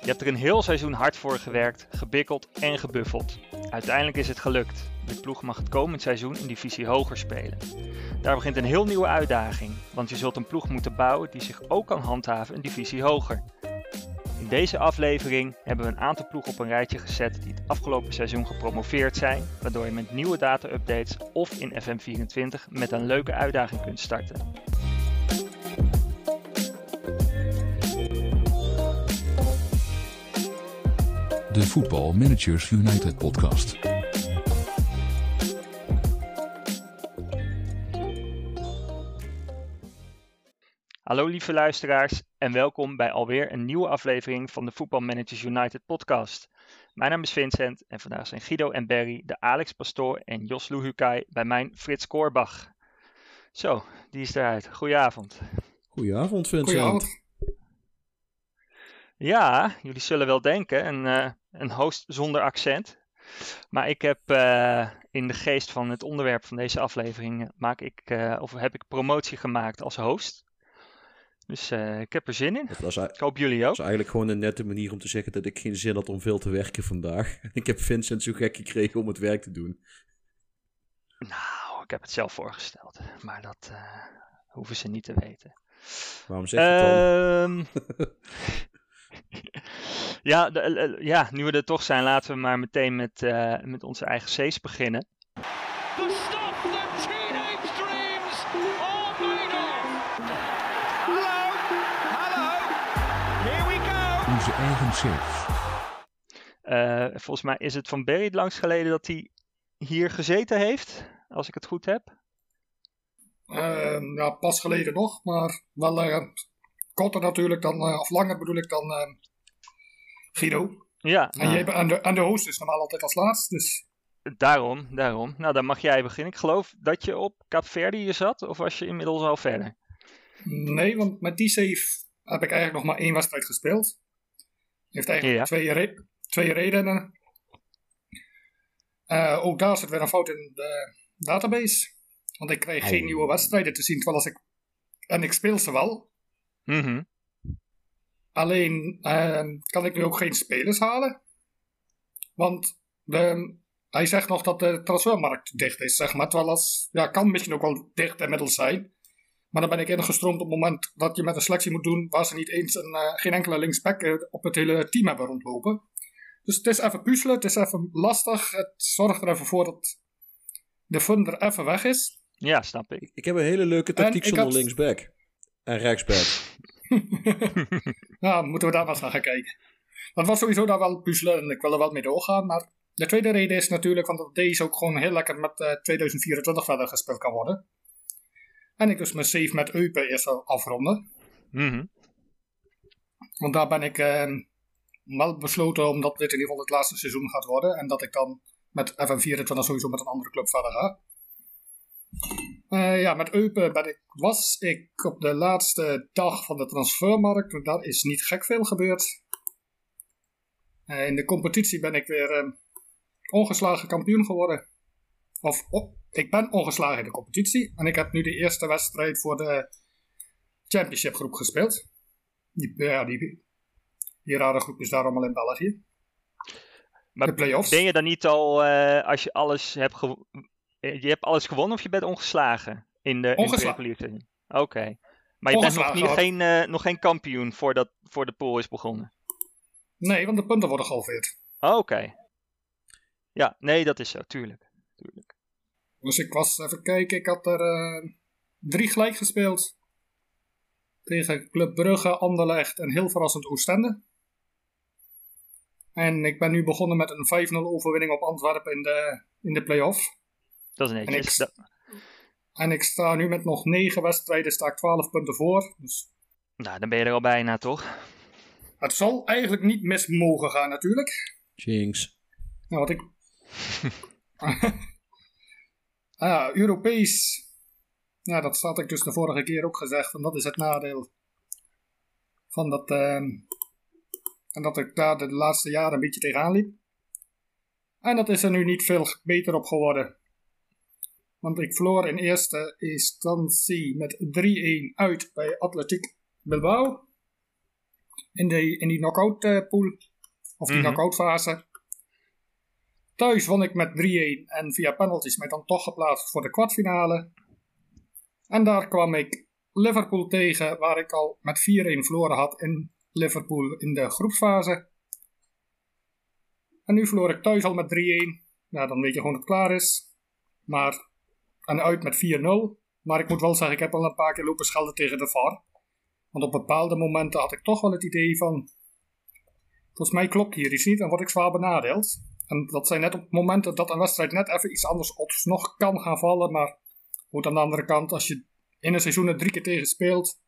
Je hebt er een heel seizoen hard voor gewerkt, gebikkeld en gebuffeld. Uiteindelijk is het gelukt. De ploeg mag het komend seizoen een divisie hoger spelen. Daar begint een heel nieuwe uitdaging, want je zult een ploeg moeten bouwen die zich ook kan handhaven een divisie hoger. Deze aflevering hebben we een aantal ploegen op een rijtje gezet die het afgelopen seizoen gepromoveerd zijn, waardoor je met nieuwe data-updates of in FM24 met een leuke uitdaging kunt starten. De Football Managers United podcast. Hallo lieve luisteraars en welkom bij alweer een nieuwe aflevering van de Football Managers United podcast. Mijn naam is Vincent en vandaag zijn Guido en Barry, de Alex Pastoor en Jos Luhukai bij mijn Frits Koorbach. Zo, die is eruit. Goedenavond. Goedenavond, Vincent. Goedenavond. Ja, jullie zullen wel denken, een, eh, een host zonder accent. Maar ik heb eh, in de geest van het onderwerp van deze aflevering, maak ik, eh, of heb ik promotie gemaakt als host. Dus eh, ik heb er zin in. Dat was, Ik hoop jullie dat ook. is eigenlijk gewoon een nette manier om te zeggen dat ik geen zin had om veel te werken vandaag. Ik heb Vincent zo gek gekregen om het werk te doen. Nou, ik heb het zelf voorgesteld, maar dat eh, hoeven ze niet te weten. Waarom zeg je het dan? Ehm, ja, de- eh, ja, nu we er toch zijn, laten we maar meteen met, met onze eigen C's beginnen. Onze eigen. Eh, volgens mij is het van Barry het langst geleden dat hij hier gezeten heeft, als ik het goed heb. Eh, ja, pas geleden nog, maar wel eh, korter natuurlijk dan, of langer bedoel ik dan Guido. Ja, En, jij, bent- en, de, en de host is normaal altijd als laatst, dus daarom, daarom. Nou, dan mag jij beginnen. Ik geloof dat je op Kaapverdi hier zat, of was je inmiddels al verder? nee, want met die save heb ik eigenlijk nog maar één wedstrijd gespeeld. Heeft eigenlijk Ja. twee, re- twee redenen. Eh, ook daar zit weer een fout in de database. Want ik krijg geen nieuwe wedstrijden te zien, terwijl als ik... En ik speel ze wel, Mhm. Alleen ehm, kan ik nu ook geen spelers halen. Want de, hij zegt nog dat de transfermarkt dicht is, zeg maar. Terwijl als, ja, kan misschien ook wel dicht inmiddels zijn. Maar dan ben ik ingestroomd op het moment dat je met een selectie moet doen waar ze niet eens een, eh, geen enkele linksback eh, op het hele team hebben rondlopen. Dus het is even puzzelen, het is even lastig. Het zorgt er even voor dat de fun er even weg is. Ja, snap ik. Ik heb een hele leuke tactiek zonder had- linksback. En rechtsback. Nou, moeten we daar maar eens naar gaan kijken. Dat was sowieso daar wel puzzelen en ik wil er wel mee doorgaan. Maar de tweede reden is natuurlijk van dat deze ook gewoon heel lekker met eh, 2024 verder gespeeld kan worden. En ik dus mijn save met Eupen eerst afronden. Mhm. Want daar ben ik eh, wel besloten omdat dit in ieder geval het laatste seizoen gaat worden. En dat ik dan met FM24 sowieso met een andere club verder ga. Eh, ja, met Eupen ben ik, was ik op de laatste dag van de transfermarkt. Daar is niet gek veel gebeurd. Eh, in de competitie ben ik weer eh, ongeslagen kampioen geworden. Of oh, ik ben ongeslagen in de competitie. En ik heb nu de eerste wedstrijd voor de championship groep gespeeld. Die, ja, die, die rare groep is daar allemaal in België. Maar de play-offs. Ben je dan niet al, eh, als je alles hebt eh, je hebt alles gewonnen of je bent ongeslagen in de in de Ongeslagen. Oké. Maar je bent nog, niet, geen, eh, nog geen kampioen voordat voor de pool is begonnen? Nee, want de punten worden gehalveerd. Oké. Ja, nee, dat is zo, tuurlijk. tuurlijk. Dus ik was, even kijken, ik had er eh, drie gelijk gespeeld. Tegen Club Brugge, Anderlecht en heel verrassend Oostende. En ik ben nu begonnen met een 5-0 overwinning op Antwerpen in de, in de play-off. Dat is En netjes. ik, Dat- en ik sta nu met nog 9 wedstrijden, sta ik 12 punten voor. Dus nou, dan ben je er al bijna, toch? het zal eigenlijk niet mis mogen gaan natuurlijk. Jinx. Nou, wat ik... ah, ja, Europees. Ja, dat had ik dus de vorige keer ook gezegd. En dat is het nadeel. Van dat... ehm, en dat ik daar de laatste jaren een beetje tegenaan liep. En dat is er nu niet veel beter op geworden. Want ik verloor in eerste instantie met 3-1 uit bij Atletiek Bilbao. In, de, in die knockout eh, pool. Of die Mhm. knockout fase. Thuis won ik met 3-1 en via penalties mij dan toch geplaatst voor de kwartfinale. En daar kwam ik Liverpool tegen, waar ik al met 4-1 verloren had in Liverpool in de groepsfase. En nu verloor ik thuis al met 3-1. Nou, dan weet je gewoon dat het klaar is. Maar, en uit met 4-0. Maar ik moet wel zeggen, ik heb al een paar keer lopen schelden tegen de VAR. Want op bepaalde momenten had ik toch wel het idee van... Volgens mij klopt hier iets niet en word ik zwaar benadeeld. En dat zijn net op momenten dat een wedstrijd net even iets anders nog kan gaan vallen. Maar goed, aan de andere kant, als je in een seizoen er drie keer tegen speelt...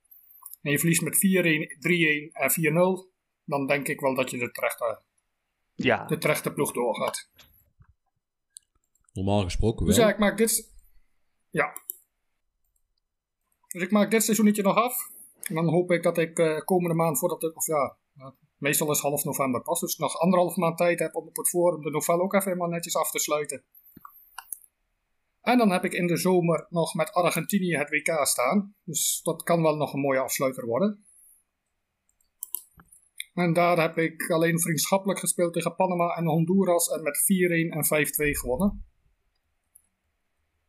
en je verliest met 4-1, 3-1 en 4-0... dan denk ik wel dat je de terechte, Ja, de terechte ploeg doorgaat. Normaal gesproken Dus wel. ja, ik maak dit... Ja. Dus ik maak dit seizoenetje nog af. En dan hoop ik dat ik eh, komende maand voordat het... Of ja, meestal is half november pas. Dus nog anderhalf maand tijd heb om op het forum de novel ook even helemaal netjes af te sluiten. En dan heb ik in de zomer nog met Argentinië het WK staan. Dus dat kan wel nog een mooie afsluiter worden. En daar heb ik alleen vriendschappelijk gespeeld tegen Panama en Honduras. En met 4-1 en 5-2 gewonnen.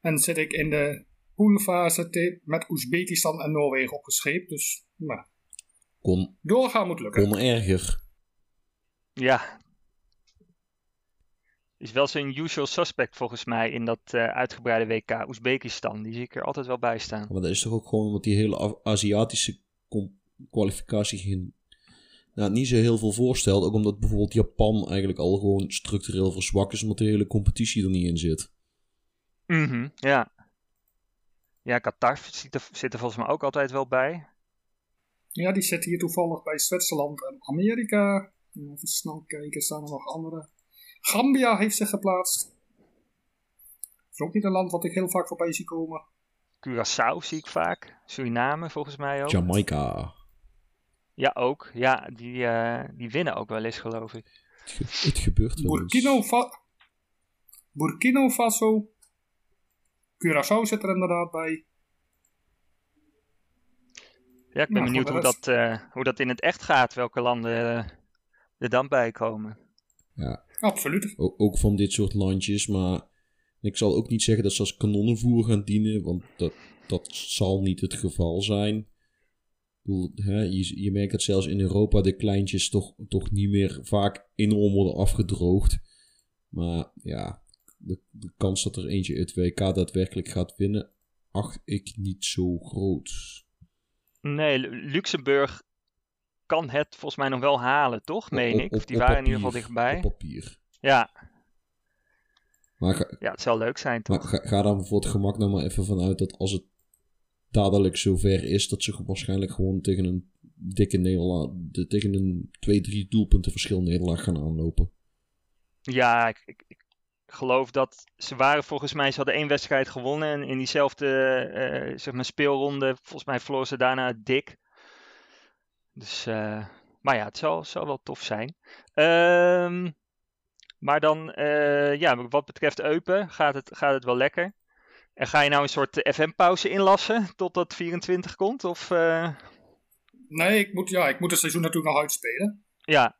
En zit ik in de poolfase met Oezbekistan en Noorwegen opgescheept. Dus nou, Kon, doorgaan moet lukken. kon erger. ja. Is wel zo'n usual suspect volgens mij in dat eh, uitgebreide WK Oezbekistan. Die zie ik er altijd wel bij staan. Maar dat is toch ook gewoon omdat die hele Aziatische kwalificatie geen, nou, niet zo heel veel voorstelt. Ook omdat bijvoorbeeld Japan eigenlijk al gewoon structureel verzwakt is omdat de hele competitie er niet in zit. Mhm, ja. Ja, Qatar zit er, zit er volgens mij ook altijd wel bij. Ja, die zit hier toevallig bij Zwitserland en Amerika. Even snel kijken, staan er nog andere. Gambia heeft zich geplaatst. Dat is ook niet een land wat ik heel vaak voorbij zie komen. Curaçao zie ik vaak. Suriname volgens mij ook. Jamaica. Ja, ook. Ja, die, eh, die winnen ook wel eens, geloof ik. Het, ge- het gebeurt wel eens. Burkina, Fa Burkina Faso. Curaçao zit er inderdaad bij. Ja, ik ben Nou, benieuwd hoe dat, eh, hoe dat in het echt gaat. Welke landen eh, er dan bij komen. Ja, Absoluut. ook, ook van dit soort landjes. Maar ik zal ook niet zeggen dat ze als kanonnenvoer gaan dienen. Want dat, dat zal niet het geval zijn. Ik bedoel, hè, je, je merkt dat zelfs in Europa de kleintjes toch, toch niet meer vaak enorm worden afgedroogd. Maar ja, de, de kans dat er eentje het WK daadwerkelijk gaat winnen, acht ik niet zo groot. Nee, Lu- Luxemburg kan het volgens mij nog wel halen, toch? Meen Op- ik. Of die waren in ieder geval dichtbij. Op papier. Ja, Maar ga, ja, het zou leuk zijn, maar toch? ga, ga dan voor het gemak nou maar even vanuit dat als het dadelijk zover is, dat ze waarschijnlijk gewoon tegen een dikke nederlaag, de- tegen een 2-3 doelpunten verschil nederlaag gaan aanlopen. Ja, ik geloof dat ze waren volgens mij, ze hadden één wedstrijd gewonnen. En in diezelfde eh, zeg maar speelronde, volgens mij verloren ze daarna dik. Dus, eh, maar ja, het zal, zal wel tof zijn. Ehm, maar dan, eh, ja, wat betreft Eupen, gaat het, gaat het wel lekker. En ga je nou een soort FM-pauze inlassen totdat 24 komt? Of, Nee, ik moet, ja, ik moet het seizoen natuurlijk nog uitspelen. ja,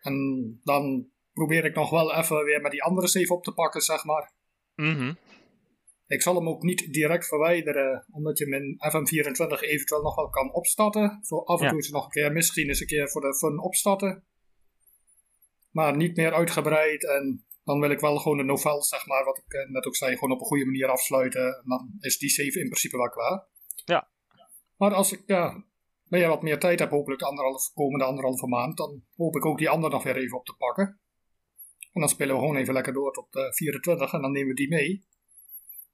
En dan probeer ik nog wel even weer met die andere save op te pakken, zeg maar. mhm. Ik zal hem ook niet direct verwijderen, omdat je in FM24 eventueel nog wel kan opstarten. Zo af en Ja. toe is nog een keer, misschien eens een keer voor de fun opstarten. Maar niet meer uitgebreid. En dan wil ik wel gewoon de novel, zeg maar, wat ik eh, net ook zei, gewoon op een goede manier afsluiten. En dan is die save in principe wel klaar. Ja. Maar als ik ja, weer wat meer tijd heb, hopelijk de anderhalf, komende anderhalve maand, dan hoop ik ook die andere nog weer even op te pakken. En dan spelen we gewoon even lekker door tot eh 24 en dan nemen we die mee.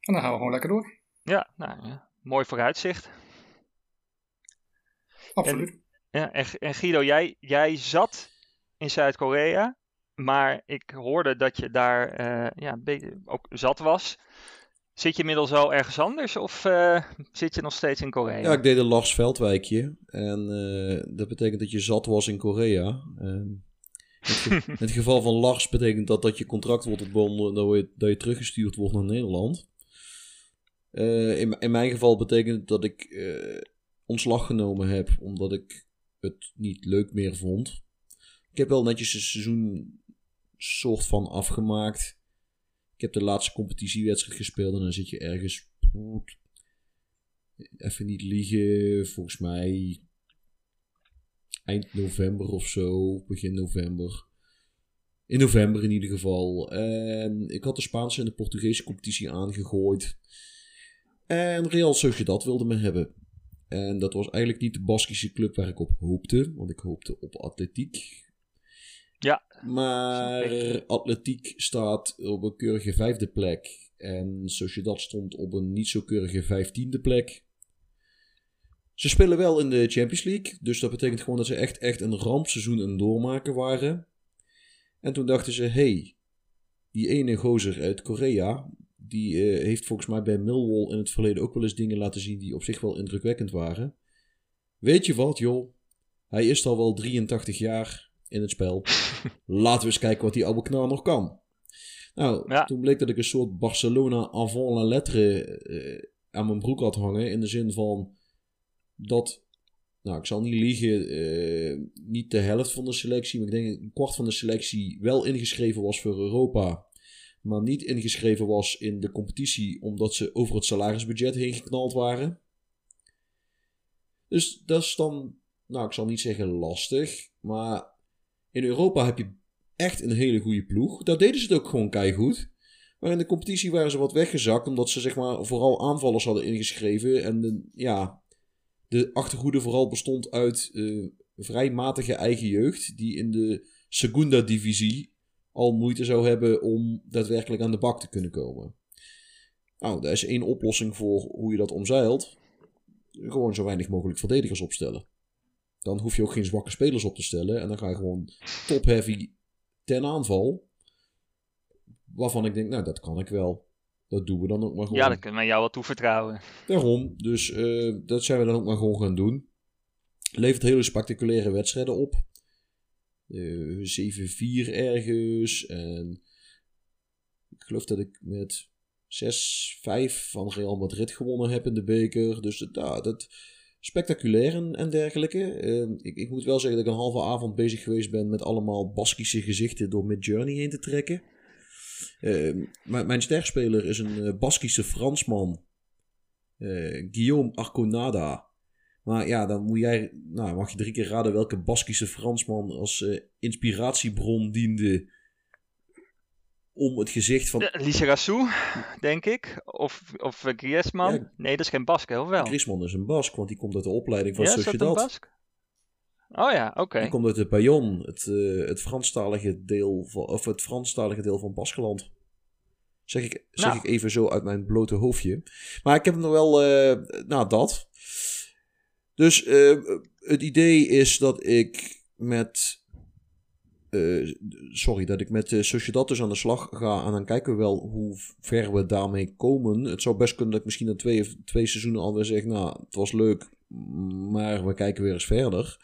En dan gaan we gewoon lekker door. ja, nou, ja. mooi vooruitzicht. Absoluut. Ja, en, en Guido, jij, jij zat in Zuid-Korea, maar ik hoorde dat je daar eh, ja, een beetje ook zat was. Zit je inmiddels al ergens anders of eh, zit je nog steeds in Korea? Ja, ik deed een Lars Veldwijkje. En eh, dat betekent dat je zat was in Korea. Ehm, In het geval van Lars betekent dat dat je contract wordt ontbonden en dat je, dat je teruggestuurd wordt naar Nederland. Eh, in, in mijn geval betekent het dat ik eh, ontslag genomen heb omdat ik het niet leuk meer vond. Ik heb wel netjes een seizoen soort van afgemaakt. Ik heb de laatste competitiewedstrijd gespeeld en dan zit je ergens. Even niet liegen, volgens mij eind november of zo, begin november. In november in ieder geval. En ik had de Spaanse en de Portugese competitie aangegooid. En Real Sociedad wilde me hebben. En dat was eigenlijk niet de Baskische club waar ik op hoopte. Want ik hoopte op atletiek. Ja. Maar atletiek staat op een keurige vijfde plek. En Sociedad stond op een niet zo keurige vijftiende plek. Ze spelen wel in de Champions League. Dus dat betekent gewoon dat ze echt, echt een rampseizoen en doormaken waren. En toen dachten ze, hey, die ene gozer uit Korea, die eh, heeft volgens mij bij Millwall in het verleden ook wel eens dingen laten zien die op zich wel indrukwekkend waren. Weet je wat, joh? Hij is al wel 83 jaar in het spel. Laten we eens kijken wat die oude knar nog kan. Nou, Ja. toen bleek dat ik een soort Barcelona avant la lettre eh, aan mijn broek had hangen. In de zin van dat, nou ik zal niet liegen, eh, niet de helft van de selectie, maar ik denk een kwart van de selectie wel ingeschreven was voor Europa. Maar niet ingeschreven was in de competitie omdat ze over het salarisbudget heen geknald waren. Dus dat is dan, nou ik zal niet zeggen lastig, maar in Europa heb je echt een hele goede ploeg. Daar deden ze het ook gewoon keigoed. Maar in de competitie waren ze wat weggezakt omdat ze zeg maar vooral aanvallers hadden ingeschreven. En ja, de achterhoede vooral bestond uit eh, vrij matige eigen jeugd. Die in de Segunda Divisie al moeite zou hebben om daadwerkelijk aan de bak te kunnen komen. Nou, daar is één oplossing voor hoe je dat omzeilt. Gewoon zo weinig mogelijk verdedigers opstellen. Dan hoef je ook geen zwakke spelers op te stellen. En dan ga je gewoon top-heavy ten aanval. Waarvan ik denk, nou, dat kan ik wel. Dat doen we dan ook maar gewoon. Ja, dat kunnen we jou wel toevertrouwen. Daarom, dus eh, dat zijn we dan ook maar gewoon gaan doen. Levert hele spectaculaire wedstrijden op. Eh 7-4 ergens. En ik geloof dat ik met 6-5 van Real Madrid gewonnen heb in de beker. Dus dat, ja, dat spectaculair en, en dergelijke. Eh, ik, ik moet wel zeggen dat ik een halve avond bezig geweest ben met allemaal Baskische gezichten door Midjourney heen te trekken. Eh, mijn, sterspeler is een eh, Baskische Fransman. Eh, Guillaume Arconada. Maar ja, dan moet jij, nou, mag je drie keer raden welke Baskische Fransman als eh, inspiratiebron diende om het gezicht van Lissarassou, denk ik. Of, of Griezmann. Ja. Nee, dat is geen Baske, of wel? Griezmann is een Bask, want die komt uit de opleiding van ja, is dat een Sociedad. Bask? Oh ja, oké. Die komt uit de Bayonne, het, eh, het, Franstalige deel van, of het Franstalige deel van Baskeland. Zeg ik, zeg Nou. ik even zo uit mijn blote hoofdje. Maar ik heb nog wel, eh nou dat. Dus eh, het idee is dat ik met, sorry, dat ik met uh, Sociedad dus aan de slag ga. En dan kijken we wel hoe ver we daarmee komen. Het zou best kunnen dat ik misschien na twee, twee seizoenen alweer zeg, nou, het was leuk, maar we kijken weer eens verder.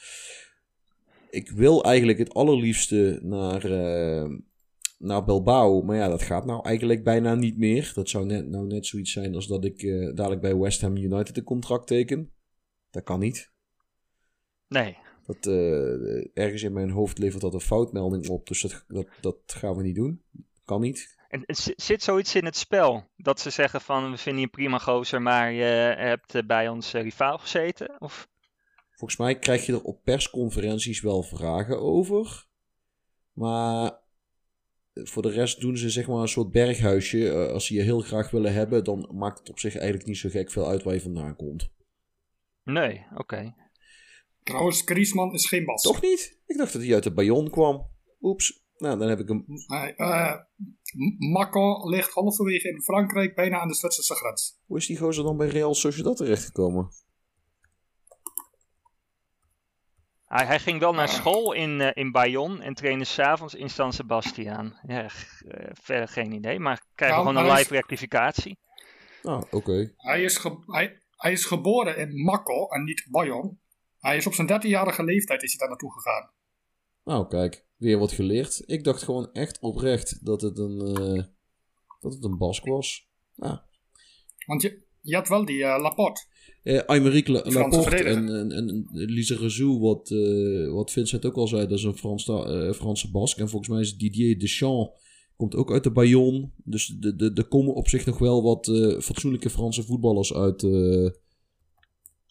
Ik wil eigenlijk het allerliefste naar, eh, naar Bilbao. Maar ja, dat gaat nou eigenlijk bijna niet meer. Dat zou net, nou net zoiets zijn als dat ik eh, dadelijk bij West Ham United een contract teken. Dat kan niet. Nee. Dat, eh, ergens in mijn hoofd levert dat een foutmelding op. Dus dat, dat, dat gaan we niet doen. Kan niet. En en zi- zit zoiets in het spel? Dat ze zeggen van, we vinden je prima gozer, maar je hebt eh, bij ons eh, rivaal gezeten? Of... Volgens mij krijg je er op persconferenties wel vragen over. Maar voor de rest doen ze zeg maar een soort berghuisje. Eh, als ze je heel graag willen hebben, dan maakt het op zich eigenlijk niet zo gek veel uit waar je vandaan komt. Nee, oké. Trouwens, Griezmann is geen Bas. Toch niet? Ik dacht dat hij uit de Bayonne kwam. Oeps. Nou, dan heb ik hem. Eh, M- Macon ligt halverwege in Frankrijk, bijna aan de Zwitserse grens. Hoe is die gozer dan bij Real Sociedad terechtgekomen? Hij, hij ging wel naar school in, eh, in Bayonne en trainde s'avonds in San Sebastian. Ja, eh, verder geen idee, maar krijgen we Nou, gewoon een live rectificatie. Nou, oké. Hij is, ge- hij, hij is geboren in Macon en niet Bayonne. Hij is op zijn 13-jarige leeftijd is hij daar naartoe gegaan. Nou, kijk, weer wat geleerd. Ik dacht gewoon echt oprecht dat het een, eh, dat het een Bask was. Ja. Want je, je had wel die eh, Laporte. Eh Aymeric La- Franse Laporte en, en, en Lise Rezou, wat, wat Vincent ook al zei, dat is een Frans, eh, Franse Bask. En volgens mij is Didier Deschamps, komt ook uit de Bayonne. Dus de- de- er komen op zich nog wel wat fatsoenlijke Franse voetballers uit,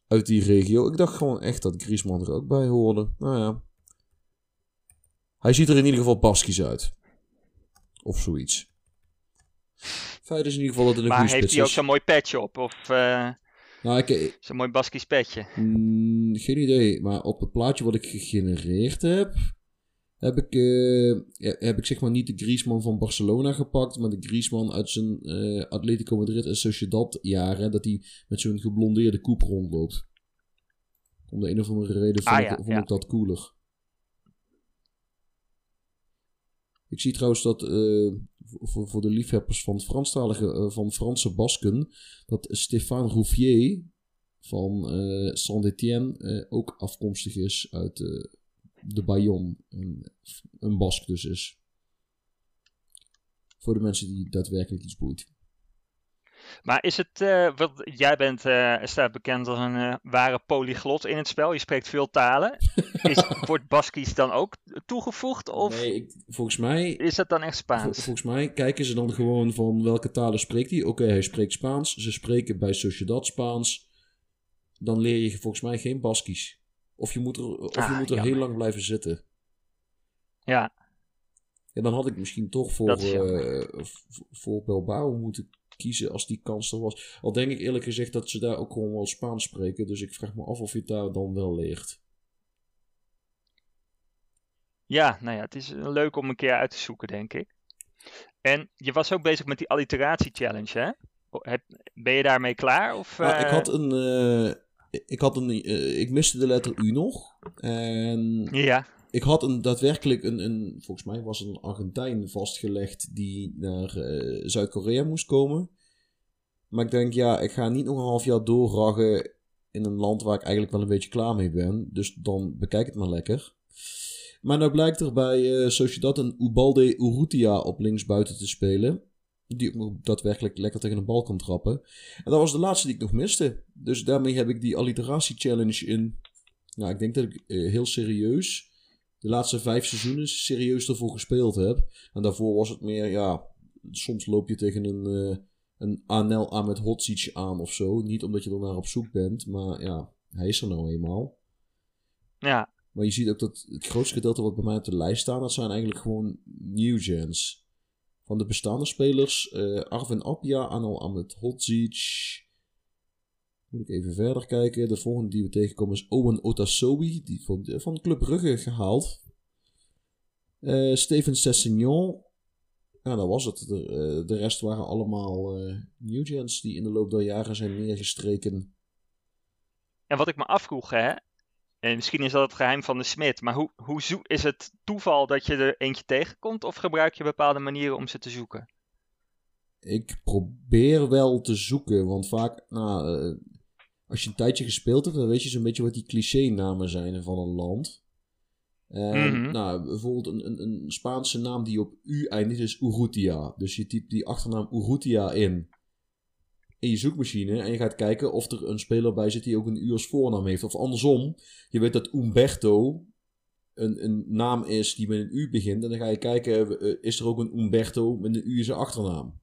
uit die regio. Ik dacht gewoon echt dat Griezmann er ook bij hoorde. Nou ja. Hij ziet er in ieder geval Baskisch uit. Of zoiets. Feit is in ieder geval dat het een Maar goede heeft hij ook is. zo'n mooi petje op? Of eh, Nou, ik, zo'n mooi Baskisch petje? Mm, geen idee, maar op het plaatje wat ik gegenereerd heb, heb ik, eh, heb ik zeg maar niet de Griezmann van Barcelona gepakt, maar de Griezmann uit zijn eh, Atletico Madrid en Sociedad jaren, dat hij met zo'n geblondeerde koep rondloopt. Om de een of andere reden vond, Ah, ik, vond ja. ik dat cooler. Ik zie trouwens dat eh, voor, voor de liefhebbers van, Franstalige, eh, van Franse Basken, dat Stéphane Rouffier van eh Saint-Étienne ook afkomstig is uit de Bayonne. Een, een Bask dus is. Voor de mensen die daadwerkelijk iets boeit. Maar is het, eh, wat, jij bent, eh, staat bekend als een eh, ware polyglot in het spel. Je spreekt veel talen. Is, wordt Baskisch dan ook toegevoegd? Of Nee, ik, volgens mij is dat dan echt Vol- Spaans? volgens mij kijken ze dan gewoon van welke talen spreekt hij. Oké, hij spreekt Spaans. Ze spreken bij Sociedad Spaans. Dan leer je volgens mij geen Baskisch. Of je moet er, of je Ah, moet er jammer. heel lang blijven zitten. Ja, Ja, dan had ik misschien toch voor, voor Bilbao moeten kiezen als die kans er was. Al denk ik eerlijk gezegd dat ze daar ook gewoon wel Spaans spreken. Dus ik vraag me af of je het daar dan wel leert. ja, nou ja, het is eh, leuk om een keer uit te zoeken, denk ik. En je was ook bezig met die alliteratie challenge, hè? O, Heb, ben je daarmee klaar? Of, Ah, ik eh, had een... eh, ik, had een eh, ik miste de letter U nog. En Ja, ik had een, daadwerkelijk een, een, volgens mij was een Argentijn vastgelegd die naar eh, Zuid-Korea moest komen. Maar ik denk, ja, ik ga niet nog een half jaar doorraggen in een land waar ik eigenlijk wel een beetje klaar mee ben. Dus dan bekijk het maar lekker. Maar nou blijkt er bij eh Sociedad een Ubalde Urrutia op linksbuiten te spelen. Die ook daadwerkelijk lekker tegen een bal kan trappen. En dat was de laatste die ik nog miste. Dus daarmee heb ik die alliteratie challenge in. Nou, ik denk dat ik eh, heel serieus de laatste vijf seizoenen serieus ervoor gespeeld heb. En daarvoor was het meer, ja, soms loop je tegen een, eh een Anel Ahmed Hodzic aan of zo. Niet omdat je er naar op zoek bent, maar ja, hij is er nou eenmaal. ja, Maar je ziet ook dat het grootste gedeelte wat bij mij op de lijst staan, dat zijn eigenlijk gewoon new gens. Van de bestaande spelers, eh Arvin Apia, Anel Ahmed Hodzic. Moet ik even verder kijken. De volgende die we tegenkomen is Owen Otasobi, die van, van Club Brugge gehaald. Eh, Steven Sessignon. Ja, dat was het. De, eh, de rest waren allemaal eh new gens die in de loop der jaren zijn neergestreken. En wat ik me afvroeg, hè, en misschien is dat het geheim van de smid, maar hoe, hoe zoek, is het toeval dat je er eentje tegenkomt of gebruik je bepaalde manieren om ze te zoeken? Ik probeer wel te zoeken, want vaak, nou, eh, als je een tijdje gespeeld hebt, dan weet je zo'n beetje wat die cliché-namen zijn van een land. En, Mhm. Nou, bijvoorbeeld een, een, een Spaanse naam die op U eindigt is Urrutia. Dus je typt die achternaam Urrutia in in je zoekmachine en je gaat kijken of er een speler bij zit die ook een U als voornaam heeft. Of andersom, je weet dat Umberto een, een naam is die met een U begint. En dan ga je kijken, eh, is er ook een Umberto met een U zijn achternaam?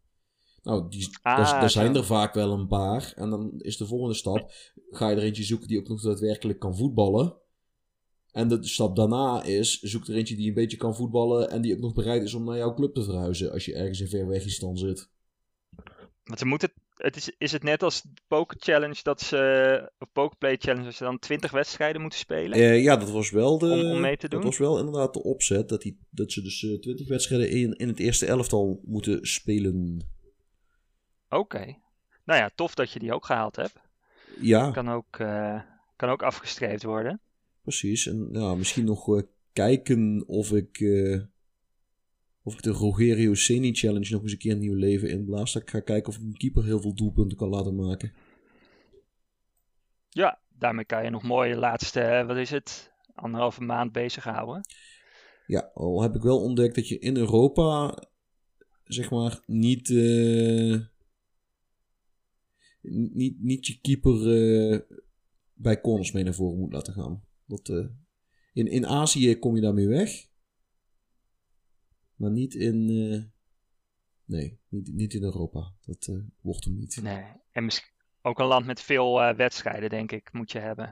Nou, die, Ah, daar, daar zijn er vaak wel een paar. En dan is de volgende stap, ga je er eentje zoeken die ook nog daadwerkelijk kan voetballen. En de stap daarna is, zoek er eentje die een beetje kan voetballen en die ook nog bereid is om naar jouw club te verhuizen als je ergens in Verwegistan zit. Want ze moeten, het is, is het net als de Poker Challenge dat ze, of Pokerplay Challenge, dat ze dan 20 wedstrijden moeten spelen? Eh, ja, dat was wel de. Om- om mee te doen? Dat was wel inderdaad de opzet. Dat, die, dat ze dus eh, 20 wedstrijden in, in het eerste elftal moeten spelen. Oké. Nou ja, tof dat je die ook gehaald hebt. Ja, Kan ook, eh, kan ook afgestreefd worden. precies. En ja, misschien nog eh, kijken of ik. eh, of ik de Rogerio Seni Challenge nog eens een keer een nieuw leven inblaas. Dat ik ga kijken of ik een keeper heel veel doelpunten kan laten maken. Ja, daarmee kan je nog mooi de laatste, wat is het, anderhalve maand bezighouden. Ja, al heb ik wel ontdekt dat je in Europa, zeg maar, niet, niet, niet je keeper eh, bij corners mee naar voren moet laten gaan. Dat, eh, in, in Azië kom je daarmee weg. Maar niet in, eh, nee, niet, niet in Europa. Dat wordt hem niet. Nee. En misschien ook een land met veel wedstrijden, denk ik, moet je hebben.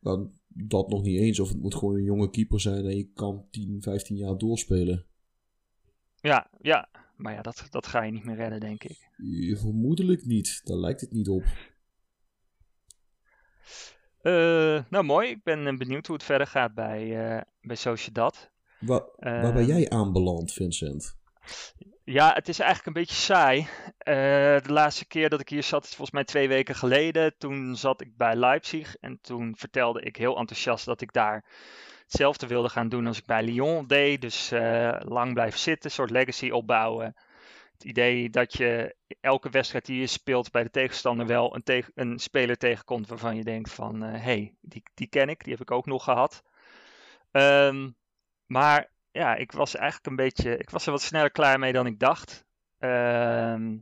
Dan, dat nog niet eens. Of het moet gewoon een jonge keeper zijn en je kan 10, 15 jaar doorspelen. Ja, ja. Maar ja, dat, dat ga je niet meer redden, denk ik. Vermoedelijk niet. Daar lijkt het niet op. Eh, nou, mooi. Ik ben eh, benieuwd hoe het verder gaat bij, eh bij Sociedad. Waar, waar ben Eh, jij aanbeland, Vincent? Ja, het is eigenlijk een beetje saai. De laatste keer dat ik hier zat is volgens mij twee weken geleden. Toen zat ik bij Leipzig en toen vertelde ik heel enthousiast dat ik daar hetzelfde wilde gaan doen als ik bij Lyon deed. Dus eh, lang blijven zitten, soort legacy opbouwen. Het idee dat je elke wedstrijd die je speelt bij de tegenstander wel een, tegen- een speler tegenkomt waarvan je denkt van, hé, hey, die, die ken ik, die heb ik ook nog gehad. Ehm, maar ja, ik was eigenlijk een beetje, ik was er wat sneller klaar mee dan ik dacht. Ehm,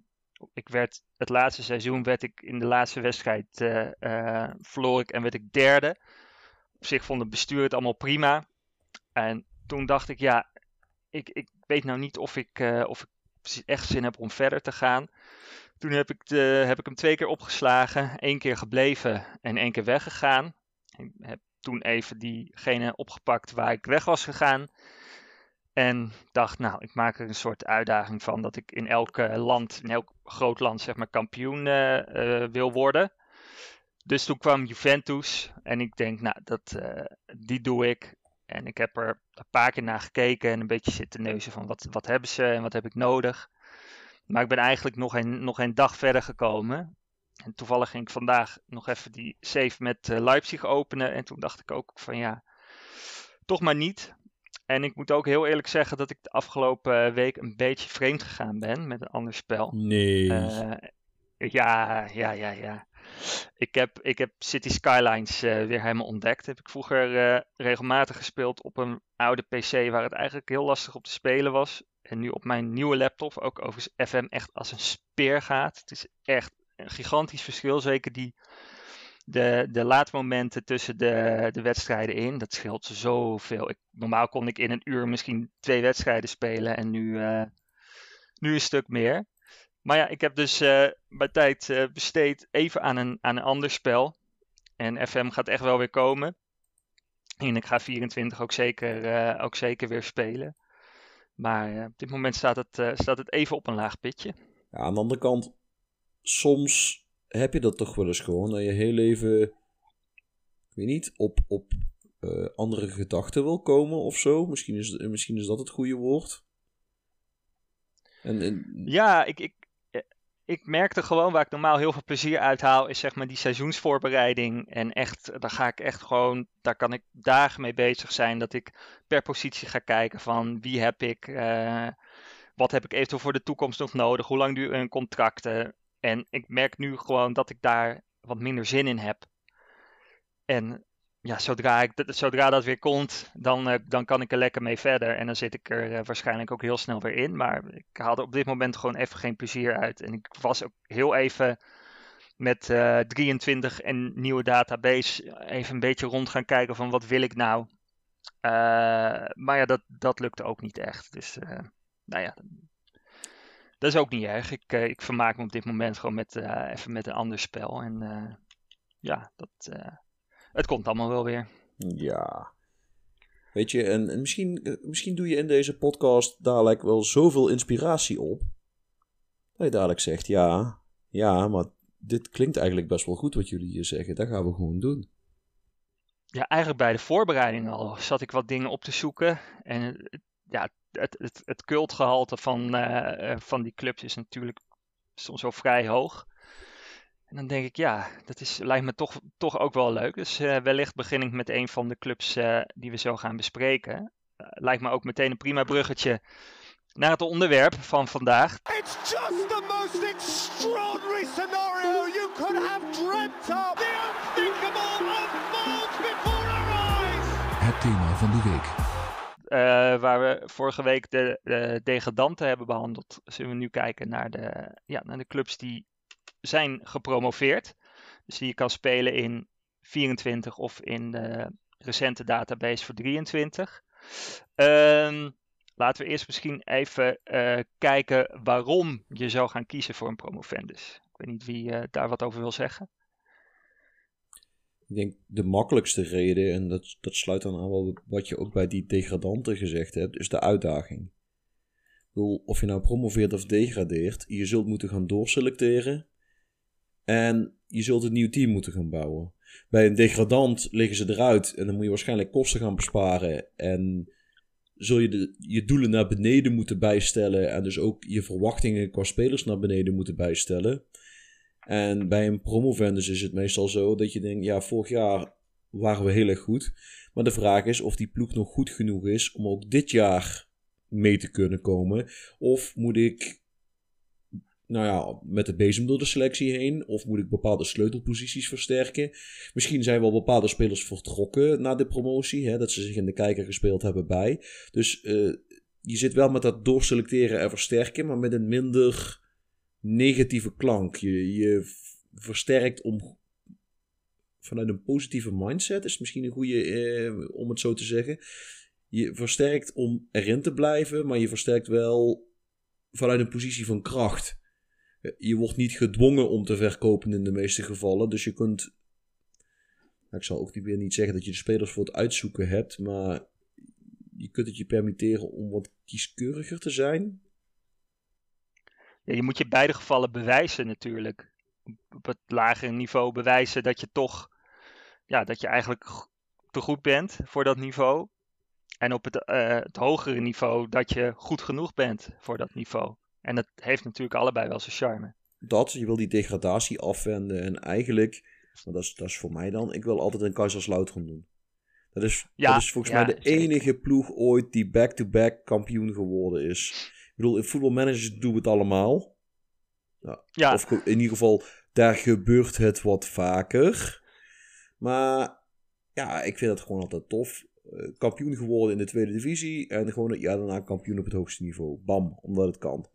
ik werd, het laatste seizoen werd ik in de laatste wedstrijd, eh, eh, verloor ik en werd ik derde. Op zich vond het bestuur het allemaal prima. En toen dacht ik, ja, ik, ik weet nou niet of ik, eh, of ik echt zin heb om verder te gaan. Toen heb ik, de, heb ik hem twee keer opgeslagen, één keer gebleven en één keer weggegaan. Ik heb toen even diegene opgepakt waar ik weg was gegaan. En dacht, nou, ik maak er een soort uitdaging van dat ik in elk eh, land, in elk groot land, zeg maar, kampioen eh, wil worden. Dus toen kwam Juventus en ik denk, nou, dat, eh, die doe ik. En ik heb er een paar keer naar gekeken en een beetje zitten neuzen van wat, wat hebben ze en wat heb ik nodig. Maar ik ben eigenlijk nog een, nog een dag verder gekomen. En toevallig ging ik vandaag nog even die save met eh, Leipzig openen. En toen dacht ik ook van ja, toch maar niet. En ik moet ook heel eerlijk zeggen dat ik de afgelopen week een beetje vreemd gegaan ben met een ander spel. Nee. Eh, ja, ja, ja, ja. Ik heb, ik heb City Skylines eh, weer helemaal ontdekt. Heb ik vroeger eh, regelmatig gespeeld op een oude PC waar het eigenlijk heel lastig op te spelen was. En nu op mijn nieuwe laptop, ook overigens FM echt als een speer gaat. Het is echt een gigantisch verschil. Zeker die, de, de laatmomenten tussen de, de wedstrijden in. Dat scheelt zoveel. Ik, normaal kon ik in een uur misschien twee wedstrijden spelen en nu, eh, nu een stuk meer. Maar ja, ik heb dus eh, mijn tijd eh, besteed even aan een, aan een ander spel. En FM gaat echt wel weer komen. En ik ga 24 ook zeker, eh, ook zeker weer spelen. Maar op dit moment staat het, staat het even op een laag pitje. Ja, aan de andere kant, soms heb je dat toch wel eens gewoon. Dat je heel even, ik weet niet, op, op andere gedachten wil komen of zo. Misschien is, misschien is dat het goede woord. En, en Ja, ik, ik, ik merkte gewoon waar ik normaal heel veel plezier uit haal, is zeg maar die seizoensvoorbereiding. En echt, daar ga ik echt gewoon, daar kan ik dagen mee bezig zijn. Dat ik per positie ga kijken van wie heb ik, eh, wat heb ik eventueel voor de toekomst nog nodig, hoe lang duren contracten. En ik merk nu gewoon dat ik daar wat minder zin in heb. En ja, zodra, ik, zodra dat weer komt, dan, eh, dan kan ik er lekker mee verder. En dan zit ik er eh, waarschijnlijk ook heel snel weer in. Maar ik haal er op dit moment gewoon even geen plezier uit. En ik was ook heel even met eh 23 en nieuwe database even een beetje rond gaan kijken van wat wil ik nou. Eh, maar ja, dat, dat lukte ook niet echt. Dus eh, nou ja, dat is ook niet erg. Ik, eh, ik vermaak me op dit moment gewoon met, eh, even met een ander spel. En eh, ja, dat, eh, het komt allemaal wel weer. ja. Weet je, en, en misschien, misschien doe je in deze podcast dadelijk wel zoveel inspiratie op. Dat je dadelijk zegt, ja, ja, maar dit klinkt eigenlijk best wel goed wat jullie hier zeggen. Dat gaan we gewoon doen. Ja, eigenlijk bij de voorbereiding al zat ik wat dingen op te zoeken. En het- ja, het, het, het cultgehalte van, eh, eh, van die clubs is natuurlijk soms wel vrij hoog. En dan denk ik, ja, dat is, lijkt me toch, toch ook wel leuk. Dus eh, wellicht begin ik met een van de clubs eh, die we zo gaan bespreken. Eh, lijkt me ook meteen een prima bruggetje naar het onderwerp van vandaag. It's just the most extraordinary scenario you could have dreamt of. The unthinkable unfolds before our eyes. Het thema van de week. eh, waar we vorige week de, de degradanten hebben behandeld, zullen we nu kijken naar de, ja, naar de clubs die zijn gepromoveerd. Dus die je kan spelen in 24 of in de recente database voor 23. Ehm, laten we eerst misschien even eh, kijken waarom je zou gaan kiezen voor een promovendus. Ik weet niet wie uh, daar wat over wil zeggen. Ik denk de makkelijkste reden, en dat, dat sluit dan aan wel wat je ook bij die degradanten gezegd hebt, is de uitdaging. Of je nou promoveert of degradeert, je zult moeten gaan doorselecteren en je zult een nieuw team moeten gaan bouwen. Bij een degradant liggen ze eruit en dan moet je waarschijnlijk kosten gaan besparen en zul je de, je doelen naar beneden moeten bijstellen en dus ook je verwachtingen qua spelers naar beneden moeten bijstellen. En bij een promovendus is het meestal zo dat je denkt, ja, vorig jaar waren we heel erg goed. Maar de vraag is of die ploeg nog goed genoeg is om ook dit jaar mee te kunnen komen. Of moet ik, nou ja, met de bezem door de selectie heen? Of moet ik bepaalde sleutelposities versterken? Misschien zijn wel bepaalde spelers vertrokken na de promotie, hè, dat ze zich in de kijker gespeeld hebben bij. Dus uh, je zit wel met dat doorselecteren en versterken, maar met een minder negatieve klank. Je, je versterkt om vanuit een positieve mindset, is misschien een goede eh, om het zo te zeggen. Je versterkt om erin te blijven, maar je versterkt wel vanuit een positie van kracht. Je wordt niet gedwongen om te verkopen in de meeste gevallen, dus je kunt. Nou, ik zal ook weer niet zeggen dat je de spelers voor het uitzoeken hebt, maar je kunt het je permitteren om wat kieskeuriger te zijn ja, je moet je beide gevallen bewijzen natuurlijk. Op het lagere niveau bewijzen dat je toch, ja, dat je eigenlijk te goed bent voor dat niveau. En op het, uh, het hogere niveau dat je goed genoeg bent voor dat niveau. En dat heeft natuurlijk allebei wel zijn charme. Dat, je wil die degradatie afwenden. En eigenlijk, maar dat is, dat is voor mij dan, ik wil altijd een Kaiserslautern doen. Dat is, dat is volgens mij de enige ploeg ooit die back-to-back -back kampioen geworden is. Ik bedoel, in voetbalmanagers doen we het allemaal. Ja, ja. Of in ieder geval, daar gebeurt het wat vaker. Maar ja, ik vind het gewoon altijd tof. Uh, kampioen geworden in de tweede divisie. En gewoon het jaar daarna kampioen op het hoogste niveau. Bam, omdat het kan.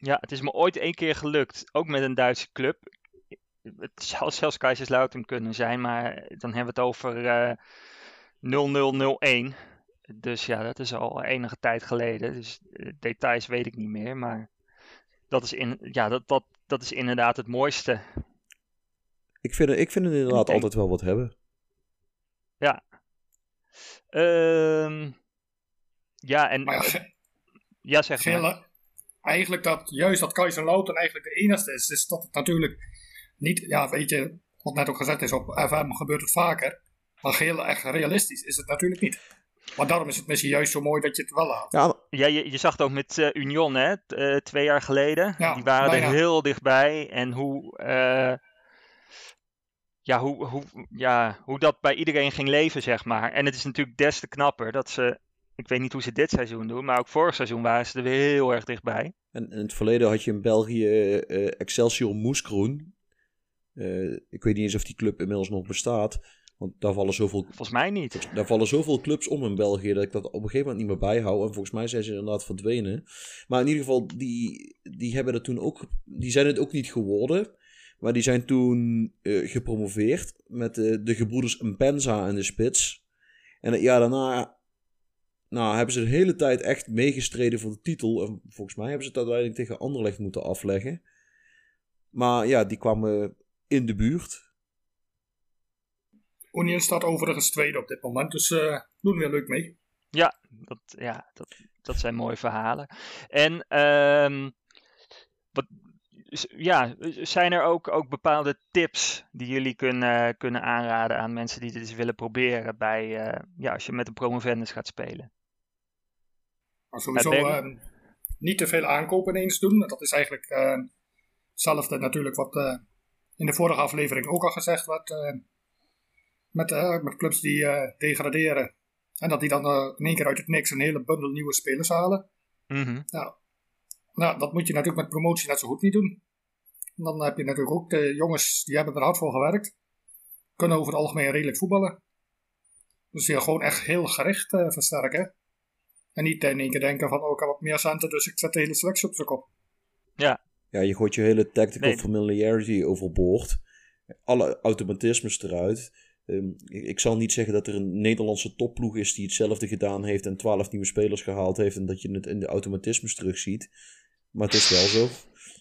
Ja, het is me ooit één keer gelukt. Ook met een Duitse club. Het zou zelfs Kaiserslautern kunnen zijn. Maar dan hebben we het over uh, 0001. Dus ja, dat is al enige tijd geleden. Dus uh, details weet ik niet meer. Maar dat is, in, ja, dat, dat, dat is inderdaad het mooiste. Ik vind, ik vind het inderdaad denk... altijd wel wat hebben. Ja. Um, ja, en... Maar ja, zeg maar. Eigenlijk dat, juist dat Kaiserslautern eigenlijk de enige is, is dat het natuurlijk niet, ja, weet je, wat net ook gezegd is, op FM gebeurt het vaker. Maar heel echt realistisch is het natuurlijk niet. Maar daarom is het misschien juist zo mooi dat je het wel laat. Ja, ja je, je zag het ook met uh, Union, hè, uh, twee jaar geleden. Ja, die waren bijna. er heel dichtbij. En hoe, uh, ja, hoe, hoe, ja, hoe dat bij iedereen ging leven, zeg maar. En het is natuurlijk des te knapper dat ze, ik weet niet hoe ze dit seizoen doen, maar ook vorig seizoen waren ze er weer heel erg dichtbij. En in het verleden had je in België Excelsior Moeskroen. ik weet niet eens of die club inmiddels nog bestaat. Want daar vallen zoveel. Volgens mij niet. Daar vallen zoveel clubs om in België dat ik dat op een gegeven moment niet meer bijhoud. En volgens mij zijn ze inderdaad verdwenen. Maar in ieder geval, die, die hebben het toen ook. Die zijn het ook niet geworden. Maar die zijn toen uh, gepromoveerd met de gebroeders Mpenza in de spits. En het jaar daarna nou, hebben ze de hele tijd echt meegestreden voor de titel. En volgens mij hebben ze het uiteindelijk tegen Anderlecht moeten afleggen. Maar ja, die kwamen in de buurt. Union staat overigens tweede op dit moment, dus uh, doen weer leuk mee. Ja, dat, ja dat, dat zijn mooie verhalen. En um, wat, ja, zijn er ook, ook bepaalde tips die jullie kunnen, kunnen aanraden aan mensen die dit eens willen proberen bij, uh, ja, als je met een promovendus gaat spelen? Maar sowieso uh, niet te veel aankopen ineens doen. Dat is eigenlijk hetzelfde natuurlijk wat in de vorige aflevering ook al gezegd werd met, uh, met clubs die uh, degraderen. En dat die dan uh, in één keer uit het niks een hele bundel nieuwe spelers halen. Mm -hmm. nou, nou, dat moet je natuurlijk met promotie net zo goed niet doen. En dan heb je natuurlijk ook de jongens die hebben er hard voor gewerkt. Kunnen over het algemeen redelijk voetballen. Dus je gewoon echt heel gericht versterken. En niet in één keer denken van, oh, ik heb wat meer centen, dus ik zet de hele selectie op zijn kop. Ja, Ja, je gooit je hele tactical Nee. familiarity overboord. Alle automatismes eruit. Ehm, ik, ik zal niet zeggen dat er een Nederlandse topploeg is die hetzelfde gedaan heeft en 12 nieuwe spelers gehaald heeft en dat je het in de automatismes terugziet. Maar het is wel zo.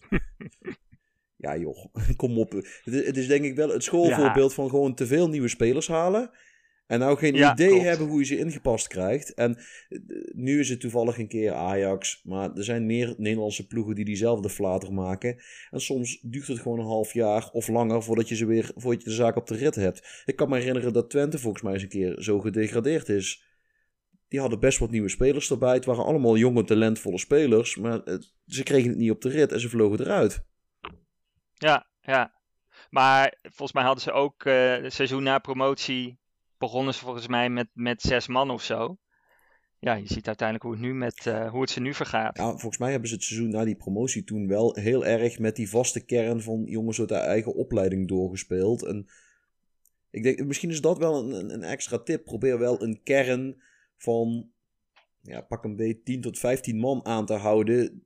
ja joh, kom op. Het is, het is denk ik wel het schoolvoorbeeld van gewoon te veel nieuwe spelers halen. En nou geen Ja, idee klopt. hebben hoe je ze ingepast krijgt. En eh, nu is het toevallig een keer Ajax. Maar er zijn meer Nederlandse ploegen die diezelfde flater maken. En soms duurt het gewoon een half jaar of langer voordat je, ze weer, voordat je de zaak op de rit hebt. Ik kan me herinneren dat Twente volgens mij eens een keer zo gedegradeerd is. Die hadden best wat nieuwe spelers erbij. Het waren allemaal jonge, talentvolle spelers. Maar eh, ze kregen het niet op de rit en ze vlogen eruit. ja, ja. Maar volgens mij hadden ze ook het seizoen na promotie. Begonnen ze volgens mij met, met zes man of zo. Ja, je ziet uiteindelijk hoe het, nu met, eh, hoe het ze nu vergaat. Volgens mij hebben ze het seizoen na die promotie toen wel heel erg met die vaste kern van jongens uit de eigen opleiding doorgespeeld. En ik denk, misschien is dat wel een, een- een extra tip. Probeer wel een kern van, ja, pak een beetje 10 tot 15 man aan te houden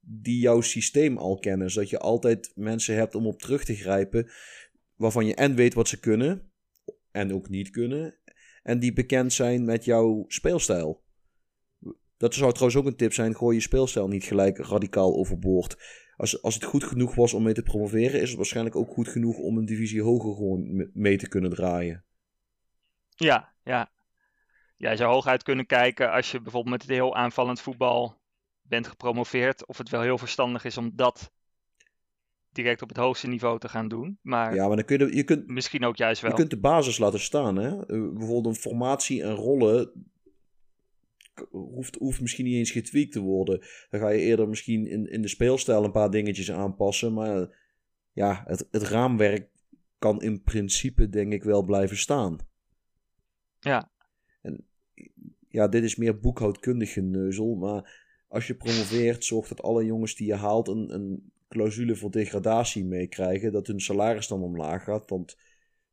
die jouw systeem al kennen. Zodat je altijd mensen hebt om op terug te grijpen waarvan je en weet wat ze kunnen en ook niet kunnen. En die bekend zijn met jouw speelstijl. Dat zou trouwens ook een tip zijn. Gooi je speelstijl niet gelijk radicaal overboord. Als, als het goed genoeg was om mee te promoveren, is het waarschijnlijk ook goed genoeg om een divisie hoger gewoon me- mee te kunnen draaien. Ja, ja. Jij zou hooguit kunnen kijken als je bijvoorbeeld met het heel aanvallend voetbal bent gepromoveerd. Of het wel heel verstandig is om dat direct op het hoogste niveau te gaan doen. Maar Ja, maar dan kun je, je, kunt, misschien ook juist wel. je kunt de basis laten staan. Hè? Eh, bijvoorbeeld een formatie en rollen hoeft, hoeft misschien niet eens getweakt te worden. Dan ga je eerder misschien in, in de speelstijl een paar dingetjes aanpassen. Maar ja, het, het raamwerk kan in principe denk ik wel blijven staan. Ja. En ja, dit is meer boekhoudkundig geneuzel. Maar als je promoveert, zorg dat alle jongens die je haalt een, een clausule voor degradatie meekrijgen. Dat hun salaris dan omlaag gaat. Want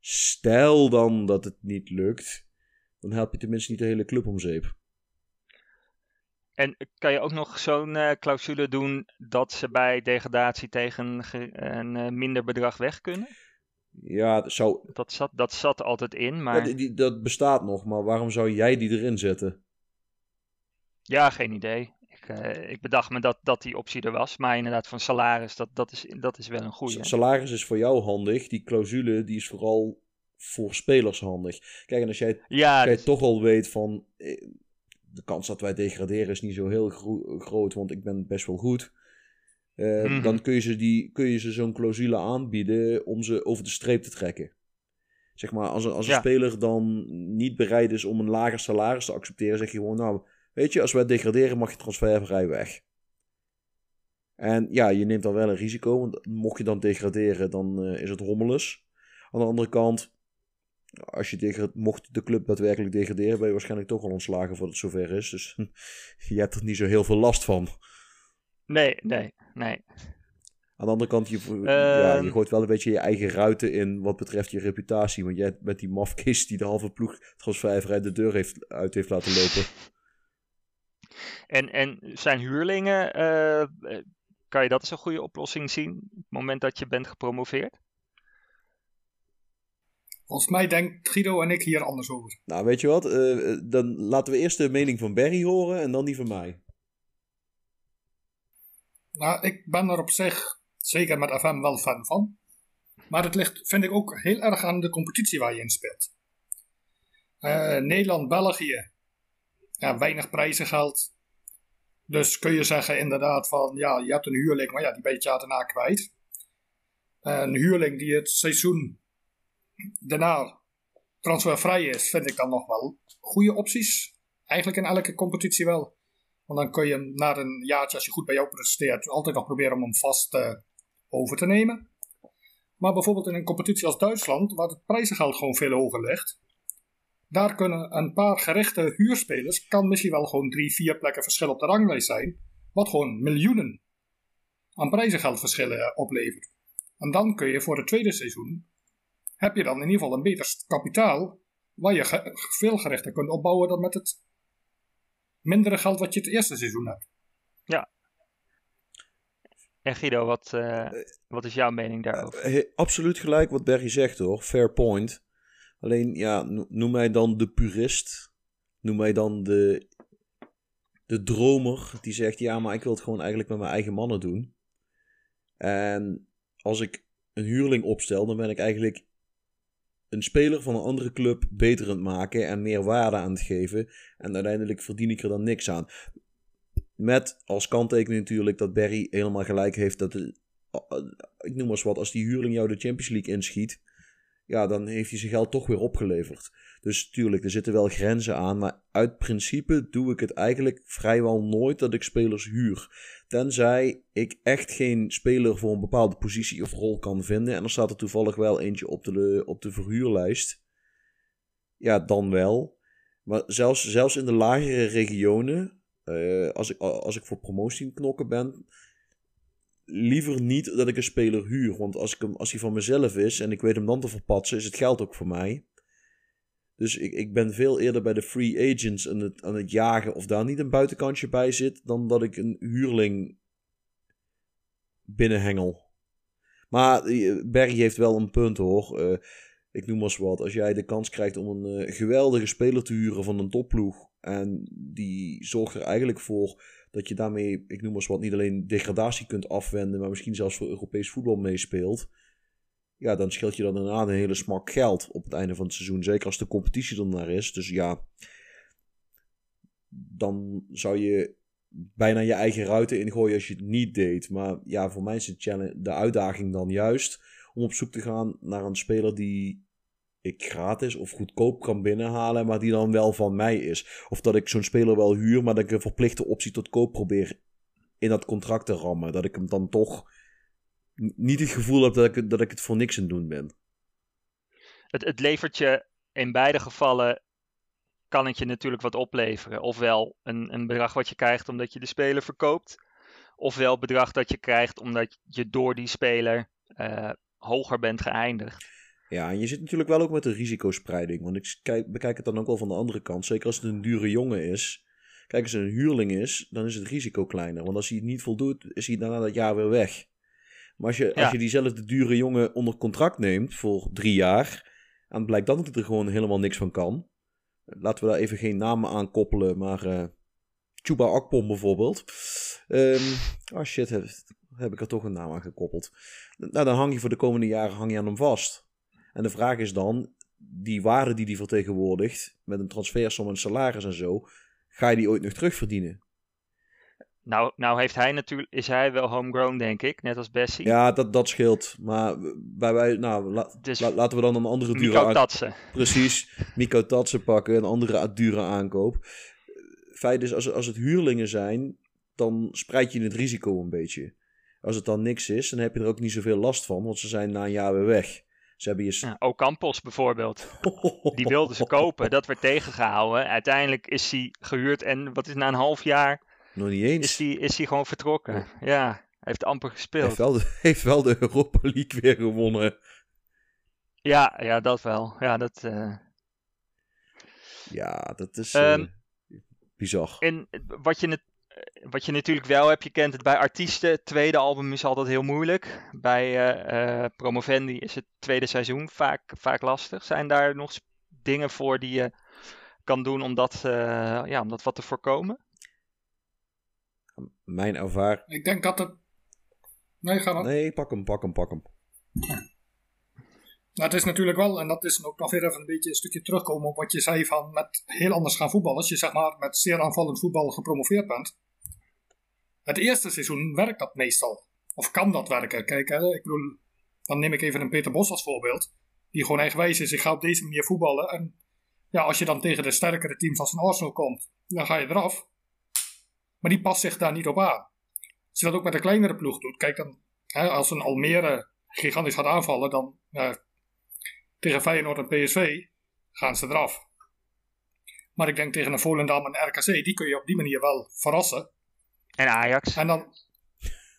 stel dan dat het niet lukt, dan help je tenminste niet de hele club om zeep. En kan je ook nog zo'n eh, clausule doen dat ze bij degradatie tegen een eh, minder bedrag weg kunnen? Ja, dat zou, Dat zat, dat zat altijd in, maar ja, die, die- dat bestaat nog, maar waarom zou jij die erin zetten? ja, geen idee. Ik, eh, ik bedacht me dat, dat die optie er was, maar inderdaad van salaris, dat, dat, is, dat is wel een goede. Salaris is voor jou handig, die clausule die is vooral voor spelers handig. Kijk, en als jij Ja, jij dus- toch al weet van eh, de kans dat wij degraderen is niet zo heel gro- groot, want ik ben best wel goed. Eh, Mhm. Dan kun je ze, die, kun je ze zo'n clausule aanbieden om ze over de streep te trekken. Zeg maar, als een, als een Ja. speler dan niet bereid is om een lager salaris te accepteren, zeg je gewoon, nou, weet je, als wij degraderen mag je transfervrij weg. En ja, je neemt dan wel een risico, want mocht je dan degraderen, dan eh, is het hommeles. Aan de andere kant, als je mocht de club daadwerkelijk degraderen, ben je waarschijnlijk toch al ontslagen voordat het zover is. Dus je hebt er niet zo heel veel last van. nee, nee, nee. Aan de andere kant, je, ja, Ehm. je gooit wel een beetje je eigen ruiten in wat betreft je reputatie. Want jij bent die mafkist die de halve ploeg transfervrij de deur heeft, uit heeft laten lopen. En, en zijn huurlingen, eh, eh, kan je dat als een goede oplossing zien op het moment dat je bent gepromoveerd? Volgens mij denkt Guido en ik hier anders over. Nou, weet je wat? Eh, dan laten we eerst de mening van Barry horen en dan die van mij. Nou, ik ben er op zich, zeker met FM, wel fan van. Maar het ligt, vind ik, ook heel erg aan de competitie waar je in speelt. Eh, Nederland, België, ja, weinig prijzengeld. Dus kun je zeggen inderdaad van, ja, je hebt een huurling, maar ja, die ben je het daarna kwijt. Eh, een huurling die het seizoen daarna transfervrij is, vind ik dan nog wel goede opties. Eigenlijk in elke competitie wel. Want dan kun je na een jaartje, als je goed bij jou presteert, altijd nog proberen om hem vast eh, over te nemen. Maar bijvoorbeeld in een competitie als Duitsland, waar het prijzengeld gewoon veel hoger ligt, daar kunnen een paar gerichte huurspelers, kan misschien wel gewoon drie, vier plekken verschil op de ranglijst zijn, wat gewoon miljoenen aan prijzengeldverschillen eh, oplevert. En dan kun je voor het tweede seizoen, heb je dan in ieder geval een beter kapitaal, waar je ge- veel gerichter kunt opbouwen dan met het mindere geld wat je het eerste seizoen hebt. En Guido, wat, eh, wat is jouw mening daarover? He- absoluut gelijk wat Berry zegt hoor. Fair point. Alleen, ja, no- noem mij dan de purist. Noem mij dan de, de dromer die zegt: ja, maar ik wil het gewoon eigenlijk met mijn eigen mannen doen. En als ik een huurling opstel, dan ben ik eigenlijk een speler van een andere club beter aan het maken en meer waarde aan het geven. En uiteindelijk verdien ik er dan niks aan. Met als kanttekening natuurlijk dat Barry helemaal gelijk heeft dat het, ik noem maar eens wat, als die huurling jou de Champions League inschiet, ja, dan heeft hij zijn geld toch weer opgeleverd. Dus tuurlijk, er zitten wel grenzen aan, maar uit principe doe ik het eigenlijk vrijwel nooit dat ik spelers huur. Tenzij ik echt geen speler voor een bepaalde positie of rol kan vinden en er staat er toevallig wel eentje op de, op de verhuurlijst. Ja, dan wel. Maar zelfs, zelfs in de lagere regionen, eh, als, ik, als ik voor promotie knokken ben, liever niet dat ik een speler huur. Want als, ik hem, als hij van mezelf is en ik weet hem dan te verpatsen, is het geld ook voor mij. Dus ik, ik ben veel eerder bij de free agents aan het, aan het jagen of daar niet een buitenkantje bij zit, dan dat ik een huurling binnenhengel. Maar eh, Barry heeft wel een punt hoor. Eh, ik noem maar eens wat. Als jij de kans krijgt om een eh, geweldige speler te huren van een topploeg. En die zorgt er eigenlijk voor dat je daarmee, ik noem maar eens wat, niet alleen degradatie kunt afwenden. Maar misschien zelfs voor Europees voetbal meespeelt. Ja, dan scheelt je dan daarna een hele smak geld op het einde van het seizoen. Zeker als de competitie er naar is. Dus ja, dan zou je bijna je eigen ruiten ingooien als je het niet deed. Maar ja, voor mij is de, de uitdaging dan juist om op zoek te gaan naar een speler die ik gratis of goedkoop kan binnenhalen, maar die dan wel van mij is. Of dat ik zo'n speler wel huur, maar dat ik een verplichte optie tot koop probeer in dat contract te rammen. Dat ik hem dan toch niet het gevoel heb dat ik, dat ik het voor niks aan het doen ben. Het, het levert je in beide gevallen kan het je natuurlijk wat opleveren. Ofwel een, een bedrag wat je krijgt omdat je de speler verkoopt. Ofwel bedrag dat je krijgt omdat je door die speler eh, hoger bent geëindigd. Ja, en je zit natuurlijk wel ook met de risicospreiding. Want ik kijk, bekijk het dan ook wel van de andere kant. Zeker als het een dure jongen is. Kijk, als het een huurling is, dan is het risico kleiner. Want als hij het niet voldoet, is hij daarna dat jaar weer weg. Maar als je, Ja. als je diezelfde dure jongen onder contract neemt voor drie jaar. En het blijkt dan dat hij er gewoon helemaal niks van kan. Laten we daar even geen namen aan koppelen, maar. eh Chuba Akpom bijvoorbeeld. Ehm oh shit, heb, heb ik er toch een naam aan gekoppeld. Nou, dan hang je voor de komende jaren hang je aan hem vast. En de vraag is dan, die waarde die die vertegenwoordigt, met een transfersom en salaris en zo, ga je die ooit nog terugverdienen? Nou, nou heeft hij natuurlijk, is hij wel homegrown, denk ik, net als Bessie. Ja, dat, dat scheelt. Maar bij wij, nou, la- Dus la- laten we dan een andere dure Tatsen. Precies, Nico Tatsen pakken, een andere dure aankoop. Feit is, als, als het huurlingen zijn, dan spreid je het risico een beetje. Als het dan niks is, dan heb je er ook niet zoveel last van, want ze zijn na een jaar weer weg. Ze hebben je... s- Ja, Ocampos bijvoorbeeld. Die wilden ze kopen, dat werd tegengehouden. Uiteindelijk is hij gehuurd en wat is na een half jaar Nog niet eens. is hij is gewoon vertrokken. Ja, heeft amper gespeeld. heeft, wel de, heeft wel de Europa League weer gewonnen. Ja, ja, dat wel. Ja, dat, eh, Ja, dat is Ehm, bizar. En wat je, wat je natuurlijk wel hebt, je kent het bij artiesten. Het tweede album is altijd heel moeilijk. Bij eh, eh, Promovendi is het tweede seizoen vaak, vaak lastig. Zijn daar nog dingen voor die je kan doen om dat, eh, ja, om dat wat te voorkomen? Mijn ervaring... Ik denk dat het. Nee, ga maar. Nee, pak hem, pak hem, pak hem. Nou, het is natuurlijk wel, en dat is ook nog weer even een beetje een stukje terugkomen op wat je zei van met heel anders gaan voetballen. Als je zeg maar met zeer aanvallend voetbal gepromoveerd bent. Het eerste seizoen werkt dat meestal. Of kan dat werken? Kijk, hè, ik bedoel, dan neem ik even een Peter Bos als voorbeeld. Die gewoon eigenwijs is, ik ga op deze manier voetballen. En ja, als je dan tegen de sterkere teams als een Arsenal komt, dan ga je eraf. Maar die past zich daar niet op aan. Als je dat ook met een kleinere ploeg doet, kijk dan, hè, als een Almere gigantisch gaat aanvallen, dan ja, tegen Feyenoord en PSV gaan ze eraf. Maar ik denk tegen een Volendam en RKC, die kun je op die manier wel verrassen. En Ajax? En dan,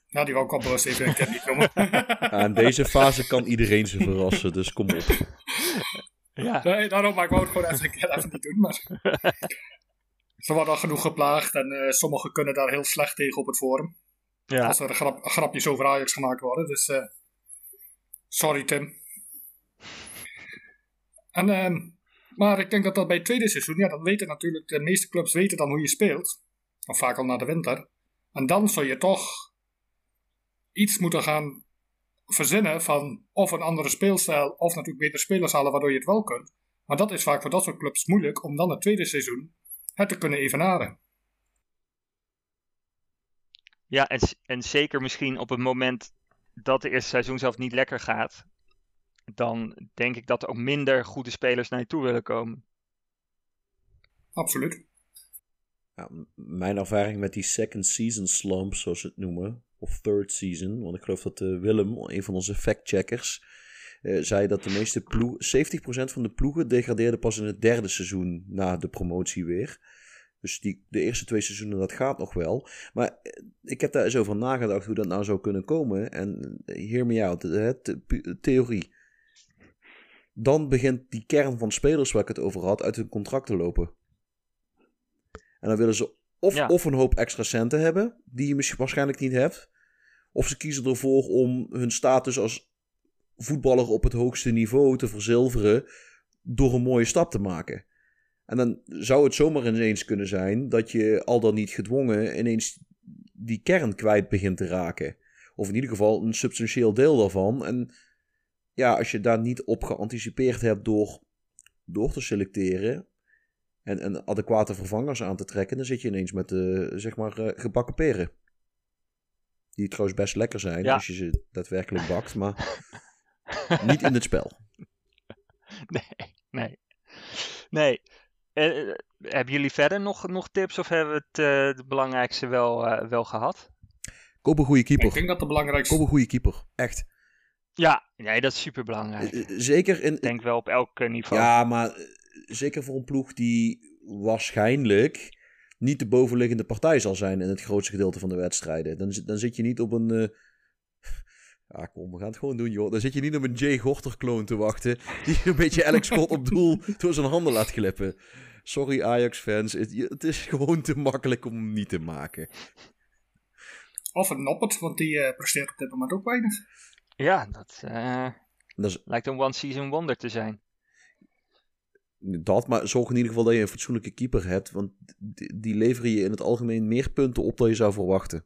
nou die wou ik al bewust even een keer niet noemen. Ja, in deze fase kan iedereen ze verrassen, dus kom op. Ja. nee, daarom, maar ik wou het gewoon even een keer even niet doen. Maar... Ze worden al genoeg geplaagd en eh, sommigen kunnen daar heel slecht tegen op het forum. Ja, Als er grap, grapjes over Ajax gemaakt worden. Dus eh, sorry Tim. En, ehm, maar ik denk dat dat bij het tweede seizoen, ja, dan weten natuurlijk de meeste clubs weten dan hoe je speelt. Of vaak al na de winter. En dan zou je toch iets moeten gaan verzinnen van of een andere speelstijl of natuurlijk betere spelers halen waardoor je het wel kunt. Maar dat is vaak voor dat soort clubs moeilijk om dan het tweede seizoen het te kunnen evenaren. ja en, en zeker misschien op het moment dat de eerste seizoen zelf niet lekker gaat, dan denk ik dat er ook minder goede spelers naar je toe willen komen. Absoluut. Mijn ervaring met die second season slump, zoals ze het noemen, of third season, want ik geloof dat eh, Willem, een van onze factcheckers, eh zei dat de meeste ploegen, 70% van de ploegen degradeerden pas in het derde seizoen na de promotie weer. Dus die, de eerste twee seizoenen, dat gaat nog wel. Maar eh, ik heb daar eens over nagedacht hoe dat nou zou kunnen komen. En hear me out, hè, theorie. Dan begint die kern van spelers waar ik het over had uit hun contract te lopen. En dan willen ze of, Ja. of een hoop extra centen hebben, die je misschien waarschijnlijk niet hebt. Of ze kiezen ervoor om hun status als voetballer op het hoogste niveau te verzilveren door een mooie stap te maken. En dan zou het zomaar ineens kunnen zijn dat je al dan niet gedwongen ineens die kern kwijt begint te raken. Of in ieder geval een substantieel deel daarvan. En ja, als je daar niet op geanticipeerd hebt door, door te selecteren en, en adequate vervangers aan te trekken, dan zit je ineens met de zeg maar eh, gebakken peren. Die trouwens best lekker zijn Ja. als je ze daadwerkelijk bakt, maar niet in het spel. Nee, nee. Nee. Eh, eh, hebben jullie verder nog, nog tips of hebben we het, eh, het belangrijkste wel, eh, wel gehad? Koop een goede Ik denk keeper. dat de belangrijkste... Koop een goede keeper. Echt. Ja, nee, dat is super belangrijk. Eh, eh, Zeker in, Ik denk wel op elk eh, niveau. Ja, maar eh, zeker voor een ploeg die waarschijnlijk niet de bovenliggende partij zal zijn in het grootste gedeelte van de wedstrijden. Dan, zit- dan zit je niet op een. eh, Ja, kom, we gaan het gewoon doen, joh. Dan zit je niet op een Jay Gorter-kloon te wachten. Die een beetje elk schot op doel door zijn handen laat glippen. Sorry, Ajax-fans. Het, het is gewoon te makkelijk om hem niet te maken. Of een Noppert, want die eh, presteert op dit moment ook weinig. Ja, dat eh, Dat is lijkt een one-season wonder te zijn. Dat, maar zorg in ieder geval dat je een fatsoenlijke keeper hebt. Want die, leveren je in het algemeen meer punten op dan je zou verwachten.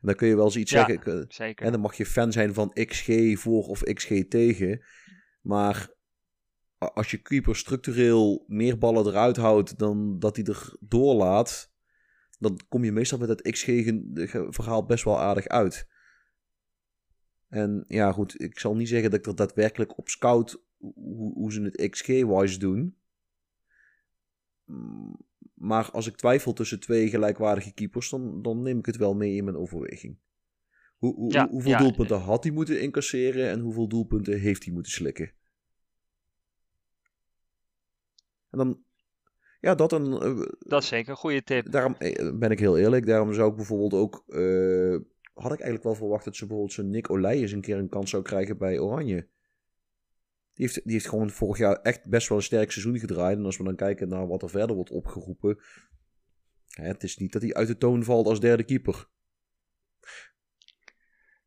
En dan kun je wel eens iets Ja. zeggen. Zeker. En dan mag je fan zijn van XG voor of XG tegen. Maar als je keeper structureel meer ballen eruit houdt dan dat hij er doorlaat, dan kom je meestal met het XG-verhaal best wel aardig uit. En ja, goed, ik zal niet zeggen dat ik er daadwerkelijk op scout hoe, hoe ze het XG-wise doen. Maar als ik twijfel tussen twee gelijkwaardige keepers, dan, dan neem ik het wel mee in mijn overweging. Hoe, hoe, Ja, hoeveel ja. doelpunten had hij moeten incasseren en hoeveel doelpunten heeft hij moeten slikken? En dan, ja, dat een. eh, Dat is zeker een goede tip. daarom eh, ben ik heel eerlijk. Daarom zou ik bijvoorbeeld ook. eh, had ik eigenlijk wel verwacht dat ze bijvoorbeeld zo'n Nick Olij eens een keer een kans zou krijgen bij Oranje. Die heeft, die heeft gewoon vorig jaar echt best wel een sterk seizoen gedraaid. En als we dan kijken naar wat er verder wordt opgeroepen. hè, het is niet dat hij uit de toon valt als derde keeper.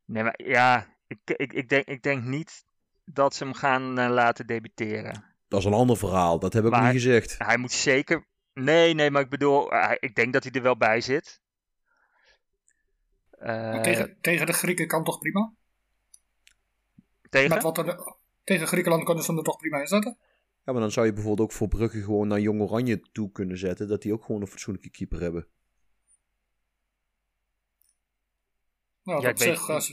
Nee, maar ja, ik, ik, ik, denk, ik denk niet dat ze hem gaan eh, laten debuteren. Dat is een ander verhaal. Dat heb ik Maar- niet gezegd. Hij moet zeker. Nee, nee, maar ik bedoel, hij- ik denk dat hij er wel bij zit. Eh, tegen, tegen de Grieken kan toch prima? tegen? Met wat er, tegen Griekenland kunnen ze hem er toch prima in zetten? Ja, maar dan zou je bijvoorbeeld ook voor Brugge gewoon naar Jong Oranje toe kunnen zetten. Dat die ook gewoon een fatsoenlijke keeper hebben. Nou, Ja, ik weet- zich, als-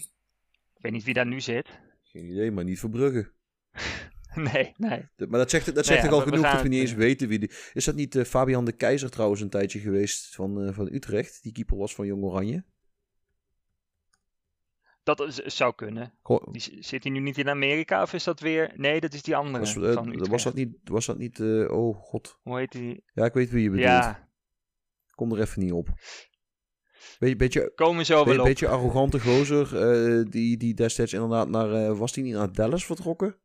Ik weet niet wie daar nu zit. Geen idee, maar niet voor Brugge. nee, nee. De- Maar dat zegt, dat zegt ja, al we- genoeg dat we niet eens weten wie die... Is dat niet eh, Fabian de Keizer trouwens een tijdje geweest van, eh, van Utrecht? Die keeper was van Jong Oranje. Dat is- zou kunnen. Die, zit hij nu niet in Amerika of is dat weer... Nee, dat is die andere was, van eh, was dat niet... Was dat niet eh, oh god. Hoe heet die? Ja, ik weet wie je bedoelt. Ja, Kom er even niet op. Beetje, beetje, komen zo wel op. beetje arrogante gozer. eh, die, die destijds inderdaad naar... eh, was die niet naar Dallas vertrokken?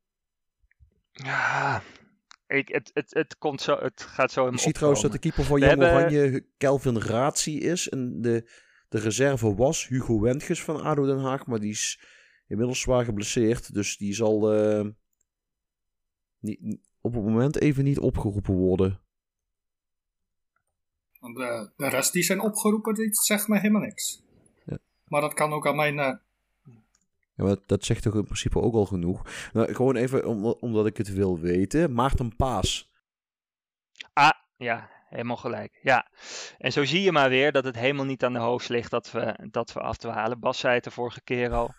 Ja, Ik, het, het, het, komt zo, het gaat zo in Je ziet trouwens dat de keeper van Jong hebben- Oranje Kelvin Ratie is. En de, de reserve was Hugo Wendges van ADO Den Haag. Maar die is inmiddels zwaar geblesseerd. Dus die zal eh, niet, op het moment even niet opgeroepen worden. Want de, de rest die zijn opgeroepen, die zegt mij helemaal niks. Ja. Maar dat kan ook aan mijn... eh, Ja, maar dat zegt toch in principe ook al genoeg. Nou, gewoon even om, omdat ik het wil weten. Maarten Paas. Ah, ja, helemaal gelijk. Ja, en zo zie je maar weer dat het helemaal niet aan de hoofd ligt dat we, dat we afdwalen. Bas zei het de vorige keer al.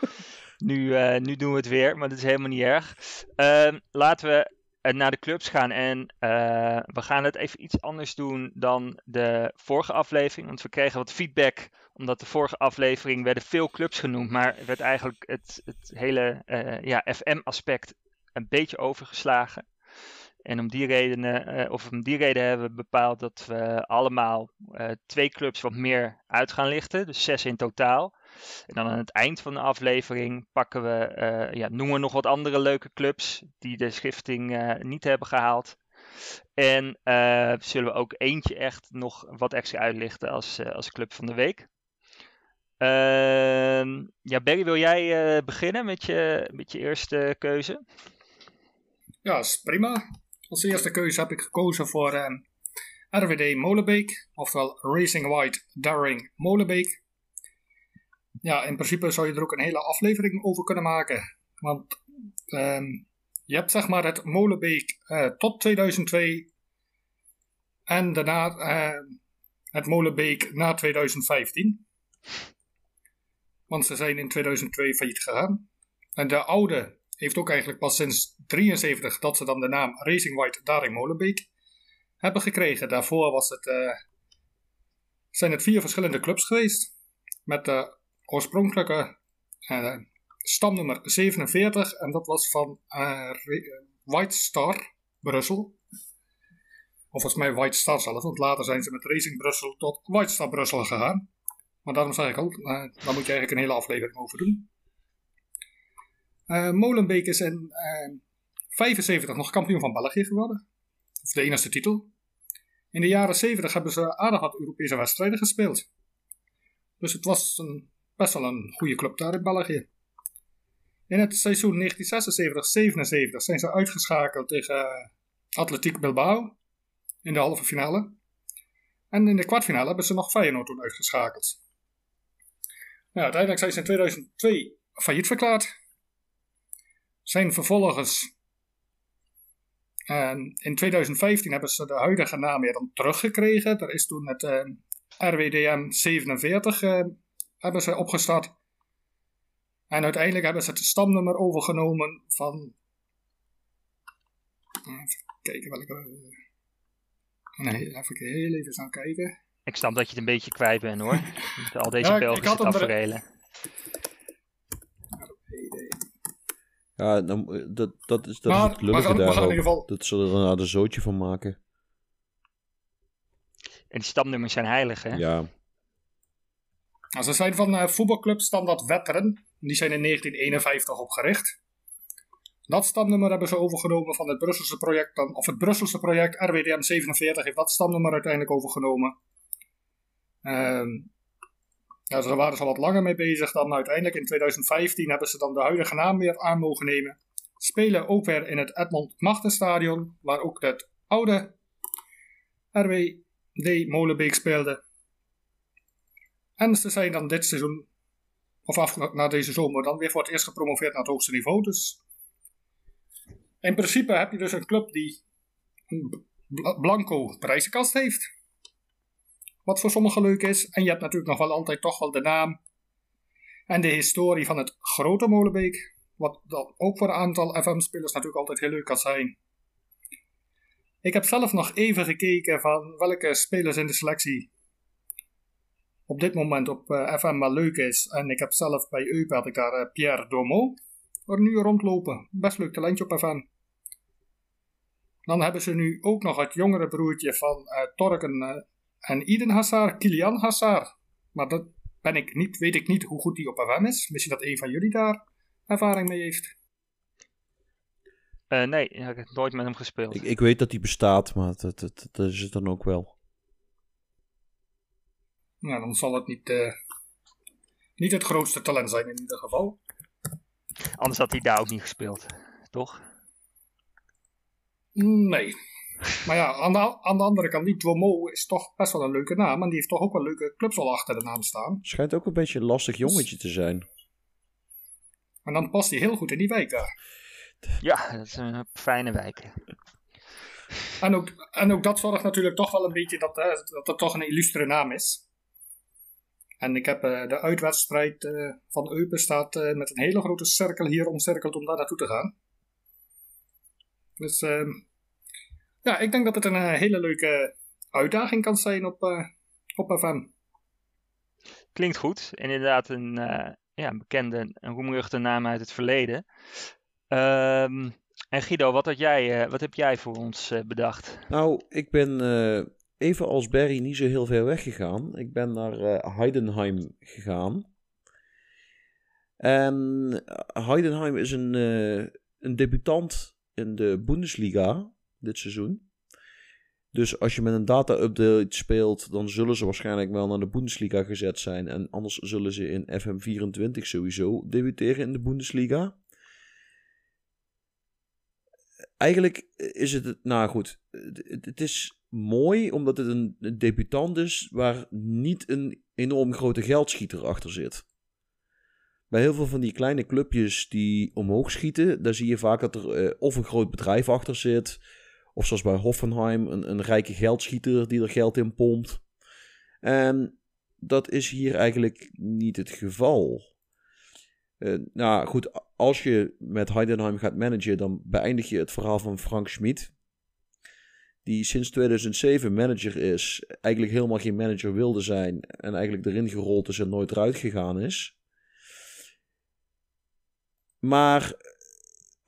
nu, eh, nu doen we het weer, maar dat is helemaal niet erg. Ehm, laten we eh, naar de clubs gaan en eh, we gaan het even iets anders doen dan de vorige aflevering. Want we kregen wat feedback, omdat de vorige aflevering werden veel clubs genoemd, maar werd eigenlijk het, het hele ja, FM-aspect een beetje overgeslagen. En om die redenen, eh, of om die reden hebben we bepaald dat we allemaal eh, twee clubs wat meer uit gaan lichten. Dus zes in totaal. En dan aan het eind van de aflevering pakken we, eh, ja, noemen we nog wat andere leuke clubs die de schifting niet hebben gehaald. En zullen we ook eentje echt nog wat extra uitlichten als, als club van de week. Ehm, ja, Barry, wil jij beginnen met je, met je eerste keuze? Ja, is prima. Als eerste keuze heb ik gekozen voor eh, RWD Molenbeek, oftewel Racing White Daring Molenbeek. Ja, in principe zou je er ook een hele aflevering over kunnen maken. Want ehm, je hebt zeg maar het Molenbeek eh, tot 2002 en daarna eh, het Molenbeek na 2015. Want ze zijn in 2002 failliet gegaan. En de oude heeft ook eigenlijk pas sinds 73 dat ze dan de naam Racing White Daring Molenbeek hebben gekregen. Daarvoor was het, eh, zijn het vier verschillende clubs geweest. Met de oorspronkelijke eh, stamnummer 47. En dat was van eh, White Star Brussel. Of volgens mij White Star zelf. Want later zijn ze met Racing Brussel tot White Star Brussel gegaan. Maar daarom zeg ik al, daar moet je eigenlijk een hele aflevering over doen. Eh, Molenbeek is in eh 75 nog kampioen van België geworden. Of de enige titel. In de jaren 70 hebben ze aardig wat Europese wedstrijden gespeeld. Dus het was een, best wel een goede club daar in België. In het seizoen 1976-77 zijn ze uitgeschakeld tegen eh, Atletiek Bilbao in de halve finale. En in de kwartfinale hebben ze nog Feyenoord toen uitgeschakeld. Nou, uiteindelijk zijn ze in 2002 failliet verklaard. Zijn vervolgens en in 2015 hebben ze de huidige naam weer dan teruggekregen. Er is toen het eh, RWDM 47 eh, hebben ze opgestart. En uiteindelijk hebben ze het stamnummer overgenomen van. Even kijken welke. eh, Nee, even heel even gaan kijken. Ik snap dat je het een beetje kwijt bent hoor. Met al deze Ja, Belgische er- taferelen. Ja, dan, eh, dat, dat is, dat Maar is het lullige we gaan- we daar gaan in ieder geval- Dat ze er een een zootje van maken. En die stamnummers zijn heilig hè? Ja. Nou, ze zijn van eh, voetbalclub Standard Wetteren. Die zijn in 1951 opgericht. Dat stamnummer hebben ze overgenomen van het Brusselse project, dan, of het Brusselse project RWDM 47 heeft dat stamnummer uiteindelijk overgenomen. Ehm ja, ze waren er al wat langer mee bezig dan uiteindelijk in 2015 hebben ze dan de huidige naam weer aan mogen nemen. Spelen ook weer in het Edmond Machtenstadion, waar ook het oude RWD Molenbeek speelde. En ze zijn dan dit seizoen, of af, na deze zomer, dan weer voor het eerst gepromoveerd naar het hoogste niveau. Dus in principe heb je dus een club die een bl- blanco prijzenkast heeft. Wat voor sommigen leuk is. En je hebt natuurlijk nog wel altijd toch wel de naam en de historie van het grote Molenbeek. Wat dan ook voor een aantal FM-spelers natuurlijk altijd heel leuk kan zijn. Ik heb zelf nog even gekeken van welke spelers in de selectie op dit moment op eh, FM wel leuk is. En ik heb zelf bij Eupen had ik daar eh, Pierre Domo er nu rondlopen. Best leuk talentje op FM. Dan hebben ze nu ook nog het jongere broertje van eh, Torken en Iden Hassar, Kilian Hassar. Maar dat ben ik niet, weet ik niet hoe goed die op FM is. Misschien dat een van jullie daar ervaring mee heeft. Uh, nee, ik heb nooit met hem gespeeld. Ik, ik weet dat hij bestaat, maar dat, dat, dat is het dan ook wel. Nou, dan zal het niet, uh, niet het grootste talent zijn in ieder geval. Anders had hij daar ook niet gespeeld, toch? Nee. Maar ja, aan de, aan de andere kant, die Duomo is toch best wel een leuke naam. En die heeft toch ook wel leuke clubs al achter de naam staan. Schijnt ook een beetje een lastig jongetje te zijn. En dan past hij heel goed in die wijk daar. Ja, dat is een fijne wijk. En ook, en ook dat zorgt natuurlijk toch wel een beetje dat, uh, dat het toch een illustre naam is. En ik heb uh, de uitwedstrijd uh, van Eupen staat met een hele grote cirkel hier omcirkeld om daar naartoe te gaan. Dus ehm, ja, ik denk dat het een hele leuke uitdaging kan zijn op, op FM. Klinkt goed. Inderdaad een, ja, een bekende, een roemruchte naam uit het verleden. Um, en Guido, wat, had jij, uh, wat heb jij voor ons uh, bedacht? Nou, ik ben uh, even als Barry niet zo heel ver weggegaan. Ik ben naar Heidenheim gegaan. En Heidenheim is een, een debutant in de Bundesliga dit seizoen. Dus als je met een data-update speelt, dan zullen ze waarschijnlijk wel naar de Bundesliga gezet zijn. En anders zullen ze in FM24 sowieso debuteren in de Bundesliga eigenlijk is het, nou goed, het, is mooi omdat het een, debutant is waar niet een enorm grote geldschieter achter zit. Bij heel veel van die kleine clubjes die omhoog schieten, daar zie je vaak dat er uh, of een groot bedrijf achter zit, of zoals bij Hoffenheim, een, een rijke geldschieter die er geld in pompt. En dat is hier eigenlijk niet het geval. Uh, nou goed, als je met Heidenheim gaat managen, dan beëindig je het verhaal van Frank Schmid. Die sinds 2007 manager is, eigenlijk helemaal geen manager wilde zijn en eigenlijk erin gerold is en nooit eruit gegaan is. Maar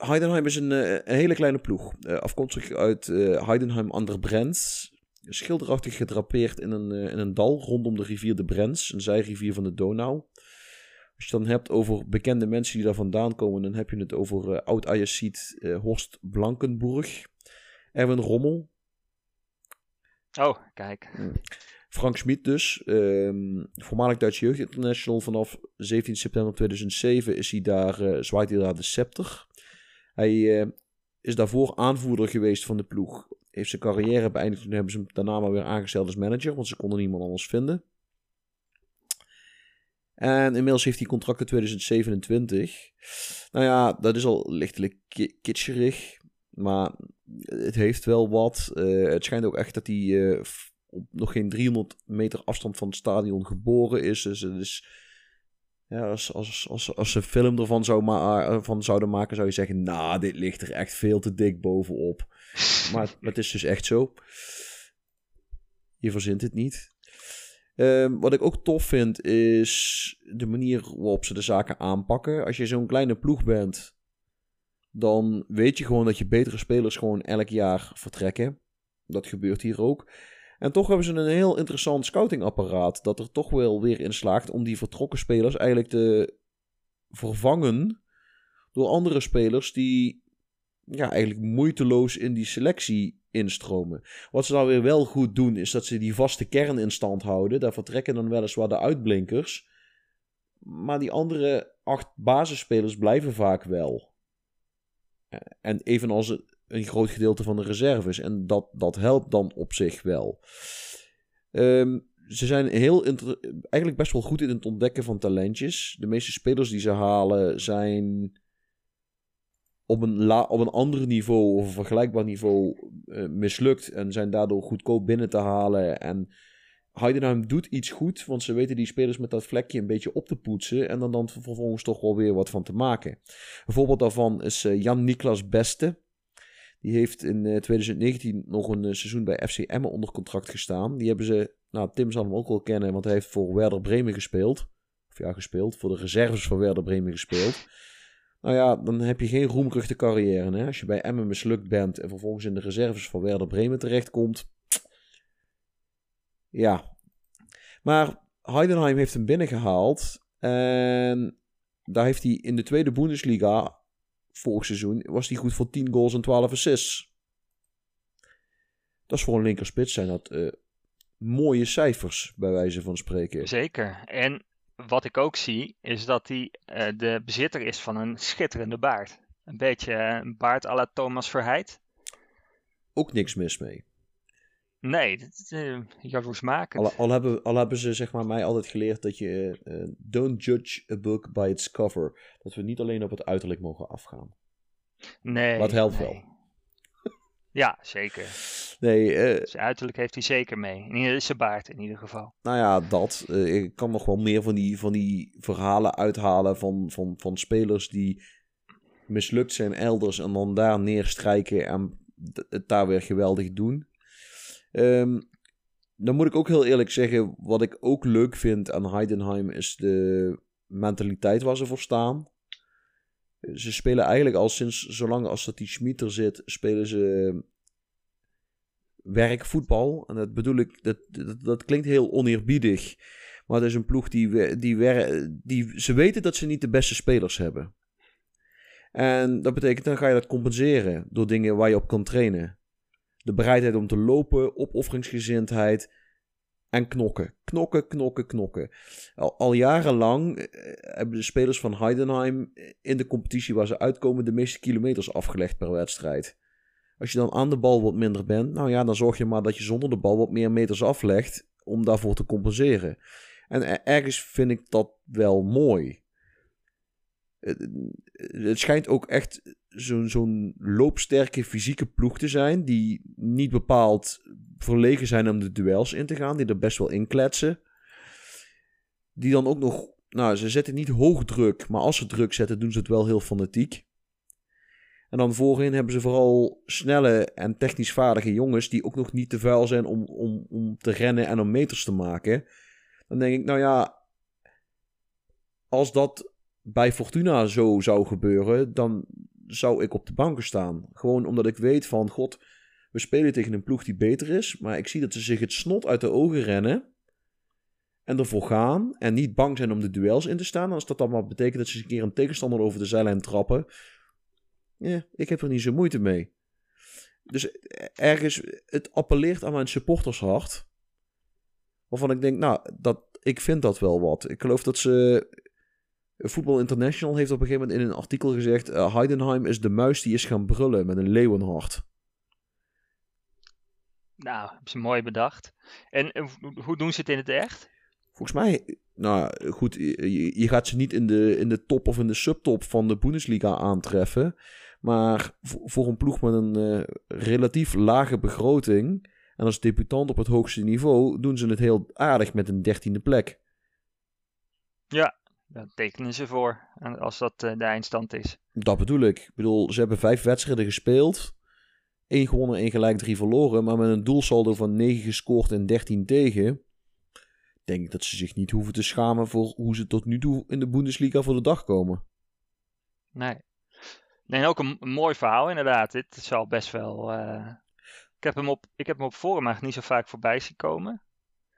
Heidenheim is een, eh, een hele kleine ploeg. Uh, afkomstig uit uh, Heidenheim an der Brenz. Schilderachtig gedrapeerd in een, in een dal rondom de rivier de Brenz, een zijrivier van de Donau. Als je het dan hebt over bekende mensen die daar vandaan komen, dan heb je het over oud Ajaxiet uh, Horst Blankenburg, Erwin Rommel. Oh, kijk. Mm. Frank Schmid dus, um, voormalig Duits Jeugd International. Vanaf 17 september 2007 is hij daar, uh, zwaait hij daar de scepter. Hij uh, is daarvoor aanvoerder geweest van de ploeg. Heeft zijn carrière beëindigd. Toen hebben ze hem daarna maar weer aangesteld als manager, want ze konden niemand anders vinden. En inmiddels heeft hij contract in 2027. Nou ja, dat is al lichtelijk kitscherig. Maar het heeft wel wat. Uh, het schijnt ook echt dat hij uh, op nog geen 300 meter afstand van het stadion geboren is. Dus het is. Ja, als, als, als, als ze een film ervan zou eh, van zouden maken, zou je zeggen: Nou, dit ligt er echt veel te dik bovenop. maar het is dus echt zo. Je verzint het niet. Um, wat ik ook tof vind is de manier waarop ze de zaken aanpakken. Als je zo'n kleine ploeg bent, dan weet je gewoon dat je betere spelers gewoon elk jaar vertrekken. Dat gebeurt hier ook. En toch hebben ze een heel interessant scoutingapparaat dat er toch wel weer in slaagt om die vertrokken spelers eigenlijk te vervangen door andere spelers die ja, eigenlijk moeiteloos in die selectie instromen. Wat ze dan weer wel goed doen, is dat ze die vaste kern in stand houden. Daar vertrekken dan weliswaar de uitblinkers. Maar die andere acht basisspelers blijven vaak wel. En evenals een groot gedeelte van de reserves. En dat, dat helpt dan op zich wel. Ehm, ze zijn heel eigenlijk best wel goed in het ontdekken van talentjes. De meeste spelers die ze halen zijn op een, la op een ander niveau of een vergelijkbaar niveau uh, mislukt en zijn daardoor goedkoop binnen te halen. En Heidenheim doet iets goed, want ze weten die spelers met dat vlekje een beetje op te poetsen en dan, dan vervolgens toch wel weer wat van te maken. Een voorbeeld daarvan is uh, Jan-Niklas Beste. Die heeft in uh, eh, 2019 nog een seizoen bij FC Emmen onder contract gestaan. Die hebben ze, nou Tim zal hem ook wel kennen, want hij heeft voor Werder Bremen gespeeld. Of ja, gespeeld, voor de reserves van Werder Bremen gespeeld. Nou ja, dan heb je geen roemruchte carrière. Hè? Als je bij Emmen mislukt bent en vervolgens in de reserves van Werder Bremen terechtkomt. Ja. Maar Heidenheim heeft hem binnengehaald. En daar heeft hij in de tweede Bundesliga vorig seizoen was hij goed voor 10 goals en 12 assists. Dat is voor een linkerspits zijn dat eh, mooie cijfers, bij wijze van spreken. Zeker. En wat ik ook zie, is dat hij eh, de bezitter is van een schitterende baard. Een beetje eh, een baard à la Thomas Verheid. Ook niks mis mee. Nee, dat uh, jaloersmakend. Al, al, hebben, al hebben ze zeg maar, mij altijd geleerd dat je eh, don't judge a book by its cover. Dat we niet alleen op het uiterlijk mogen afgaan. Nee. Wat helpt nee. wel. Ja, zeker. Nee, eh, Zijn uiterlijk heeft hij zeker mee. In zijn baard in ieder geval. nou ja, dat. Eh, ik kan nog wel meer van die, van die verhalen uithalen van, van, van spelers die mislukt zijn elders en dan daar neerstrijken en het daar weer geweldig doen. Ehm, dan moet ik ook heel eerlijk zeggen, wat ik ook leuk vind aan Heidenheim is de mentaliteit waar ze voor staan. Ze spelen eigenlijk al sinds zolang als dat die Schmid er zit, spelen ze werkvoetbal. En dat bedoel ik, dat, dat, klinkt heel oneerbiedig. Maar het is een ploeg die, die, die. Ze weten dat ze niet de beste spelers hebben. En dat betekent dan ga je dat compenseren door dingen waar je op kan trainen. De bereidheid om te lopen, opofferingsgezindheid en knokken. Knokken, knokken, knokken. Al, jarenlang eh, hebben de spelers van Heidenheim in de competitie waar ze uitkomen de meeste kilometers afgelegd per wedstrijd. Als je dan aan de bal wat minder bent, nou ja, dan zorg je maar dat je zonder de bal wat meer meters aflegt om daarvoor te compenseren. En er- ergens vind ik dat wel mooi. Het schijnt ook echt zo'n zo'n loopsterke fysieke ploeg te zijn, die niet bepaald verlegen zijn om de duels in te gaan, die er best wel in kletsen. Die dan ook nog, nou, ze zetten niet hoog druk, maar als ze druk zetten, doen ze het wel heel fanatiek. En dan voorin hebben ze vooral snelle en technisch vaardige jongens die ook nog niet te vuil zijn om, om, om te rennen en om meters te maken. Dan denk ik, nou ja, als dat bij Fortuna zo zou gebeuren, dan zou ik op de banken staan. Gewoon omdat ik weet van, god, we spelen tegen een ploeg die beter is, maar ik zie dat ze zich het snot uit de ogen rennen en ervoor gaan en niet bang zijn om de duels in te staan. Als dat dan maar betekent dat ze een keer een tegenstander over de zijlijn trappen, ja, ik heb er niet zo moeite mee. Dus ergens, het appelleert aan mijn supportershart. Waarvan ik denk, nou, dat, ik vind dat wel wat. Ik geloof dat ze. Football International heeft op een gegeven moment in een artikel gezegd: eh, Heidenheim is de muis die is gaan brullen met een leeuwenhart. Nou, hebben ze mooi bedacht. En eh, hoe- doen ze het in het echt? Volgens mij, nou goed, je, je gaat ze niet in de, in de top of in de subtop van de Bundesliga aantreffen. Maar voor, voor een ploeg met een eh, relatief lage begroting. En als debutant op het hoogste niveau doen ze het heel aardig met een dertiende plek. Daar tekenen ze voor, als dat eh, de eindstand is. Dat bedoel ik. Ik bedoel, ze hebben vijf wedstrijden gespeeld. één gewonnen, één gelijk, drie verloren. Maar met een doelsaldo van 9 gescoord en 13 tegen. Denk ik dat ze zich niet hoeven te schamen voor hoe ze tot nu toe in de Bundesliga voor de dag komen. Nee. Nee, ook een, een mooi verhaal inderdaad. Dit is al best wel... eh, Ik heb hem op, ik heb hem op forum eigenlijk niet zo vaak voorbij zien komen.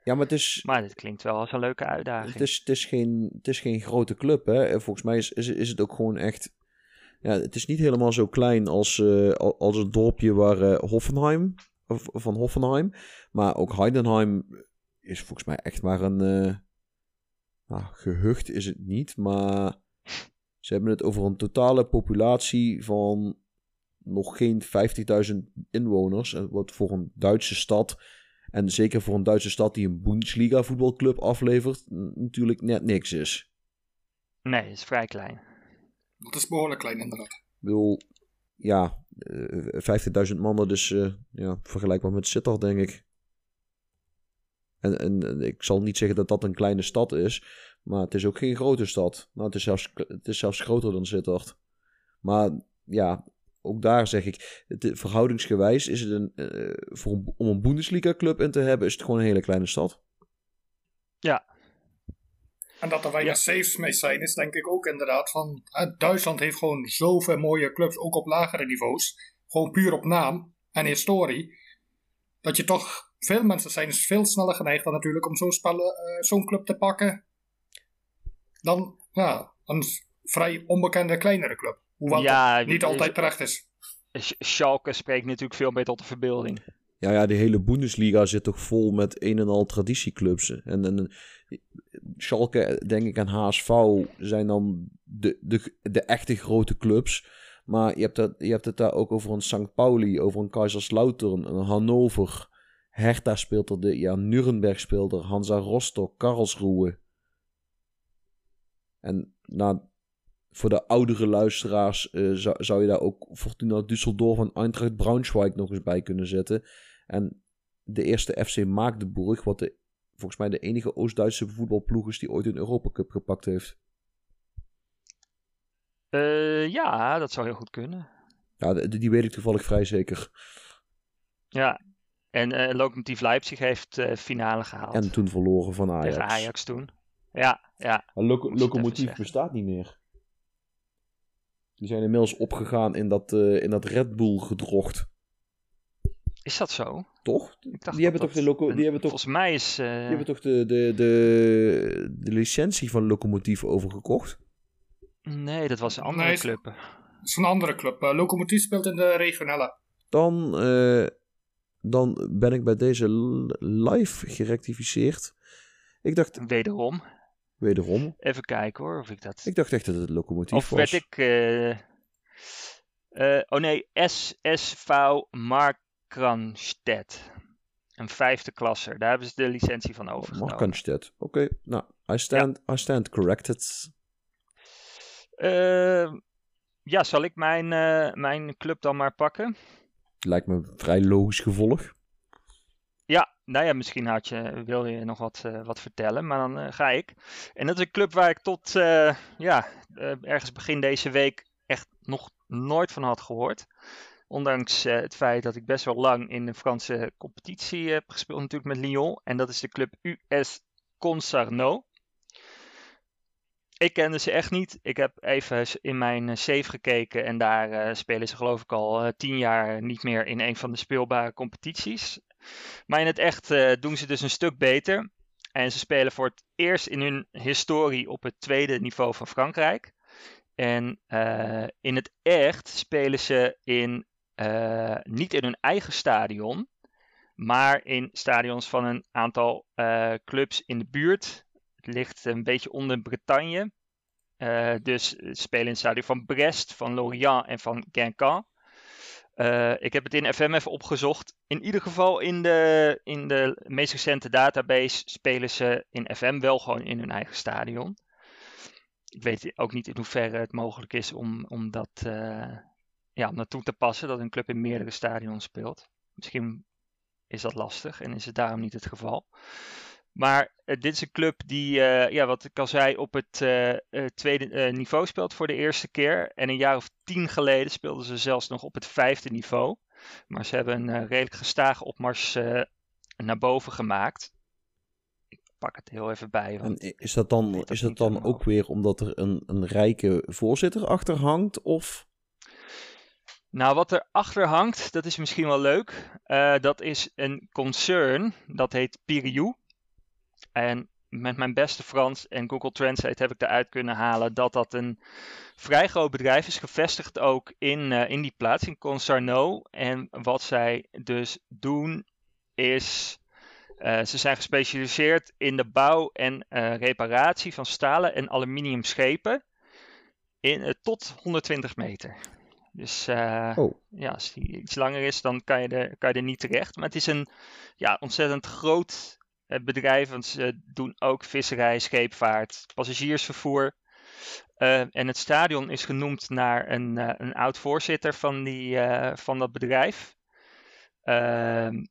Ja, maar het is, Maar dit klinkt wel als een leuke uitdaging. het is, het is, geen, het is geen grote club. Hè? En Volgens mij is, is, is het ook gewoon echt. Ja, het is niet helemaal zo klein als, eh, al- als het dorpje waar eh, Hoffenheim. Of, van Hoffenheim. Maar ook Heidenheim is volgens mij echt maar een. eh nou, gehucht is het niet. Maar ze hebben het over een totale populatie van nog geen 50.000 inwoners. Wat voor een Duitse stad. En zeker voor een Duitse stad die een Bundesliga voetbalclub aflevert, natuurlijk net niks is. Nee, het is vrij klein. Dat is behoorlijk klein inderdaad. Ik bedoel, ja, eh 50.000 mannen, dus eh, ja, vergelijkbaar met Sittard, denk ik. En, en, en ik zal niet zeggen dat dat een kleine stad is, maar het is ook geen grote stad. Nou, het is zelfs, het is zelfs groter dan Sittard. Maar ja, ook daar zeg ik, het, verhoudingsgewijs is het een, eh, voor een, om een Bundesliga-club in te hebben, is het gewoon een hele kleine stad. En dat er weinig saves mee zijn, is denk ik ook inderdaad van... eh, Duitsland heeft gewoon zoveel mooie clubs, ook op lagere niveaus. Gewoon puur op naam en historie. Dat je toch... Veel mensen zijn dus veel sneller geneigd dan natuurlijk om zo'n eh, zo'n club te pakken. Dan ja, een vrij onbekende kleinere club. Hoewel Ja, niet altijd terecht is. Sch- Schalke spreekt natuurlijk veel meer tot de verbeelding. Ja, ja, de hele Bundesliga zit toch vol met een en al traditieclubs. En, en Schalke, denk ik, en HSV zijn dan de, de, de echte grote clubs. Maar je hebt, het, je hebt het daar ook over een St. Pauli, over een Kaiserslautern, een Hannover. Hertha speelt er, de, ja, Nuremberg speelt er, Hansa Rostock, Karlsruhe. En nou, voor de oudere luisteraars eh, zou, zou je daar ook Fortuna Düsseldorf en Eintracht Braunschweig nog eens bij kunnen zetten. En de eerste FC Magdeburg, wat de, volgens mij de enige Oost-Duitse voetbalploeg is die ooit een Europa Cup gepakt heeft. Eh, ja, dat zou heel goed kunnen. Ja, die weet ik toevallig vrij zeker. Ja. En eh Lokomotiv Leipzig heeft eh finale gehaald. En toen verloren van Ajax. Tegen Ajax toen. Ja, ja. Maar Loco- Moest het even Lokomotief zeggen. bestaat niet meer. Die zijn inmiddels opgegaan in dat, eh, in dat Red Bull gedrocht. Is dat zo? Toch? Ik dacht Die hebben dat toch de dat loco- een- die hebben toch- Volgens mij is... eh, Die hebben toch de, de, de, de licentie van Lokomotief overgekocht? Nee, dat was een andere Nee, club. Het is een andere club. Eh Lokomotief speelt in de regionale. Dan, eh, dan ben ik bij deze live gerectificeerd. Ik dacht Wederom. Wederom. Even kijken hoor, of ik dat... Ik dacht echt dat het Lokomotief Of was. werd ik... eh, eh, oh nee, SSV Markranstädt. Een vijfde klasser. Daar hebben ze de licentie van overgenomen. Markenstedt. Oké, nou, I stand, I stand corrected. Eh, ja, zal ik mijn, mijn club dan maar pakken? Lijkt me een vrij logisch gevolg. Ja, nou ja, misschien had je, wil je nog wat, eh, wat vertellen, maar dan eh, ga ik. En dat is een club waar ik tot eh, ja, ergens begin deze week echt nog nooit van had gehoord. Ondanks het feit dat ik best wel lang in de Franse competitie heb gespeeld, natuurlijk met Lyon. En dat is de club US Concarneau. Ik kende ze echt niet. Ik heb even in mijn save gekeken en daar spelen ze geloof ik al tien jaar niet meer in een van de speelbare competities. Maar in het echt eh, doen ze dus een stuk beter. En ze spelen voor het eerst in hun historie op het tweede niveau van Frankrijk. En eh, in het echt spelen ze in, eh, niet in hun eigen stadion, maar in stadions van een aantal clubs in de buurt. Het ligt een beetje onder Bretagne. Dus spelen in het stadion van Brest, van Lorient en van Guingamp. Eh, ik heb het in FM even opgezocht. In ieder geval in de, in de meest recente database spelen ze in FM wel gewoon in hun eigen stadion. Ik weet ook niet in hoeverre het mogelijk is om, om dat eh, ja, om toe te passen, dat een club in meerdere stadions speelt. Misschien is dat lastig en is het daarom niet het geval. Maar eh, dit is een club die, eh, ja, wat ik al zei, op het eh, tweede niveau speelt voor de eerste keer. En een jaar of tien geleden speelden ze zelfs nog op het vijfde niveau. Maar ze hebben een redelijk gestage opmars naar boven gemaakt. Ik pak het heel even bij. Want En is dat dan, dat is dat dan ook weer omdat er een, een rijke voorzitter achter hangt? Of Nou, wat erachter hangt, dat is misschien wel leuk. Dat is een concern, dat heet Piriou. En met mijn beste Frans en Google Translate heb ik eruit kunnen halen dat dat een vrij groot bedrijf is, gevestigd ook in, eh, in die plaats, in Concarneau. En wat zij dus doen is, eh, ze zijn gespecialiseerd in de bouw en eh, reparatie van stalen en aluminium schepen in, tot 120 meter. Dus Oh. ja, als die iets langer is, dan kan je, er, kan je er niet terecht. Maar het is een ja, ontzettend groot bedrijf, want ze doen ook visserij, scheepvaart, passagiersvervoer. Eh, en het stadion is genoemd naar een, eh, een oud voorzitter van, die, eh, van dat bedrijf. Ehm,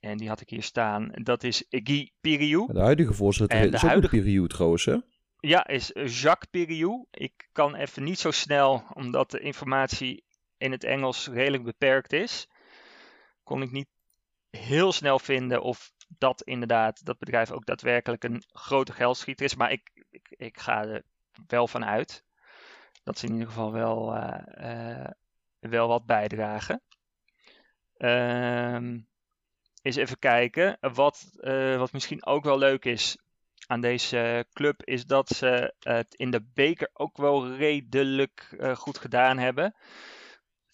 en die had ik hier staan. Dat is Guy Piriou. de huidige voorzitter En is de ook huidige- periode trouwens, hè? Ja, is Jacques Piriou. Ik kan even niet zo snel, omdat de informatie in het Engels redelijk beperkt is, kon ik niet heel snel vinden of dat inderdaad, dat bedrijf ook daadwerkelijk een grote geldschieter is. Maar ik, ik, ik ga er wel van uit dat ze in ieder geval wel, eh, eh, wel wat bijdragen. Ehm eens even kijken. Wat, eh, wat misschien ook wel leuk is. aan deze club is dat ze het in de beker ook wel redelijk goed gedaan hebben.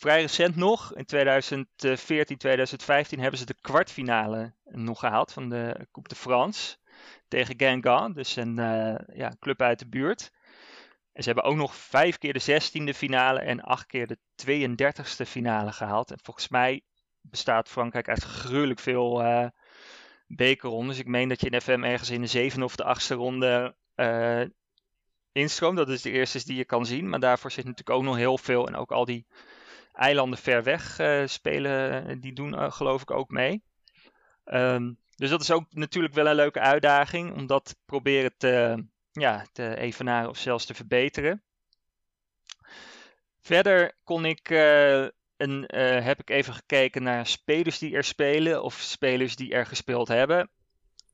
Vrij recent nog, in 2014, 2015, hebben ze de kwartfinale nog gehaald van de Coupe de France tegen Guingamp, dus een uh, ja, club uit de buurt. En ze hebben ook nog vijf keer de 16e finale en acht keer de 32e finale gehaald. En volgens mij bestaat Frankrijk uit gruwelijk veel uh, bekerrondes. Ik meen dat je in FM ergens in de zevende of de achtste ronde uh, instroomt. Dat is de eerste die je kan zien. Maar daarvoor zit natuurlijk ook nog heel veel. En ook al die eilanden ver weg uh, spelen, die doen geloof ik ook mee. Um, dus dat is ook natuurlijk wel een leuke uitdaging. Om dat proberen te, ja, te evenaren of zelfs te verbeteren. Verder kon ik en uh, heb ik even gekeken naar spelers die er spelen of spelers die er gespeeld hebben.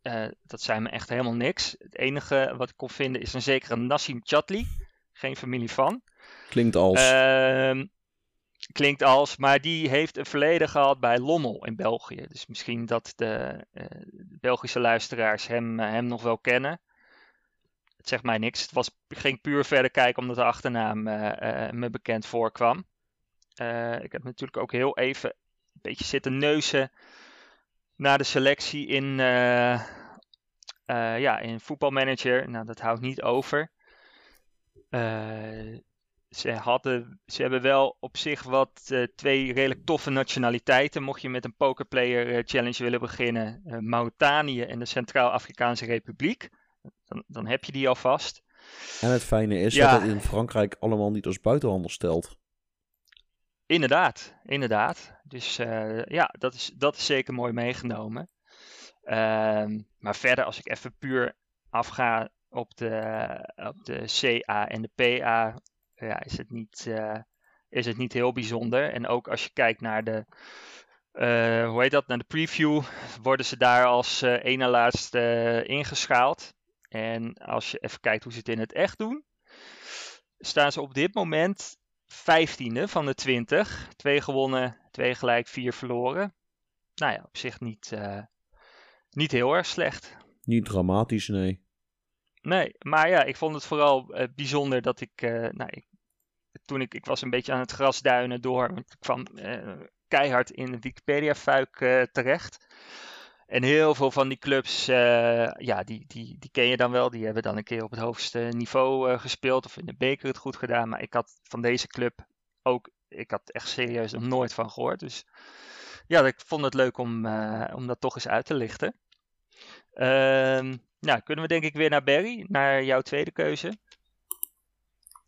Uh, dat zijn me echt helemaal niks. Het enige wat ik kon vinden is een zekere Nassim Chatli. Geen familie van. Klinkt als. Uh, klinkt als, maar die heeft een verleden gehad bij Lommel in België. Dus misschien dat de, uh, Belgische luisteraars hem, hem nog wel kennen. Het zegt mij niks. Het was, ging puur verder kijken omdat de achternaam me bekend voorkwam. Uh, ik heb natuurlijk ook heel even een beetje zitten neuzen naar de selectie in, uh, uh, ja, in voetbalmanager. Nou, dat houdt niet over. Ze, hadden, ze hebben wel op zich wat twee redelijk toffe nationaliteiten. Mocht je met een pokerplayer challenge willen beginnen, Mauritanië en de Centraal-Afrikaanse Republiek. Dan, dan heb je die alvast. En het fijne is ja. dat het in Frankrijk allemaal niet als buitenhandel stelt. Inderdaad, inderdaad. Dus ja, dat is, dat is zeker mooi meegenomen. Uh, maar verder, als ik even puur afga op de, op de CA en de PA, ja, is, het niet, uh, is het niet heel bijzonder. En ook als je kijkt naar de, uh, hoe heet dat, naar de preview, worden ze daar als uh, ene laatste ingeschaald. En als je even kijkt hoe ze het in het echt doen, staan ze op dit moment vijftiende van de 20. Twee gewonnen, twee gelijk, vier verloren. Nou ja, op zich niet, niet heel erg slecht. Niet dramatisch, nee. Nee, maar ja, ik vond het vooral uh, bijzonder dat ik, uh, nou, ik, toen ik, ik was een beetje aan het grasduinen door, ik kwam keihard in Wikipedia-fuik terecht. En heel veel van die clubs, uh, ja, die, die, die ken je dan wel. Die hebben dan een keer op het hoogste niveau gespeeld of in de beker het goed gedaan. Maar ik had van deze club ook, ik had echt serieus nog nooit van gehoord. Dus ja, ik vond het leuk om, om dat toch eens uit te lichten. Ehm, nou, kunnen we denk ik weer naar Barry, naar jouw tweede keuze.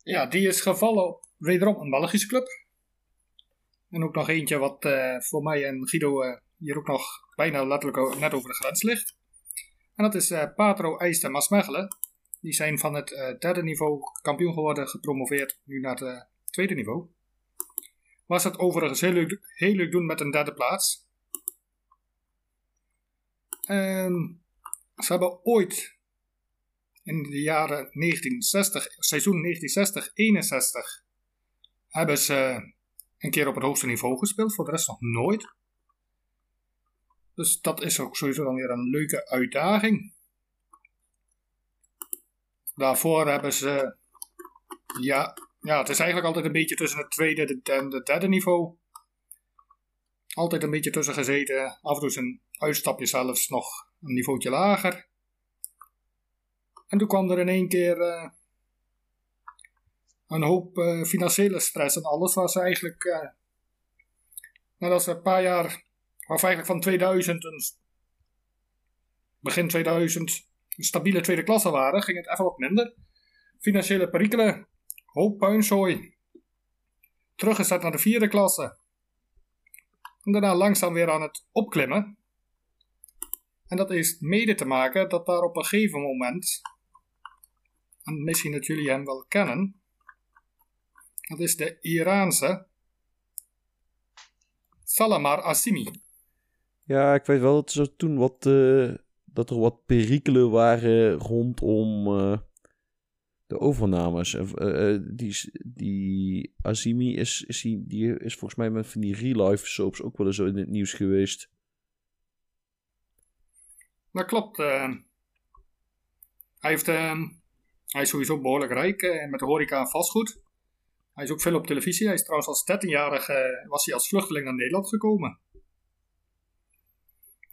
Ja, die is gevallen op wederom een Belgische club. En ook nog eentje wat voor mij en Guido hier ook nog bijna letterlijk net over de grens ligt. En dat is uh, Patro Eist en Maasmechelen. Die zijn van het derde niveau kampioen geworden, gepromoveerd nu naar het tweede niveau. Was het overigens heel leuk, heel leuk doen met een derde plaats. En ze hebben ooit in de jaren 1960, seizoen 1960-61, hebben ze een keer op het hoogste niveau gespeeld. Voor de rest nog nooit. Dus dat is ook sowieso dan weer een leuke uitdaging. Daarvoor hebben ze. Ja, ja, het is eigenlijk altijd een beetje tussen het tweede en het derde niveau. Altijd een beetje tussen gezeten. Af en toe is een uitstapje zelfs nog een niveautje lager. En toen kwam er in één keer uh, een hoop uh, financiële stress en alles was eigenlijk. Uh, nadat ze een paar jaar of eigenlijk van 2000, een, begin 2000, een stabiele tweede klasse waren, ging het even wat minder. Financiële perikelen, hoop puinzooi. Teruggezet naar de vierde klasse. En daarna langzaam weer aan het opklimmen. En dat heeft mede te maken dat daar op een gegeven moment, en misschien dat jullie hem wel kennen, dat is de Iraanse Salamar Assimi. Ja, ik weet wel dat er toen wat, uh, dat er wat perikelen waren rondom uh, de overnames. Uh, die, die Azimi is, is, die, die is volgens mij met van die real-life soaps ook wel eens in het nieuws geweest. Dat klopt. Hij, heeft, hij is sowieso behoorlijk rijk eh, met de horeca en vastgoed. Hij is ook veel op televisie. Hij is trouwens als 13-jarige eh, was hij als vluchteling naar Nederland gekomen.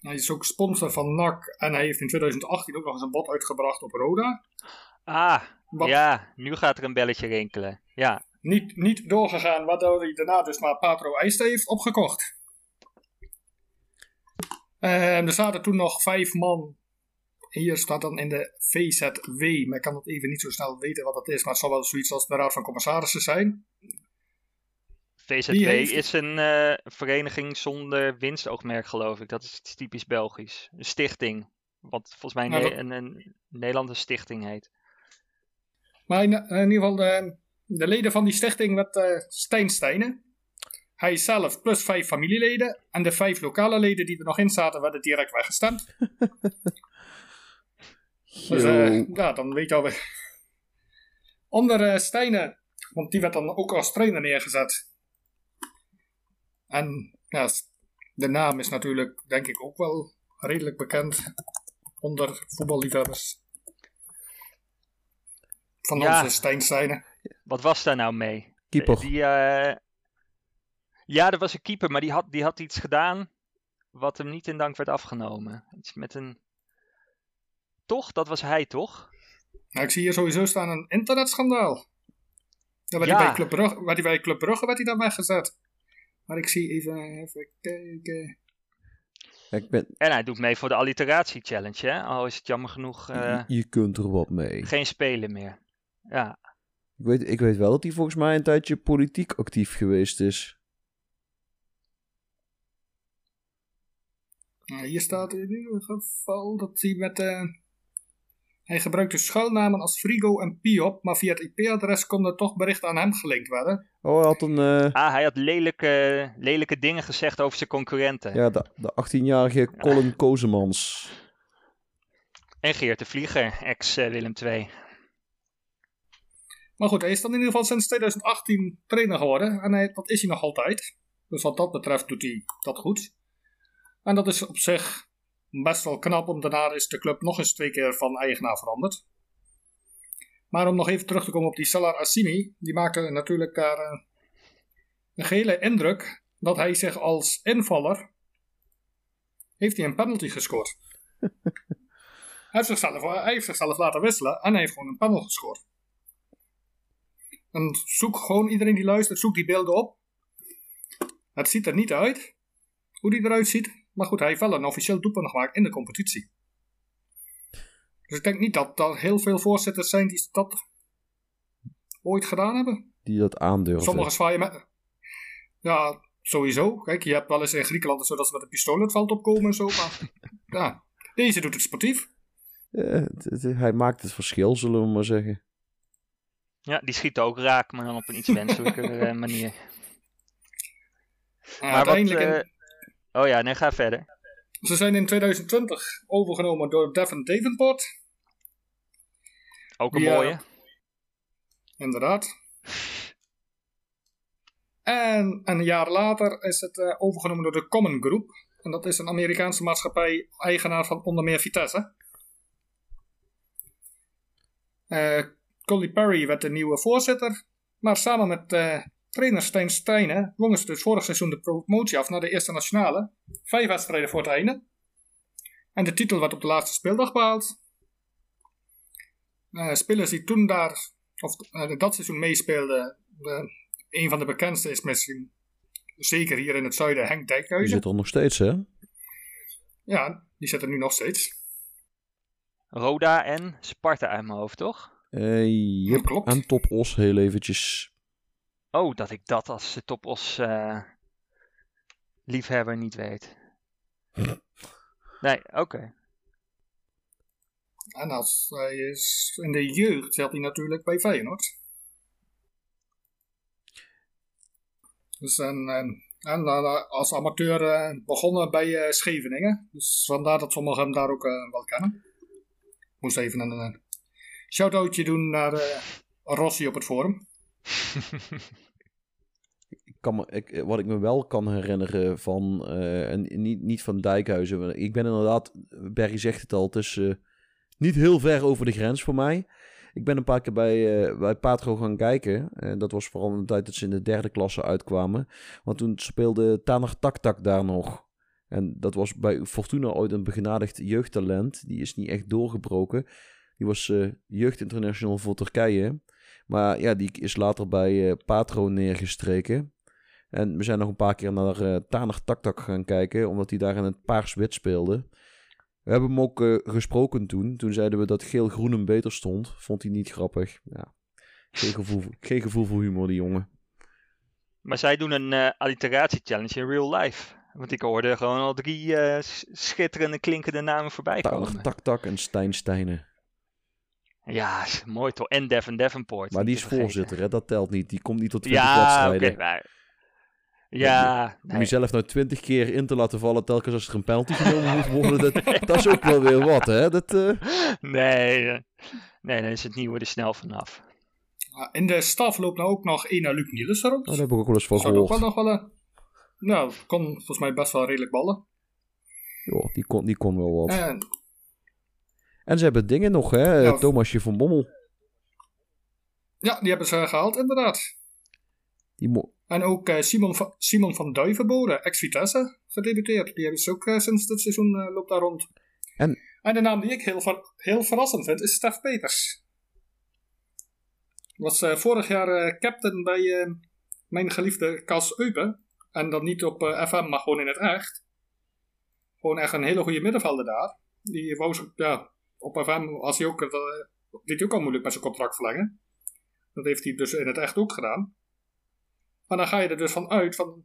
Hij is ook sponsor van NAC en hij heeft in 2018 ook nog eens een bod uitgebracht op Roda. Ah, Wat ja, nu gaat er een belletje rinkelen. Ja, niet, niet doorgegaan, waardoor hij daarna dus maar Patro IJste heeft opgekocht. En er zaten toen nog vijf man. Hier staat dan in de VZW, maar ik kan het even niet zo snel weten wat dat is, maar het zal wel zoiets als de Raad van Commissarissen zijn. VZW heeft- is een eh, vereniging zonder winstoogmerk, geloof ik. Dat is typisch Belgisch. Een stichting. Wat volgens mij Nou, dat- een, een Nederland een stichting heet. Maar in, in ieder geval, de, de leden van die stichting met eh Stijn Stijnen. Hij zelf plus vijf familieleden. En de vijf lokale leden die er nog in zaten, werden direct weggestemd. Dus eh, ja, dan weet je alweer. Onder eh Stijnen, want die werd dan ook als trainer neergezet. En ja, de naam is natuurlijk, denk ik, ook wel redelijk bekend onder voetballiefhebbers. Van Ja. onze Stijn Stijnen. Wat was daar nou mee? Keeper. Die, eh, Ja, er was een keeper, maar die had, die had iets gedaan wat hem niet in dank werd afgenomen. Iets met een... Toch? Dat was hij, toch? Nou, ik zie hier sowieso staan een internetschandaal. Ja, werd, Ja. Hij bij Club Brugge, werd hij bij Club Brugge werd hij dan weggezet. Maar ik zie even, even kijken. Ik ben, En hij doet mee voor de alliteratie challenge, hè? Al is het jammer genoeg eh, je kunt er wat mee. geen spelen meer. Ja, Ik weet, ik weet wel dat hij volgens mij een tijdje politiek actief geweest is. Nou, hier staat in ieder geval dat hij met... eh, hij gebruikte schuilnamen als Frigo en Piop, maar via het IP-adres konden toch berichten aan hem gelinkt worden. Oh, hij had een... eh, ah, hij had lelijke, lelijke dingen gezegd over zijn concurrenten. ja, de, de 18-jarige Colin Kozemans. En Geert de Vlieger, ex-Willem II. Maar goed, hij is dan in ieder geval sinds 2018 trainer geworden. En hij, dat is hij nog altijd. Dus wat dat betreft doet hij dat goed. En dat is op zich best wel knap, want daarna is de club nog eens twee keer van eigenaar veranderd. Maar om nog even terug te komen op die Salar Assimi, die maakte natuurlijk daar eh, een gele indruk dat hij zich als invaller heeft hij een penalty gescoord. hij, heeft zichzelf, hij heeft zichzelf laten wisselen en hij heeft gewoon een penalty gescoord. En zoek gewoon iedereen die luistert, zoek die beelden op. Het ziet er niet uit hoe die eruit ziet. Maar goed, hij heeft wel een officieel doelpunt gemaakt in de competitie. Dus ik denk niet dat er heel veel voorzitters zijn die dat ooit gedaan hebben. Die dat aandurven. Sommigen zwaaien met... Ja, sowieso. Kijk, je hebt wel eens in Griekenland zo dat ze met een pistool het veld opkomen en zo. Maar ja, deze doet het sportief. Eh, hij maakt het verschil, zullen we maar zeggen. Ja, die schiet ook raak, maar dan op een iets wenselijker eh, manier. Ja, Maar wat, uiteindelijk in- eh, Oh ja, nee, ga verder. Ze zijn in 2020 overgenomen door Devon Davenport. Ook een mooie. Inderdaad. En een jaar later is het eh, overgenomen door de Common Group. En dat is een Amerikaanse maatschappij, eigenaar van onder meer Vitesse. Eh Colly Perry werd de nieuwe voorzitter. Maar samen met eh, trainer Stijn Stijnen dwongen ze dus vorig seizoen de promotie af naar de eerste nationale. Vijf wedstrijden voor het einde. En de titel werd op de laatste speeldag behaald. Eh, spelers die toen daar, of eh, dat seizoen meespeelden, de, een van de bekendste is misschien, zeker hier in het zuiden, Henk Die Dijkhuizen. zit er nog steeds, hè? Ja, die zit er nu nog steeds. Roda en Sparta uit mijn hoofd, toch? Eh yep. Klopt. En Top Os heel eventjes. Oh, dat ik dat als eh, topos eh liefhebber niet weet. Nee, oké. En als hij is in de jeugd zat hij natuurlijk bij Feyenoord. Dus en, en, en eh, als amateur eh, begonnen bij eh, Scheveningen. Dus vandaar dat sommigen hem daar ook wel kennen. Moest even een, een shout-outje doen naar eh, Rossi op het forum. Ik kan ik, wat ik me wel kan herinneren van, eh, en niet, niet van Dijkhuizen. Ik ben inderdaad, Berry zegt het al, tussen niet heel ver over de grens voor mij. Ik ben een paar keer bij, eh, bij Patro gaan kijken. En dat was vooral in de tijd dat ze in de derde klasse uitkwamen. Want toen speelde Taner Taktak daar nog. En dat was bij Fortuna ooit een begenadigd jeugdtalent. Die is niet echt doorgebroken. Die was uh, jeugdinternational voor Turkije. Maar ja, die is later bij uh, Patro neergestreken. En we zijn nog een paar keer naar uh, Taner Taktak gaan kijken. Omdat hij daar in het paars-wit speelde. We hebben hem ook uh, gesproken toen. Toen zeiden we dat geel-groen hem beter stond. Vond hij niet grappig. Ja. Geen, gevoel, geen gevoel voor humor, die jongen. Maar zij doen een uh, alliteratie-challenge in real life. Want ik hoorde gewoon al drie uh, schitterende klinkende namen voorbij komen. Tak Tak en Stijn Stijnen. Ja, mooi toch. En Devin Davenport. Maar die is voorzitter, hè? dat telt niet. Die komt niet tot 20 ja, wedstrijden. Okay, maar... Ja, Om jezelf nou twintig keer in te laten vallen telkens als er een penalty genomen moet worden, dat, dat is ook wel weer wat, hè? Dat, uh... Nee, nee, dan is het nieuwe er snel vanaf. In de staf loopt nou ook nog Ena Luc Niels rond. Oh, daar heb ik ook wel eens van Zou gehoord. ook wel nog wel een... Nou, kon volgens mij best wel redelijk ballen. Ja, die kon, die kon wel wat. En, En ze hebben dingen nog, hè? Ja. Thomasje van Bommel. ja, die hebben ze gehaald, inderdaad. Die mo- En ook eh, Simon, van, Simon van Duivenbode, ex-Vitesse, gedebuteerd. Die hebben ze ook eh, sinds dit seizoen eh, loopt daar rond. En- en de naam die ik heel, ver- heel verrassend vind, is Stef Peters. Was vorig jaar captain bij mijn geliefde Cas Eupen. En dan niet op FM, maar gewoon in het echt. Gewoon echt een hele goede middenvelder daar. Die wou ze, ja, op FM was hij ook, eh, deed hij ook al moeilijk met zijn contract verlengen. Dat heeft hij dus in het echt ook gedaan. Maar dan ga je er dus van uit van,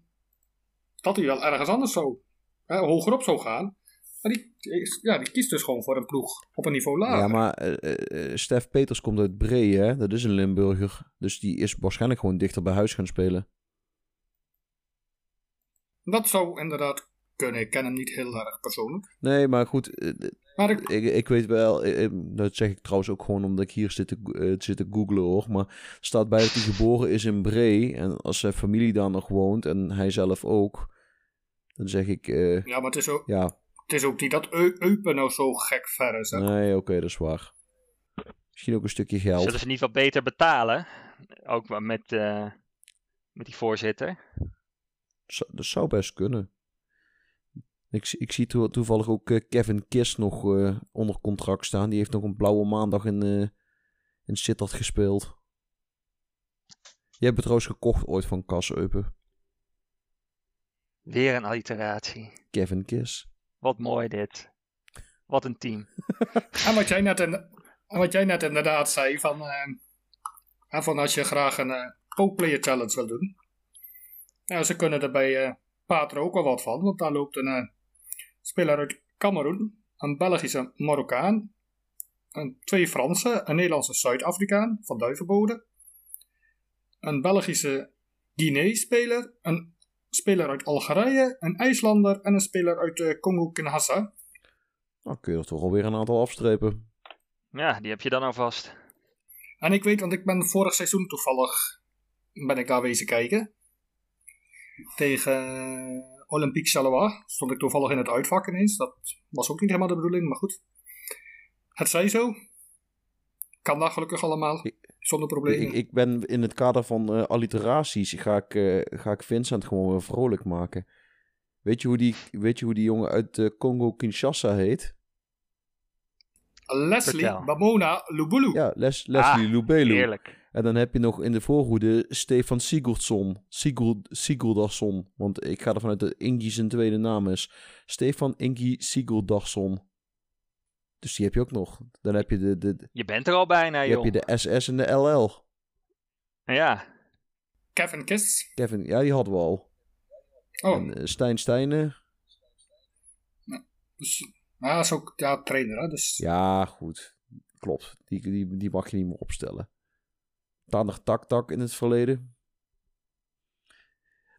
dat hij wel ergens anders zou, hè, hogerop zou gaan. Maar die, ja, die kiest dus gewoon voor een ploeg op een niveau lager. Ja, maar eh, eh, eh, Stef Peters komt uit Bree, hè? Dat is een Limburger. Dus die is waarschijnlijk gewoon dichter bij huis gaan spelen. Dat zou inderdaad kunnen. Ik ken hem niet heel erg persoonlijk. Nee, maar goed, eh, eh, Maar ik, ik, ik weet wel, dat zeg ik trouwens ook gewoon omdat ik hier zit te, eh, zit te googlen hoor. Maar er staat bij dat hij geboren is in Bree. En als zijn familie daar nog woont en hij zelf ook, dan zeg ik, eh, ja, maar het is ook, ja, het is ook niet dat Eu- Eupen nou zo gek ver is. nee, oké, dat is waar. Misschien ook een stukje geld. Zullen ze niet wat beter betalen? Ook met, eh, met die voorzitter. Zo- Dat zou best kunnen. Ik, zie- ik zie toe- toevallig ook eh, Kevin Kiss nog eh, onder contract staan. Die heeft nog een blauwe maandag in, eh in Sittard gespeeld. Je hebt het trouwens gekocht ooit van Cas Eupen. Weer een alliteratie. Kevin Kiss. Wat mooi dit. Wat een team. En wat jij net, in, en wat jij net inderdaad zei, van, eh, hè, van als je graag een eh po-player challenge wil doen. Ja, ze kunnen er bij eh Patro ook wel wat van, want daar loopt een speler uit Cameroen, een Belgische Marokkaan, een, twee Fransen, een Nederlandse Zuid-Afrikaan van Duivenbode, een Belgische Guinea-speler, een speler uit Algerije, een IJslander en een speler uit eh, Congo-Kinshasa. Nou kun je er toch alweer een aantal afstrepen. Ja, die heb je dan alvast. En ik weet, want ik ben vorig seizoen toevallig ben ik daar wezen kijken. Tegen Olympique Charleroi. Stond ik toevallig in het uitvak ineens. Dat was ook niet helemaal de bedoeling, maar goed. Het zij zo. Kan dat gelukkig allemaal. Zonder problemen. Ik, ik ben in het kader van eh, alliteraties ga ik, eh, ga ik Vincent gewoon weer vrolijk maken. Weet je hoe die, weet je hoe die jongen uit eh, Congo-Kinshasa heet? Leslie Vertel. Bamona Lubulu. Ja, Les, Leslie Ah, Lubelu. Heerlijk. En dan heb je nog in de voorhoede Stefan Sigurdsson. Sigurd, Sigurdarsson. Want ik ga ervan uit dat Ingi zijn tweede naam is. Stefan Ingi Sigurdarsson. Dus die heb je ook nog. Dan heb je de, de, Je bent er al bijna, je joh. heb je de SS en de LL. Ja, Kevin Kiss. Kevin, ja, die hadden we al. Oh, En eh, Stijn Stijnen. dus, nou, dat is ook ja, trainer. Hè, dus Ja, goed. Klopt. Die, die, die mag je niet meer opstellen. Tander Tak Tak in het verleden.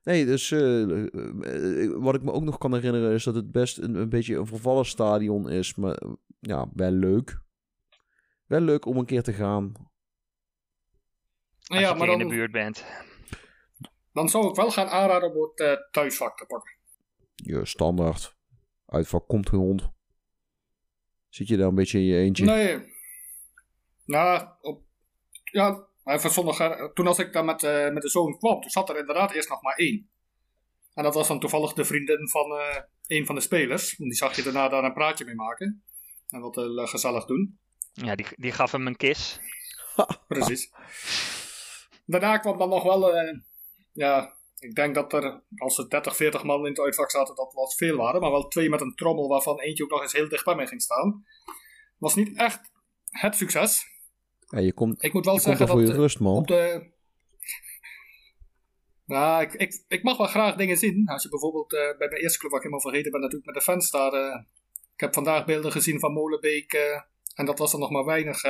Nee, dus eh, eh, eh, wat ik me ook nog kan herinneren is dat het best een, een beetje een vervallen stadion is. Maar ja, wel leuk. Wel leuk om een keer te gaan. nou als ja, je maar keer in dan, de buurt bent. dan zou ik wel gaan aanraden om het eh, thuisvak te pakken. Je standaard. Uitvak komt geen hond. Zit je daar een beetje in je eentje? Nee. Nou, op, ja, even zonder, toen als ik daar met, uh, met de zoon kwam, toen zat er inderdaad eerst nog maar één. En dat was dan toevallig de vriendin van uh, een van de spelers. Die zag je daarna daar een praatje mee maken. En wat uh, gezellig doen. Ja, die, die gaf hem een kis. Precies. Daarna kwam dan nog wel, ja, ik denk dat er, als er 30, 40 man in het uitvak zaten, dat wat veel waren. Maar wel twee met een trommel, waarvan eentje ook nog eens heel dicht bij mij ging staan. Was niet echt het succes. Ja, je komt, ik moet wel zeggen voor dat je rust, man. op de. Nou, ik, ik, ik mag wel graag dingen zien. Als je bijvoorbeeld uh, bij mijn eerste club waar ik helemaal vergeten ben, natuurlijk met de fans daar. Uh, ik heb vandaag beelden gezien van Molenbeek. Uh, en dat was er nog maar weinig.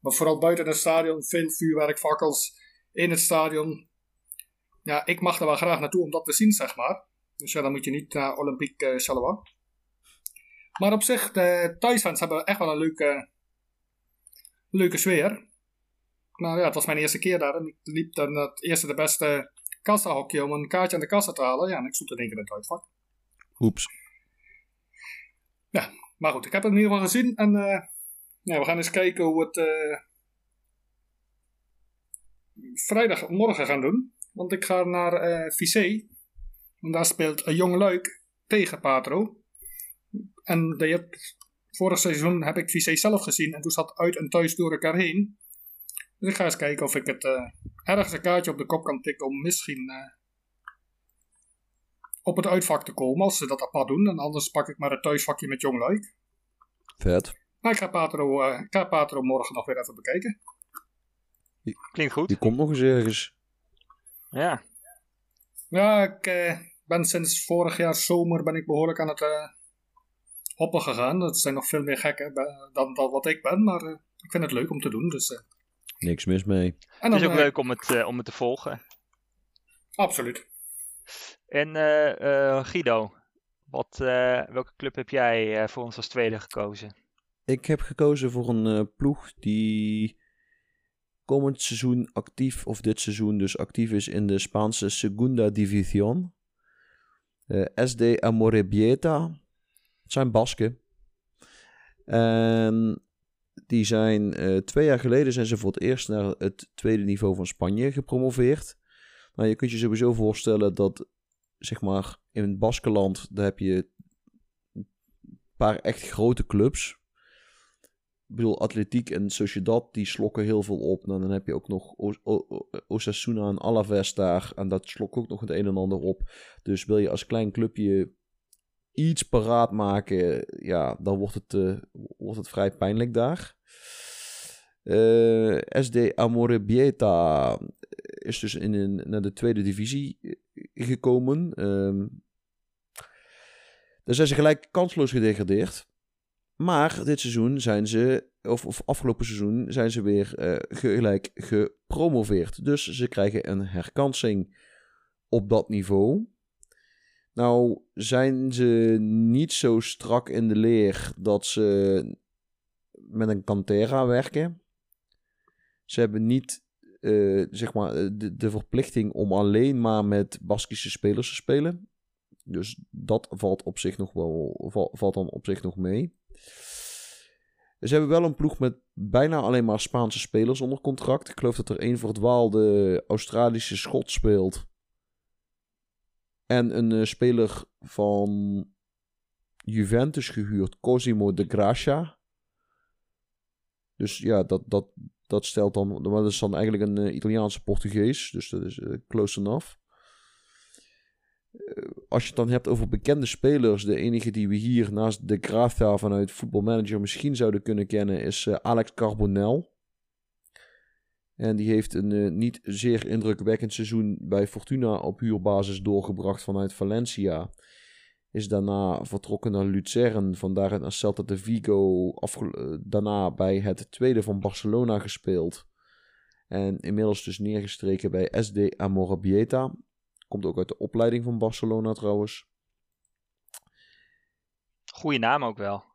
maar vooral buiten het stadion, veel vuurwerkfakkels in het stadion ja, ik mag er wel graag naartoe om dat te zien, zeg maar. Dus ja, dan moet je niet naar Olympique uh. Maar op zich, de thuisfans hebben echt wel een leuke, leuke sfeer. Nou ja, het was mijn eerste keer daar. En ik liep dan het eerste de beste kassahokje om een kaartje aan de kassa te halen. Ja, en ik stond in één keer in het uitvak. Oeps. Ja, maar goed, ik heb het in ieder geval gezien. En uh, ja, we gaan eens kijken hoe we het uh, vrijdagmorgen gaan doen. Want ik ga naar uh, Vissé. En daar speelt een Jong Luik tegen Patro. En de, vorig seizoen heb ik Vissé zelf gezien. En toen zat uit en thuis door elkaar heen. Dus ik ga eens kijken of ik het uh, ergens een kaartje op de kop kan tikken. Om misschien uh, op het uitvak te komen. Als ze dat apart doen. En anders pak ik maar het thuisvakje met Jong Luik. Vet. Maar ik ga Patro, ik ga Patro morgen nog weer even bekijken. Klinkt goed. Die komt nog eens ergens. Ja. Ja, ik uh, ben sinds vorig jaar zomer ben ik behoorlijk aan het hoppen gegaan. Dat zijn nog veel meer gekken dan, dan wat ik ben, maar uh, ik vind het leuk om te doen. Dus, Niks mis mee. En dan, het is ook leuk om het, om het te volgen. Absoluut. En Guido, wat, welke club heb jij voor ons als tweede gekozen? Ik heb gekozen voor een ploeg die komend seizoen actief, of dit seizoen dus actief is in de Spaanse Segunda División. Uh, SD Amorebieta. Het zijn Basken. En die zijn uh, twee jaar geleden zijn ze voor het eerst naar het tweede niveau van Spanje gepromoveerd. Nou, je kunt je sowieso voorstellen dat, zeg maar, in Baskenland, daar heb je een paar echt grote clubs. Ik bedoel, Atletiek en Sociedad, die slokken heel veel op. Nou, dan heb je ook nog Osasuna en Alaves daar. En dat slok ook nog het een en ander op. Dus wil je als klein clubje iets paraat maken, ja, dan wordt het, uh, wordt het vrij pijnlijk daar. Uh, eh, SD Amorebieta is dus in een, naar de tweede divisie gekomen. Um, daar zijn ze gelijk kansloos gedegradeerd. Maar dit seizoen zijn ze, of, of afgelopen seizoen, zijn ze weer gelijk gepromoveerd. Dus ze krijgen een herkansing op dat niveau. Nou zijn ze niet zo strak in de leer dat ze met een Cantera werken. Ze hebben niet uh, zeg maar, de, de verplichting om alleen maar met Baskische spelers te spelen. Dus dat valt op zich nog wel, valt dan op zich nog mee. Ze hebben wel een ploeg met bijna alleen maar Spaanse spelers onder contract. Ik geloof dat er één verdwaalde Australische schot speelt. En een uh, speler van Juventus gehuurd, Cosimo de Gracia. Dus ja, dat, dat, dat stelt dan. Dat is dan eigenlijk een uh, Italiaanse Portugees. Dus dat is uh, close enough. Eh, als je het dan hebt over bekende spelers, de enige die we hier naast de Gracia vanuit voetbalmanager misschien zouden kunnen kennen, is Alex Carbonel. En die heeft een uh, niet zeer indrukwekkend seizoen bij Fortuna op huurbasis doorgebracht vanuit Valencia. Is daarna vertrokken naar Lucerne, vandaar naar Celta de Vigo. daarna bij het tweede van Barcelona gespeeld. En inmiddels dus neergestreken bij SD Amorebieta. Komt ook uit de opleiding van Barcelona trouwens. Goeie naam ook wel.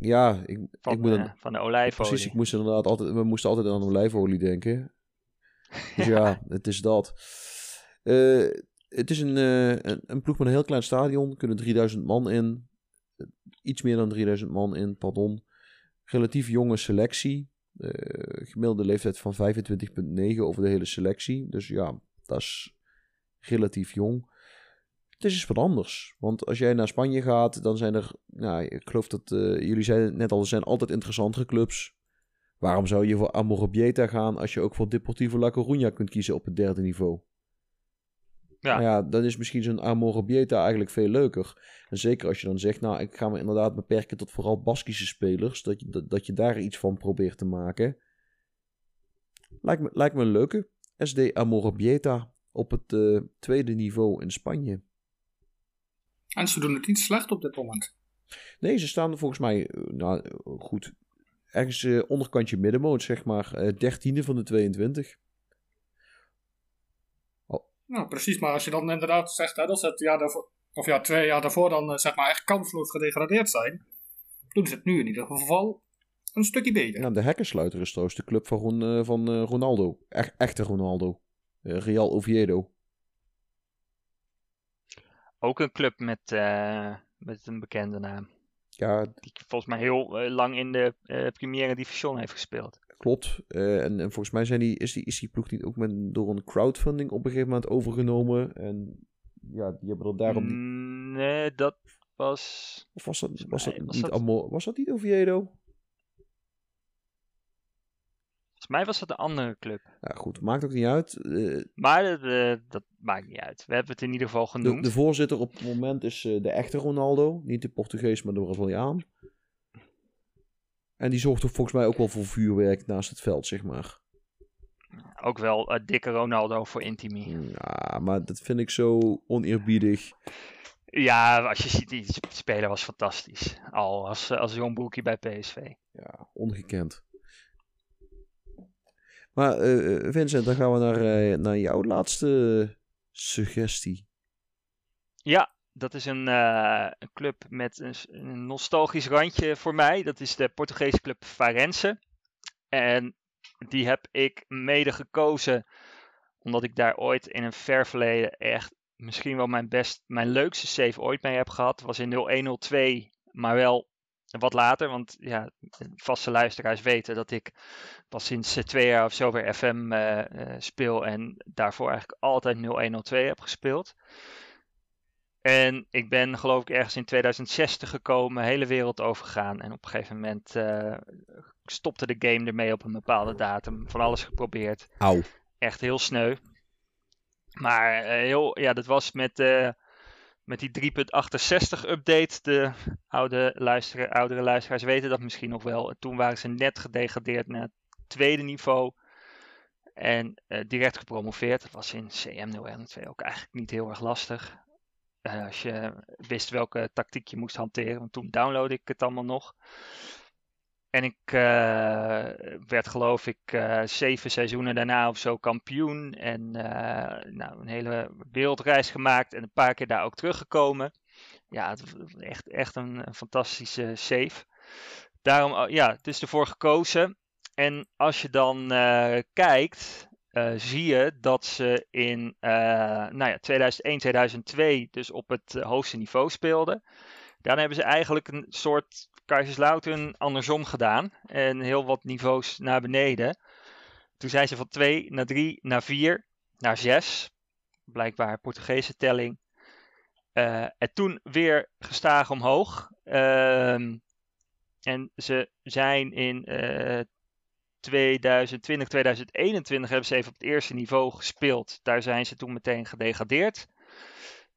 Ja, ik, van, ik moet uh, van de olijfolie. Precies, ik moest inderdaad altijd, we moesten altijd aan olijfolie denken. Dus ja, het is dat. Uh, het is een, uh, een, een, ploeg met een heel klein stadion. Er kunnen 3000 man in. Iets meer dan 3000 man in, pardon. relatief jonge selectie. Gemiddelde leeftijd van 25,9 over de hele selectie. Dus ja, dat is relatief jong. Het is eens wat anders. Want als jij naar Spanje gaat, dan zijn er... Nou, ik geloof dat uh, jullie zeiden net al, er zijn altijd interessantere clubs. Waarom zou je voor Amorebieta gaan als je ook voor Deportivo La Coruña kunt kiezen op het derde niveau? Ja. Nou ja, dan is misschien zo'n Amorebieta eigenlijk veel leuker. En zeker als je dan zegt, nou, ik ga me inderdaad beperken tot vooral Baskische spelers. Dat je, dat, dat je daar iets van probeert te maken. Lijkt me, lijkt me een leuke. SD Amorebieta op het uh, tweede niveau in Spanje. En ze doen het niet slecht op dit moment. Nee, ze staan volgens mij, eh, nou goed, ergens uh, onderkantje middenmoot, zeg maar. Dertiende van de 22. Nou, precies. Maar als je dan inderdaad zegt hè, dat ze het jaar daarvoor, of ja, twee jaar daarvoor dan eh, zeg maar echt kansloos gedegradeerd zijn, doen ze het nu in ieder geval een stukje beter. Nou, de Hekkersluiter is trouwens de club van, van Ronaldo. Echt, echte Ronaldo. Real Oviedo. Ook een club met, met een bekende naam. Ja. Die volgens mij heel lang in de Premiere Division heeft gespeeld. Klopt. Uh, en, en, volgens mij zijn die, is, die, is die ploeg niet ook met, door een crowdfunding op een gegeven moment overgenomen. En ja, die hebben er daarom niet... Nee, dat was... Of was dat, was dat niet allemaal... Was dat niet Oviedo? Volgens mij was dat een andere club. Ja, goed. Maakt ook niet uit. Uh, maar uh, dat maakt niet uit. We hebben het in ieder geval genoemd. De, de voorzitter op het moment is de echte Ronaldo. Niet de Portugees, maar de Braziliaan. En die zorgt er volgens mij ook wel voor vuurwerk naast het veld, zeg maar. Ook wel dikke Ronaldo voor Intimi. Ja, maar dat vind ik zo oneerbiedig. Ja, als je ziet, die speler was fantastisch. Al als, als jong broekie bij PSV. Ja, ongekend. Maar uh, Vincent, dan gaan we naar, uh, naar jouw laatste suggestie. Ja, dat is een, een club met een, een, nostalgisch randje voor mij. Dat is de Portugese club Farense. En die heb ik mede gekozen omdat ik daar ooit in een ver verleden echt misschien wel mijn, best, mijn leukste save ooit mee heb gehad. was in 0102, maar wel wat later. Want ja, vaste luisteraars weten dat ik pas sinds twee jaar of zo weer FM uh, uh, speel. En daarvoor eigenlijk altijd 0102 heb gespeeld. En ik ben geloof ik ergens in 2060 gekomen, hele wereld overgegaan. En op een gegeven moment uh, stopte de game ermee op een bepaalde datum. Van alles geprobeerd. Auw. Echt heel sneu. Maar heel, ja, dat was met, met die 3.68 update. De oude luisteraar, oudere luisteraars weten dat misschien nog wel. Toen waren ze net gedegradeerd naar het tweede niveau. En direct gepromoveerd. Dat was in CM012 ook eigenlijk niet heel erg lastig. Uh, als je wist welke tactiek je moest hanteren. Want toen downloadde ik het allemaal nog. En ik uh, werd geloof ik uh, zeven seizoenen daarna of zo kampioen. En nou, een hele wereldreis gemaakt en een paar keer daar ook teruggekomen. Ja, het echt, echt een, fantastische save. Daarom, ja, het is ervoor gekozen. En als je dan kijkt, zie je dat ze in nou ja, 2001, 2002 dus op het hoogste niveau speelden. Daarna hebben ze eigenlijk een soort Kaiserslautern andersom gedaan. En heel wat niveaus naar beneden. Toen zijn ze van 2 naar 3 naar 4 naar 6. Blijkbaar Portugese telling. en toen weer gestaag omhoog. Ehm, en ze zijn in 2020, 2021 hebben ze even op het eerste niveau gespeeld. Daar zijn ze toen meteen gedegradeerd.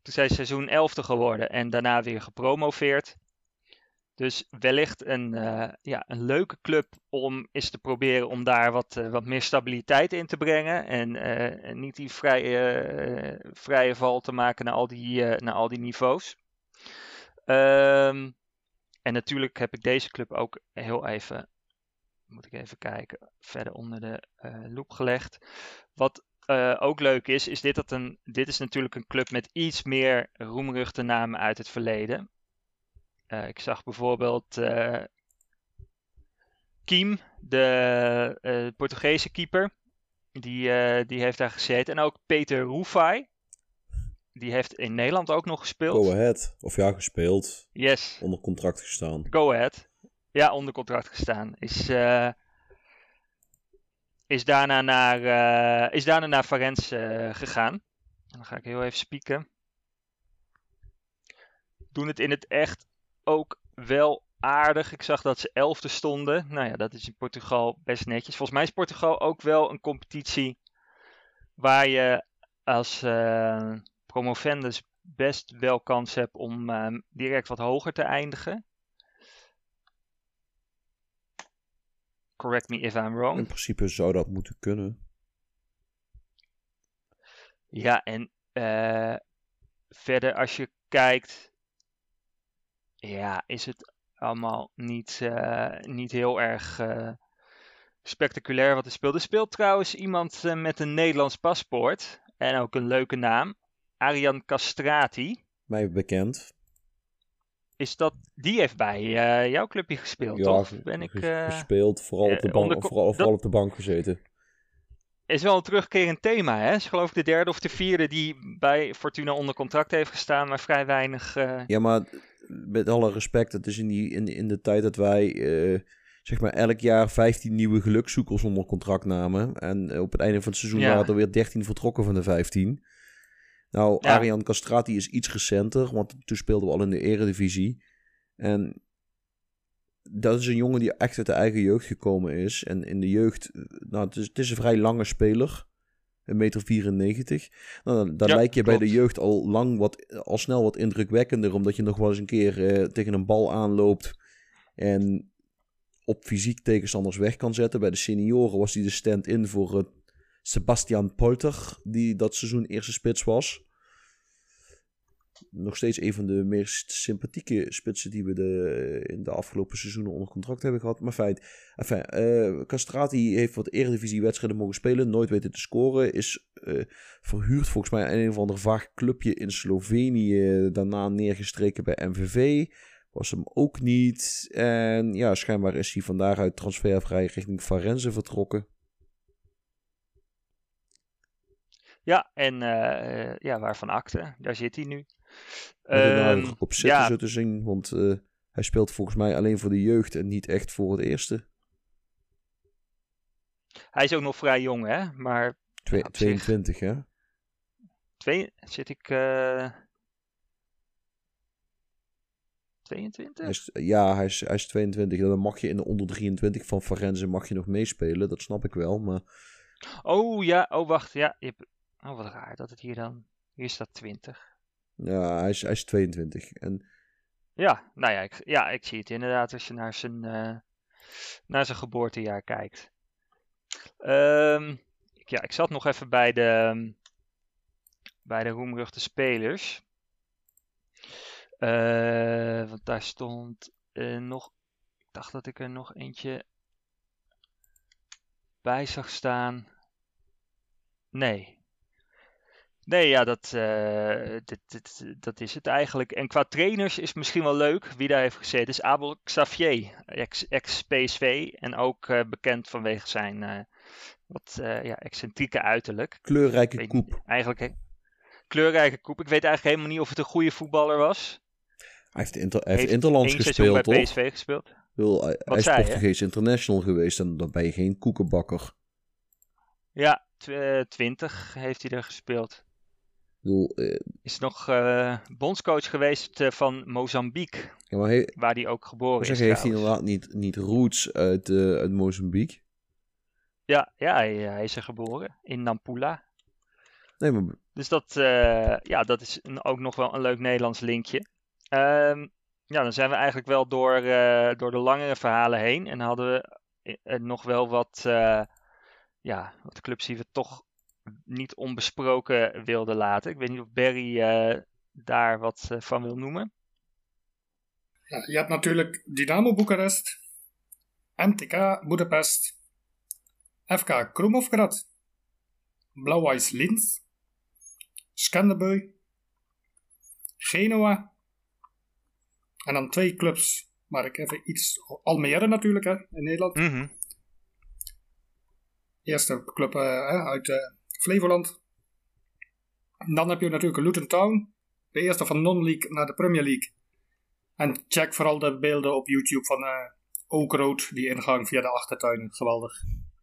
Toen zijn ze seizoen 11 geworden en daarna weer gepromoveerd. Dus wellicht een, uh, ja, een leuke club om eens te proberen om daar wat, uh, wat meer stabiliteit in te brengen. En uh, niet die vrije, vrije val te maken naar al die, naar al die niveaus. Um, en natuurlijk heb ik deze club ook heel even moet ik even kijken, verder onder de loep gelegd. Wat ook leuk is, is dit, dat een, dit is natuurlijk een club met iets meer roemruchte namen uit het verleden. Uh, ik zag bijvoorbeeld Kiem, de Portugese keeper. Die, die heeft daar gezeten. En ook Peter Roefai. Die heeft in Nederland ook nog gespeeld. Go Ahead. Of ja, gespeeld. Yes. Onder contract gestaan. Go Ahead. Ja, onder contract gestaan. Is, eh, is daarna naar, eh, is daarna naar Farense eh, gegaan. En dan ga ik heel even spieken. Doen het in het echt ook wel aardig. Ik zag dat ze elfde stonden. Nou ja, dat is in Portugal best netjes. Volgens mij is Portugal ook wel een competitie waar je als eh, promovendus best wel kans hebt om eh, direct wat hoger te eindigen. Correct me if I'm In wrong. principe zou dat moeten kunnen. Ja, en eh, verder als je kijkt, ja, is het allemaal niet, eh, niet heel erg eh, spectaculair wat er speelt. Er speelt trouwens iemand eh, met een Nederlands paspoort en ook een leuke naam, Arian Castrati. Mij bekend. Is dat, die heeft bij jouw clubje gespeeld, Ja, toch? Ben ik, ges- gespeeld, vooral, op de bank, onder- vooral, dat- op de bank gezeten. is wel een terugkerend thema, hè? Is geloof ik de derde of de vierde die bij Fortuna onder contract heeft gestaan, maar vrij weinig. Ja, maar met alle respect, het is in, die, in, in de tijd dat wij eh, zeg maar elk jaar 15 nieuwe gelukzoekers onder contract namen. En eh, op het einde van het seizoen Ja. waren er weer 13 vertrokken van de 15. Nou, Ja. Arian Castrati is iets recenter, want toen speelden we al in de eredivisie. En dat is een jongen die echt uit de eigen jeugd gekomen is. En in de jeugd, eh, nou, het is, het is een vrij lange speler. Een meter 94. Nou, dan, dan Ja, lijk je bij de jeugd al lang wat, al snel wat indrukwekkender. Omdat je nog wel eens een keer eh, tegen een bal aanloopt. En op fysiek tegenstanders weg kan zetten. Bij de senioren was hij de stand-in voor eh, Sebastian Polter. Die dat seizoen eerste spits was. Nog steeds een van de meest sympathieke spitsen die we de, in de afgelopen seizoenen onder contract hebben gehad. Maar feit, enfin, eh, Castrati heeft wat Eredivisie-wedstrijden mogen spelen. Nooit weten te scoren. Is eh, verhuurd volgens mij aan een of ander vaag clubje in Slovenië. Daarna neergestreken bij MVV. Was hem ook niet. En ja, schijnbaar is hij van daaruit transfervrij richting Farense vertrokken. Ja, en eh, ja, waarvan akte? Daar zit hij nu. Er nou op zitten ja, zo te zien. Want eh, hij speelt volgens mij alleen voor de jeugd en niet echt voor het eerste. hij is ook nog vrij jong, hè? Maar Twee- Ja, op zich. 22, hè? twee, zit ik. eh 22? Hij is, ja, hij is, hij is 22. Dan mag je in de onder 23 van Farense mag je nog meespelen. Dat snap ik wel. Maar Oh ja, oh wacht, ja. Je hebt... Oh, wat raar dat het hier dan. Hier staat 20. ja, hij is, hij is 22. En Ja, nou ja ik, ja, ik zie het inderdaad als je naar zijn, eh, naar zijn geboortejaar kijkt. Ehm, ja, ik zat nog even bij de, bij de roemruchte spelers. Eh, want daar stond eh, nog. Ik dacht dat ik er nog eentje bij zag staan. Nee. Nee, ja, dat, eh, dit, dit- dat is het eigenlijk. En qua trainers is misschien wel leuk wie daar heeft gezeten. is Abel Xavier, ex- ex-PSV. en ook eh, bekend vanwege zijn eh, wat ja, excentrieke uiterlijk. kleurrijke weet koep. Eigenlijk kleurrijke koep. Ik weet eigenlijk helemaal niet of het een goede voetballer was. Hij heeft, inter, hij heeft Interlands gespeeld, bij toch? PSV gespeeld. Ik bedoel, hij, hij is? Portugees international geweest en dan ben je geen koekenbakker. Ja, tw- eh, 20 heeft hij er gespeeld. Bedoel, eh, Is nog eh, bondscoach geweest eh, van Mozambique, ja, maar hij, waar hij ook geboren zeg, is. heeft hij inderdaad niet, niet roots uit, uit Mozambique? Ja, ja hij, hij is er geboren in Nampula. Nee, maar Dus dat, ja, dat is een- ook nog wel een leuk Nederlands linkje. Ehm, ja, dan zijn we eigenlijk wel door, door de langere verhalen heen. En hadden we nog wel wat, ja, wat clubs die we toch niet onbesproken wilden laten. Ik weet niet of Barry eh, daar wat eh, van wil noemen. Ja, je hebt natuurlijk Dynamo Boekarest, MTK Budapest, FK Krumovgrad, Blauw-Wijs Linz, Skanderborg, Genoa. En dan twee clubs waar ik even iets... Almere natuurlijk, hè, in Nederland. Mhm. Eerste club hè, uit Flevoland. Dan heb je natuurlijk Luton Town. De eerste van non-league naar de Premier League. En check vooral de beelden op YouTube van eh ook rood, die ingang via de achtertuin. Geweldig.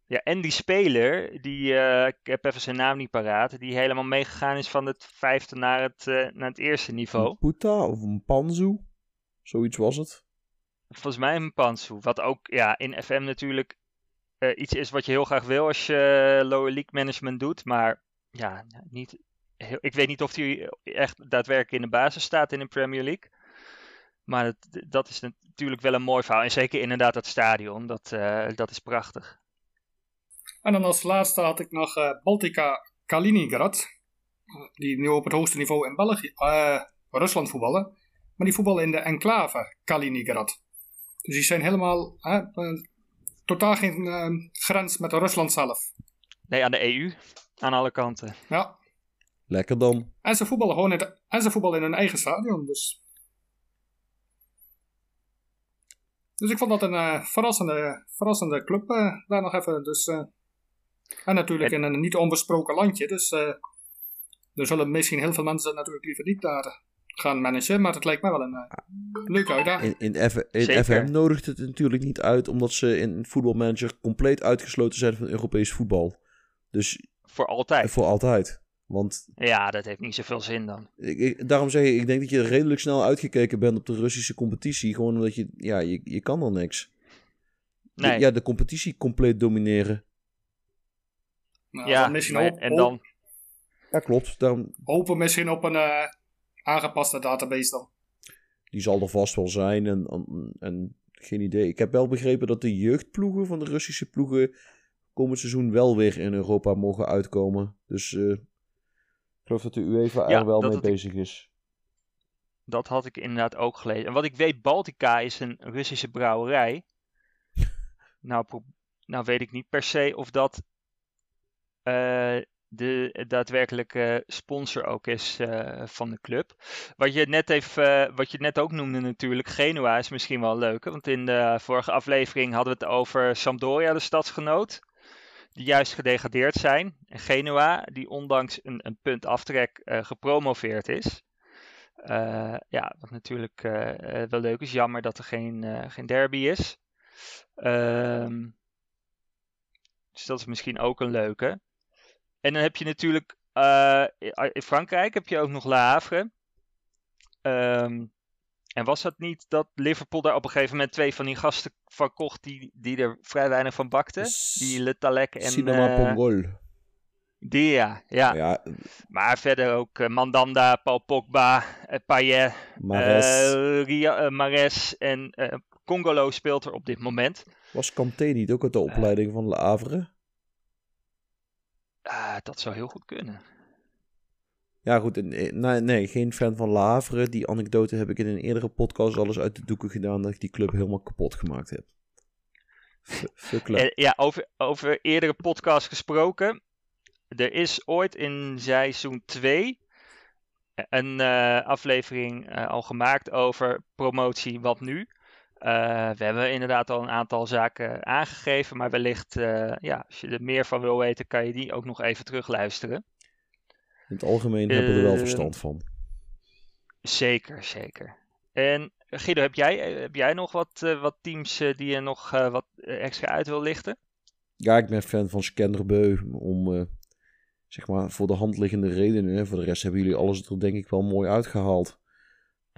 Ja, en die speler, die, eh, ik heb even zijn naam niet paraat, die helemaal meegegaan is van het vijfde naar het, eh, naar het eerste niveau. Een Puta of een Panzu. Zoiets was het. Volgens mij een Pansu. Wat ook ja, in FM natuurlijk eh, iets is wat je heel graag wil als je eh, lower league management doet. Maar ja, niet, heel- ik weet niet of hij echt daadwerkelijk in de basis staat in de Premier League. Maar dat, is natuurlijk wel een mooi verhaal. En zeker inderdaad dat stadion, dat, eh, dat is prachtig. En dan als laatste had ik nog Baltica Kaliningrad. Die nu op het hoogste niveau in België, Rusland voetballen. Maar die voetballen in de enclave Kaliningrad. Dus die zijn helemaal totaal geen eh, grens met Rusland zelf. Nee, aan de EU, aan alle kanten. Ja. Lekker dan. En ze voetballen gewoon in, de- en ze voetballen in hun eigen stadion. Dus, dus ik vond dat een eh, verrassende, verrassende club eh, daar nog even. Dus, eh, en natuurlijk in een niet onbesproken landje. Dus eh, er zullen misschien heel veel mensen natuurlijk liever niet daar gaan managen. Maar het lijkt mij wel een eh, leuke uitdaging. In, in, F- in. FM nodigt het natuurlijk niet uit, omdat ze in voetbalmanager compleet uitgesloten zijn van Europees voetbal. Dus Voor altijd. voor altijd. Want Ja, dat heeft niet zoveel zin dan. ik, ik- daarom zeg ik, ik denk dat je redelijk snel uitgekeken bent op de Russische competitie. Gewoon omdat je, ja, je, je kan dan niks. De- Nee. ja, de competitie compleet domineren. Nou, ja, dan misschien hoop- en dan, Ja, klopt. Daarom, hopen misschien op een eh, aangepaste database dan. die zal er vast wel zijn. En, en, en geen idee. Ik heb wel begrepen dat de jeugdploegen van de Russische ploegen komend seizoen wel weer in Europa mogen uitkomen. Dus eh, ik geloof dat de UEFA Ja, er wel mee ik- bezig is. dat had ik inderdaad ook gelezen. En wat ik weet, Baltica is een Russische brouwerij. Nou, nou weet ik niet per se of dat eh, de daadwerkelijke sponsor ook is eh, van de club. Wat je, net even, eh, wat je net ook noemde natuurlijk, Genua is misschien wel leuk. Want in de vorige aflevering hadden we het over Sampdoria, de stadsgenoot. Die juist gedegradeerd zijn. En Genua, die ondanks een, een punt aftrek eh, gepromoveerd is. Ja, wat natuurlijk wel leuk is. Jammer dat er geen, geen derby is. Ehm, dus dat is misschien ook een leuke. En dan heb je natuurlijk eh, in Frankrijk heb je ook nog Le Havre. Ehm, en was dat niet dat Liverpool daar op een gegeven moment twee van die gasten van kocht die, die er vrij weinig van bakten? Die Le Talek en Cinema eh, Pongol. die ja, ja. Ja, Maar verder ook eh, Mandanda, Paul Pogba, Payet, Mares. Ria, Mares en Congolo speelt er op dit moment. Was Kanté niet ook uit de opleiding van Le Havre? Ah, dat zou heel goed kunnen. Ja, goed. eh, Nee, nee, geen fan van Havre. Die anekdote heb ik in een eerdere podcast alles uit de doeken gedaan dat ik die club helemaal kapot gemaakt heb. Fuck Eh, ja, over, over eerdere podcast gesproken. Er is ooit in seizoen 2 een eh, aflevering eh, al gemaakt over promotie wat nu. Eh, we hebben inderdaad al een aantal zaken aangegeven, maar wellicht, eh, ja, als je er meer van wil weten, kan je die ook nog even terugluisteren. In het algemeen hebben we er wel Eh, verstand van. Zeker, zeker. En Guido, heb jij, heb jij nog wat, wat teams die je nog wat extra uit wil lichten? Ja, ik ben fan van Scanderbeu. Om, zeg maar, voor de hand liggende redenen. hè. Voor de rest hebben jullie alles er denk ik wel mooi uitgehaald.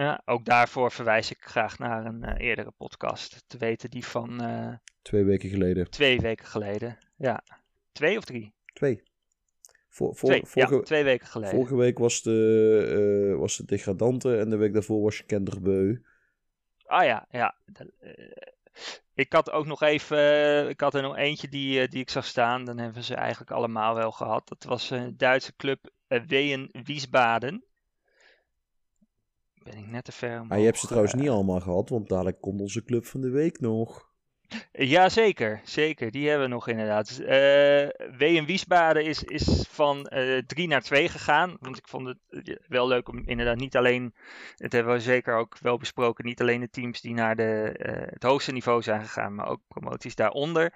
Ja, ook daarvoor verwijs ik graag naar een eh, eerdere podcast. Te weten die van eh, Twee weken geleden. twee weken geleden. Ja, twee of drie? Twee. Voor, voor, twee, vorige, ja, twee weken geleden. vorige week was de, eh, was de degradante en de week daarvoor was Scanderbeu. Ah ja, ja. Ik had ook nog even, ik had er nog eentje die, die ik zag staan. Dan hebben ze eigenlijk allemaal wel gehad. Dat was een Duitse club, Ween Wiesbaden. Ben ik net te ver Ah, je hebt ze trouwens eh, niet allemaal gehad, want dadelijk komt onze club van de week nog. Ja, zeker. Zeker. Die hebben we nog inderdaad. Eh WM Wiesbaden is, is van eh 3 naar 2 gegaan. Want ik vond het eh, wel leuk om inderdaad niet alleen, het hebben we zeker ook wel besproken, niet alleen de teams die naar de, eh, het hoogste niveau zijn gegaan, maar ook promoties daaronder.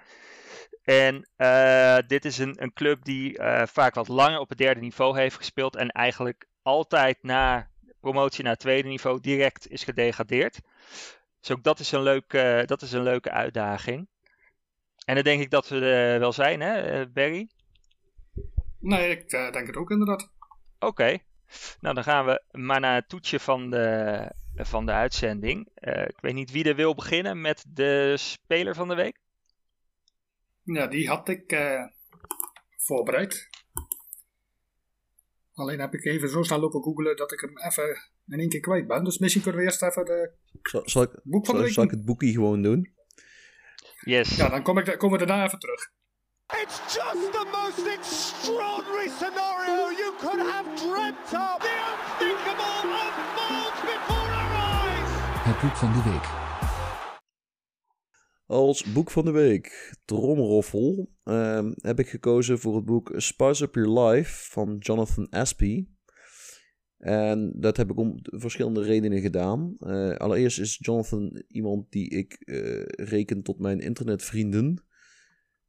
En eh, dit is een, een club die eh, vaak wat langer op het derde niveau heeft gespeeld en eigenlijk altijd na promotie naar het tweede niveau direct is gedegradeerd. Dus ook dat is een, leuk, eh, dat is een leuke uitdaging. En dan denk ik dat we er wel zijn, hè, eh, Barry? Nee, ik eh, denk het ook inderdaad. Oké. Nou, dan gaan we maar naar het toetje van de, van de uitzending. Eh, ik weet niet wie er wil beginnen met de speler van de week. Ja, die had ik eh, voorbereid. Alleen heb ik even zo snel lopen googelen dat ik hem even in één keer kwijt ben. Dus misschien kunnen we eerst even de Zal, zal, ik, boek van de zal, week zal ik het boekie gewoon doen? Yes. Ja, dan kom ik, komen we daarna even terug. It's just the most extraordinary scenario you could have dreamt of. The unthinkable unfolds before our eyes. Het boek van de week. Als boek van de week, tromroffel, ehm, heb ik gekozen voor het boek Spice Up Your Life van Jonathan Aspey. En dat heb ik om verschillende redenen gedaan. Eh, allereerst is Jonathan iemand die ik eh, reken tot mijn internetvrienden.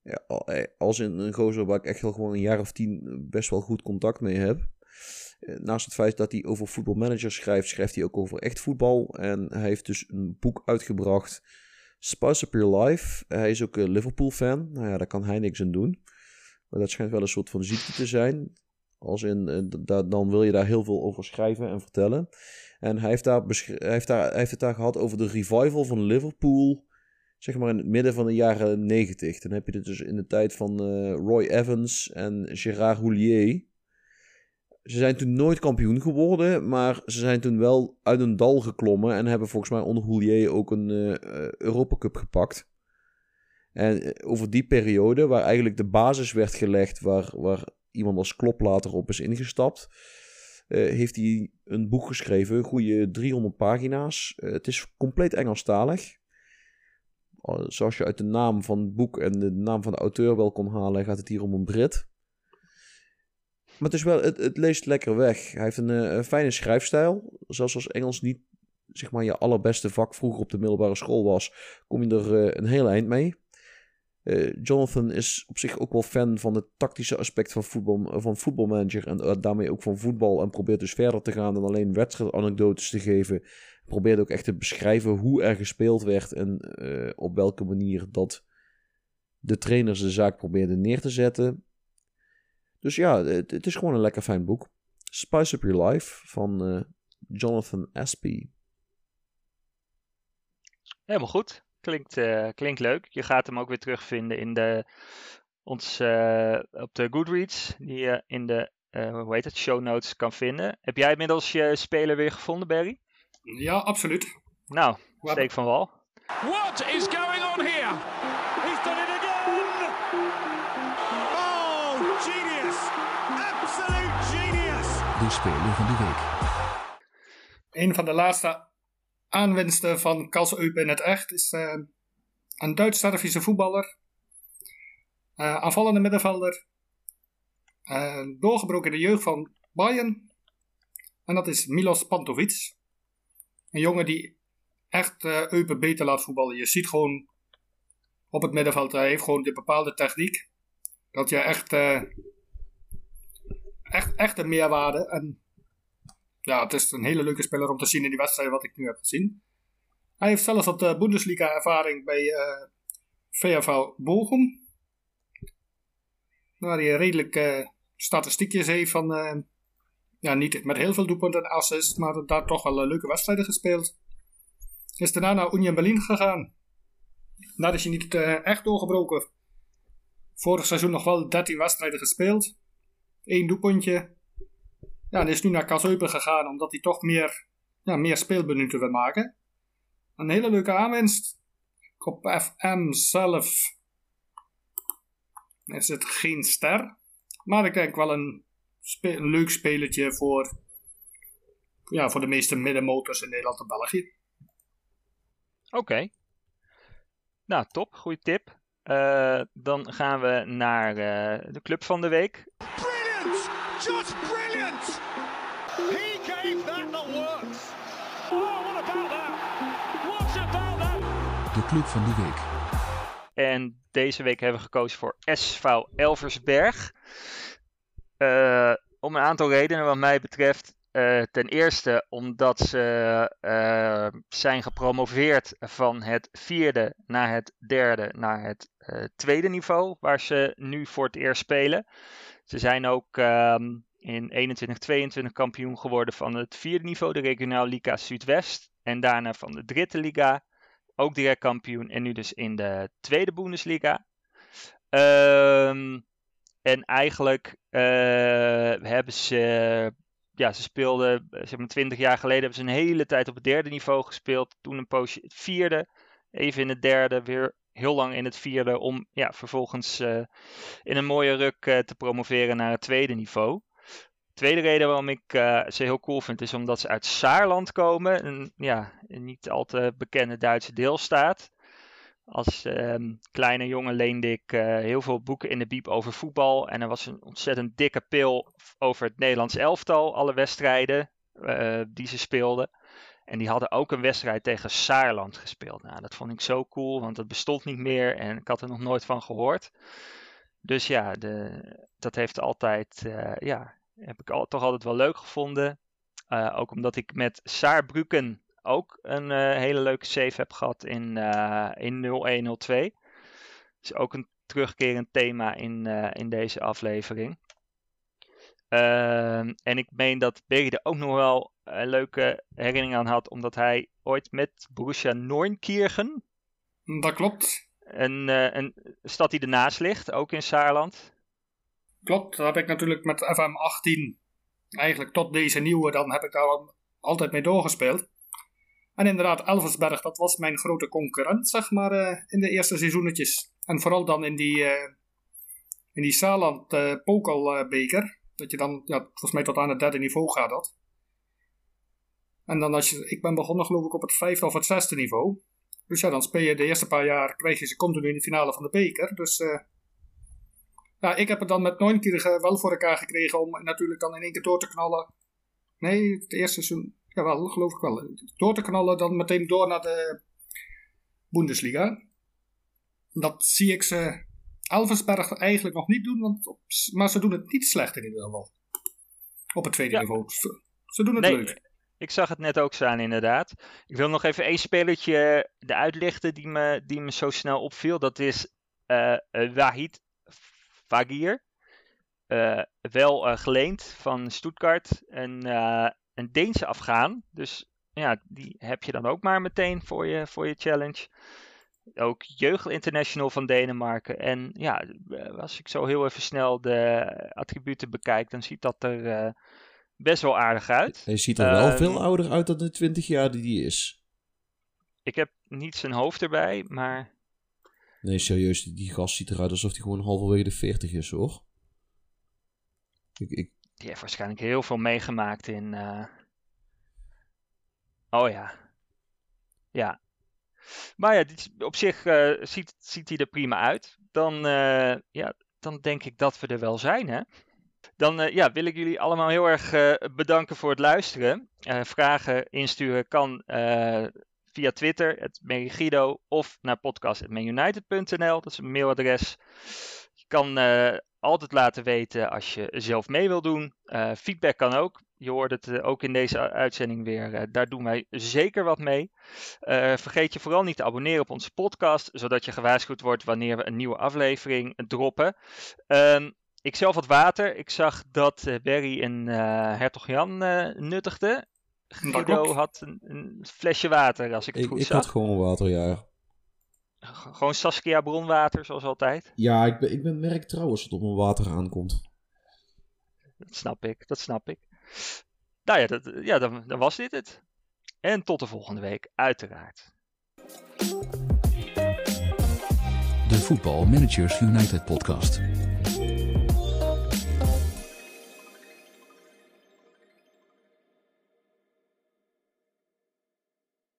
Ja, eh, als in een gozer waar ik echt wel gewoon een jaar of tien best wel goed contact mee heb. Naast het feit dat hij over voetbalmanager schrijft, schrijft hij ook over echt voetbal. En hij heeft dus een boek uitgebracht Spice Up Your Life. Hij is ook een Liverpool-fan. Nou ja, daar kan hij niks aan doen. Maar dat schijnt wel een soort van ziekte te zijn. Als in, eh, dan wil je daar heel veel over schrijven en vertellen. En hij heeft, daar heeft daar, heeft het daar gehad over de revival van Liverpool. Zeg maar in het midden van de jaren 90. Dan heb je het dus in de tijd van eh, Roy Evans en Gérard Houllier. Ze zijn toen nooit kampioen geworden, maar ze zijn toen wel uit een dal geklommen en hebben volgens mij onder Houllier ook een eh, Europa Cup gepakt. En eh, over die periode, waar eigenlijk de basis werd gelegd, waar, waar iemand als Klop later op is ingestapt, heeft hij een boek geschreven, goede 300 pagina's. Het is compleet Engelstalig. Uh, Zoals je uit de naam van het boek en de naam van de auteur wel kon halen, gaat het hier om een Brit. Maar het, wel, het, leest lekker weg. Hij heeft een, eh, een fijne schrijfstijl. Zelfs als Engels niet zeg maar, je allerbeste vak vroeger op de middelbare school was, kom je er eh, een heel eind mee. Eh, Jonathan is op zich ook wel fan van het tactische aspect van, voetbal, van voetbalmanager en daarmee ook van voetbal. En probeert dus verder te gaan dan alleen wedstrijdanekdotes te geven. Probeert ook echt te beschrijven hoe er gespeeld werd en op welke manier dat de trainers de zaak probeerden neer te zetten. Dus ja, het, het is gewoon een lekker fijn boek. Spice Up Your Life van eh, Jonathan Aspey. Helemaal goed. Klinkt, eh, klinkt leuk. Je gaat hem ook weer terugvinden in de, ons, eh, op de Goodreads, die je in de eh, hoe heet het, show notes kan vinden. Heb jij inmiddels je speler weer gevonden, Barry? Ja, absoluut. Nou, steek van wal. What is going on here? De speler van de week. Een van de laatste aanwinsten van Kals Eupen in het echt is eh, een Duits-Servische voetballer. Eh, aanvallende middenvelder. Eh, doorgebroken in de jeugd van Bayern. En dat is Milos Pantovic. Een jongen die echt Eupen beter laat voetballen. Je ziet gewoon op het middenveld, hij heeft gewoon de bepaalde techniek. Dat je echt, echt, echt een meerwaarde. En ja, het is een hele leuke speler om te zien in die wedstrijden wat ik nu heb gezien. Hij heeft zelfs wat uh, Bundesliga-ervaring bij eh VFL Bochum. Waar hij redelijk eh, statistiekjes heeft van... eh, ja, niet met heel veel doelpunten en assists, maar daar toch wel eh, leuke wedstrijden gespeeld. Is daarna naar Union Berlin gegaan. Daar is hij niet eh, echt doorgebroken. Vorig seizoen nog wel 13 wedstrijden gespeeld. Eén doelpuntje. Ja, en is nu naar Kazeupen gegaan omdat hij toch meer, ja, meer speelminuten wil maken. Een hele leuke aanwinst. Op FM zelf is het geen ster. Maar ik denk wel een, leuk spelletje voor, ja, voor de meeste middenmotors in Nederland en België. Oké. Nou, top. Goeie tip. Eh, dan gaan we naar eh, de club van de week. Brilliant. Just brilliant. He gave that the works. Oh, what about that? What about that? De club van de week. En deze week hebben we gekozen voor SV Elversberg. Eh, om een aantal redenen wat mij betreft. Uh, ten eerste omdat ze uh, zijn gepromoveerd van het vierde naar het derde naar het uh, tweede niveau, waar ze nu voor het eerst spelen. Ze zijn ook um, in 21-22 kampioen geworden van het vierde niveau, de regionaal Liga Zuidwest. En daarna van de Dritte Liga, ook direct kampioen. En nu dus in de tweede Bundesliga. Um, en eigenlijk uh, hebben ze, ja, ze speelden, zeg maar 20 jaar geleden, hebben ze een hele tijd op het derde niveau gespeeld. Toen een poosje het vierde, even in het derde, weer heel lang in het vierde. Om ja, vervolgens uh, in een mooie ruk uh, te promoveren naar het tweede niveau. Tweede reden waarom ik uh, ze heel cool vind, is omdat ze uit Saarland komen. Een, ja, een niet al te bekende Duitse deelstaat. Als um, kleine jongen leende ik heel veel boeken in de biep over voetbal. En er was een ontzettend dikke pil over het Nederlands elftal, alle wedstrijden die ze speelden. En die hadden ook een wedstrijd tegen Saarland gespeeld. Nou, dat vond ik zo cool, want dat bestond niet meer en ik had er nog nooit van gehoord. Dus ja, de, dat heeft altijd, uh, ja, heb ik toch altijd wel leuk gevonden. ook omdat ik met Saarbrücken ook een uh, hele leuke save heb gehad in, uh, in 0102. is ook een terugkerend thema in, in deze aflevering. Ehm, en ik meen dat Berry er ook nog wel een leuke herinnering aan had, omdat hij ooit met Borussia Neunkirchen. Dat klopt. Een, een stad die ernaast ligt, ook in Saarland. Klopt, daar heb ik natuurlijk met FM 18, eigenlijk tot deze nieuwe, dan heb ik daar altijd mee doorgespeeld. En inderdaad, Elversberg, dat was mijn grote concurrent, zeg maar, uh, in de eerste seizoenetjes. En vooral dan in die, uh, in die Saarland uh, Pokalbeker. Dat je dan, ja, volgens mij tot aan het derde niveau gaat dat. En dan als je, ik ben begonnen geloof ik op het vijfde of het zesde niveau. Dus ja, dan speel je de eerste paar jaar, krijg je ze continu in de finale van de beker. Dus ja, ik heb het dan met Neunkirchen wel voor elkaar gekregen om natuurlijk dan in één keer door te knallen. Nee, het eerste seizoen, Jawel, geloof ik wel. Door te knallen, dan meteen door naar de Bundesliga. Dat zie ik ze Elversberg eigenlijk nog niet doen, want op, maar ze doen het niet slecht in ieder geval. Op het tweede ja. niveau. Ze doen het nee, leuk. Ik zag het net ook staan, inderdaad. Ik wil nog even één spelletje eruit lichten die me, die me zo snel opviel. Dat is uh, Wahid Fagir. Wel geleend van Stuttgart. En een Deense Afghaan. Dus ja, die heb je dan ook maar meteen voor je, voor je challenge. Ook Jeugd International van Denemarken. En ja, als ik zo heel even snel de attributen bekijk, dan ziet dat er best wel aardig uit. Hij ziet er wel um, veel ouder uit dan de 20 jaar die hij is. Ik heb niet zijn hoofd erbij, maar. Nee, serieus, die gast ziet eruit alsof hij gewoon halverwege de 40 is hoor. Ik, ik, die heeft waarschijnlijk heel veel meegemaakt in. Uh... Oh ja. Ja. Maar ja, dit, op zich uh, ziet, ziet hij er prima uit. Dan, uh, ja, dan denk ik dat we er wel zijn, hè? Dan ja, wil ik jullie allemaal heel erg bedanken voor het luisteren. vragen insturen kan via Twitter, het Merigido, of naar podcast.manunited.nl. Dat is een mailadres. Je kan altijd laten weten als je zelf mee wil doen. Feedback kan ook. Je hoort het ook in deze uitzending weer. Daar doen wij zeker wat mee. vergeet je vooral niet te abonneren op onze podcast, zodat je gewaarschuwd wordt wanneer we een nieuwe aflevering droppen. Um, ik zelf wat water. Ik zag dat Barry een Hertog Jan nuttigde. Guido had een, een, flesje water, als ik het ik, goed ik zag. Ik had gewoon water, ja. Gewoon Saskia bronwater, zoals altijd? Ja, ik ben, ik ben merk trouw als het op mijn water aankomt. Dat snap ik, dat snap ik. Nou ja, dat, ja dan, dan was dit het. En tot de volgende week, uiteraard. De Voetbal Managers United podcast.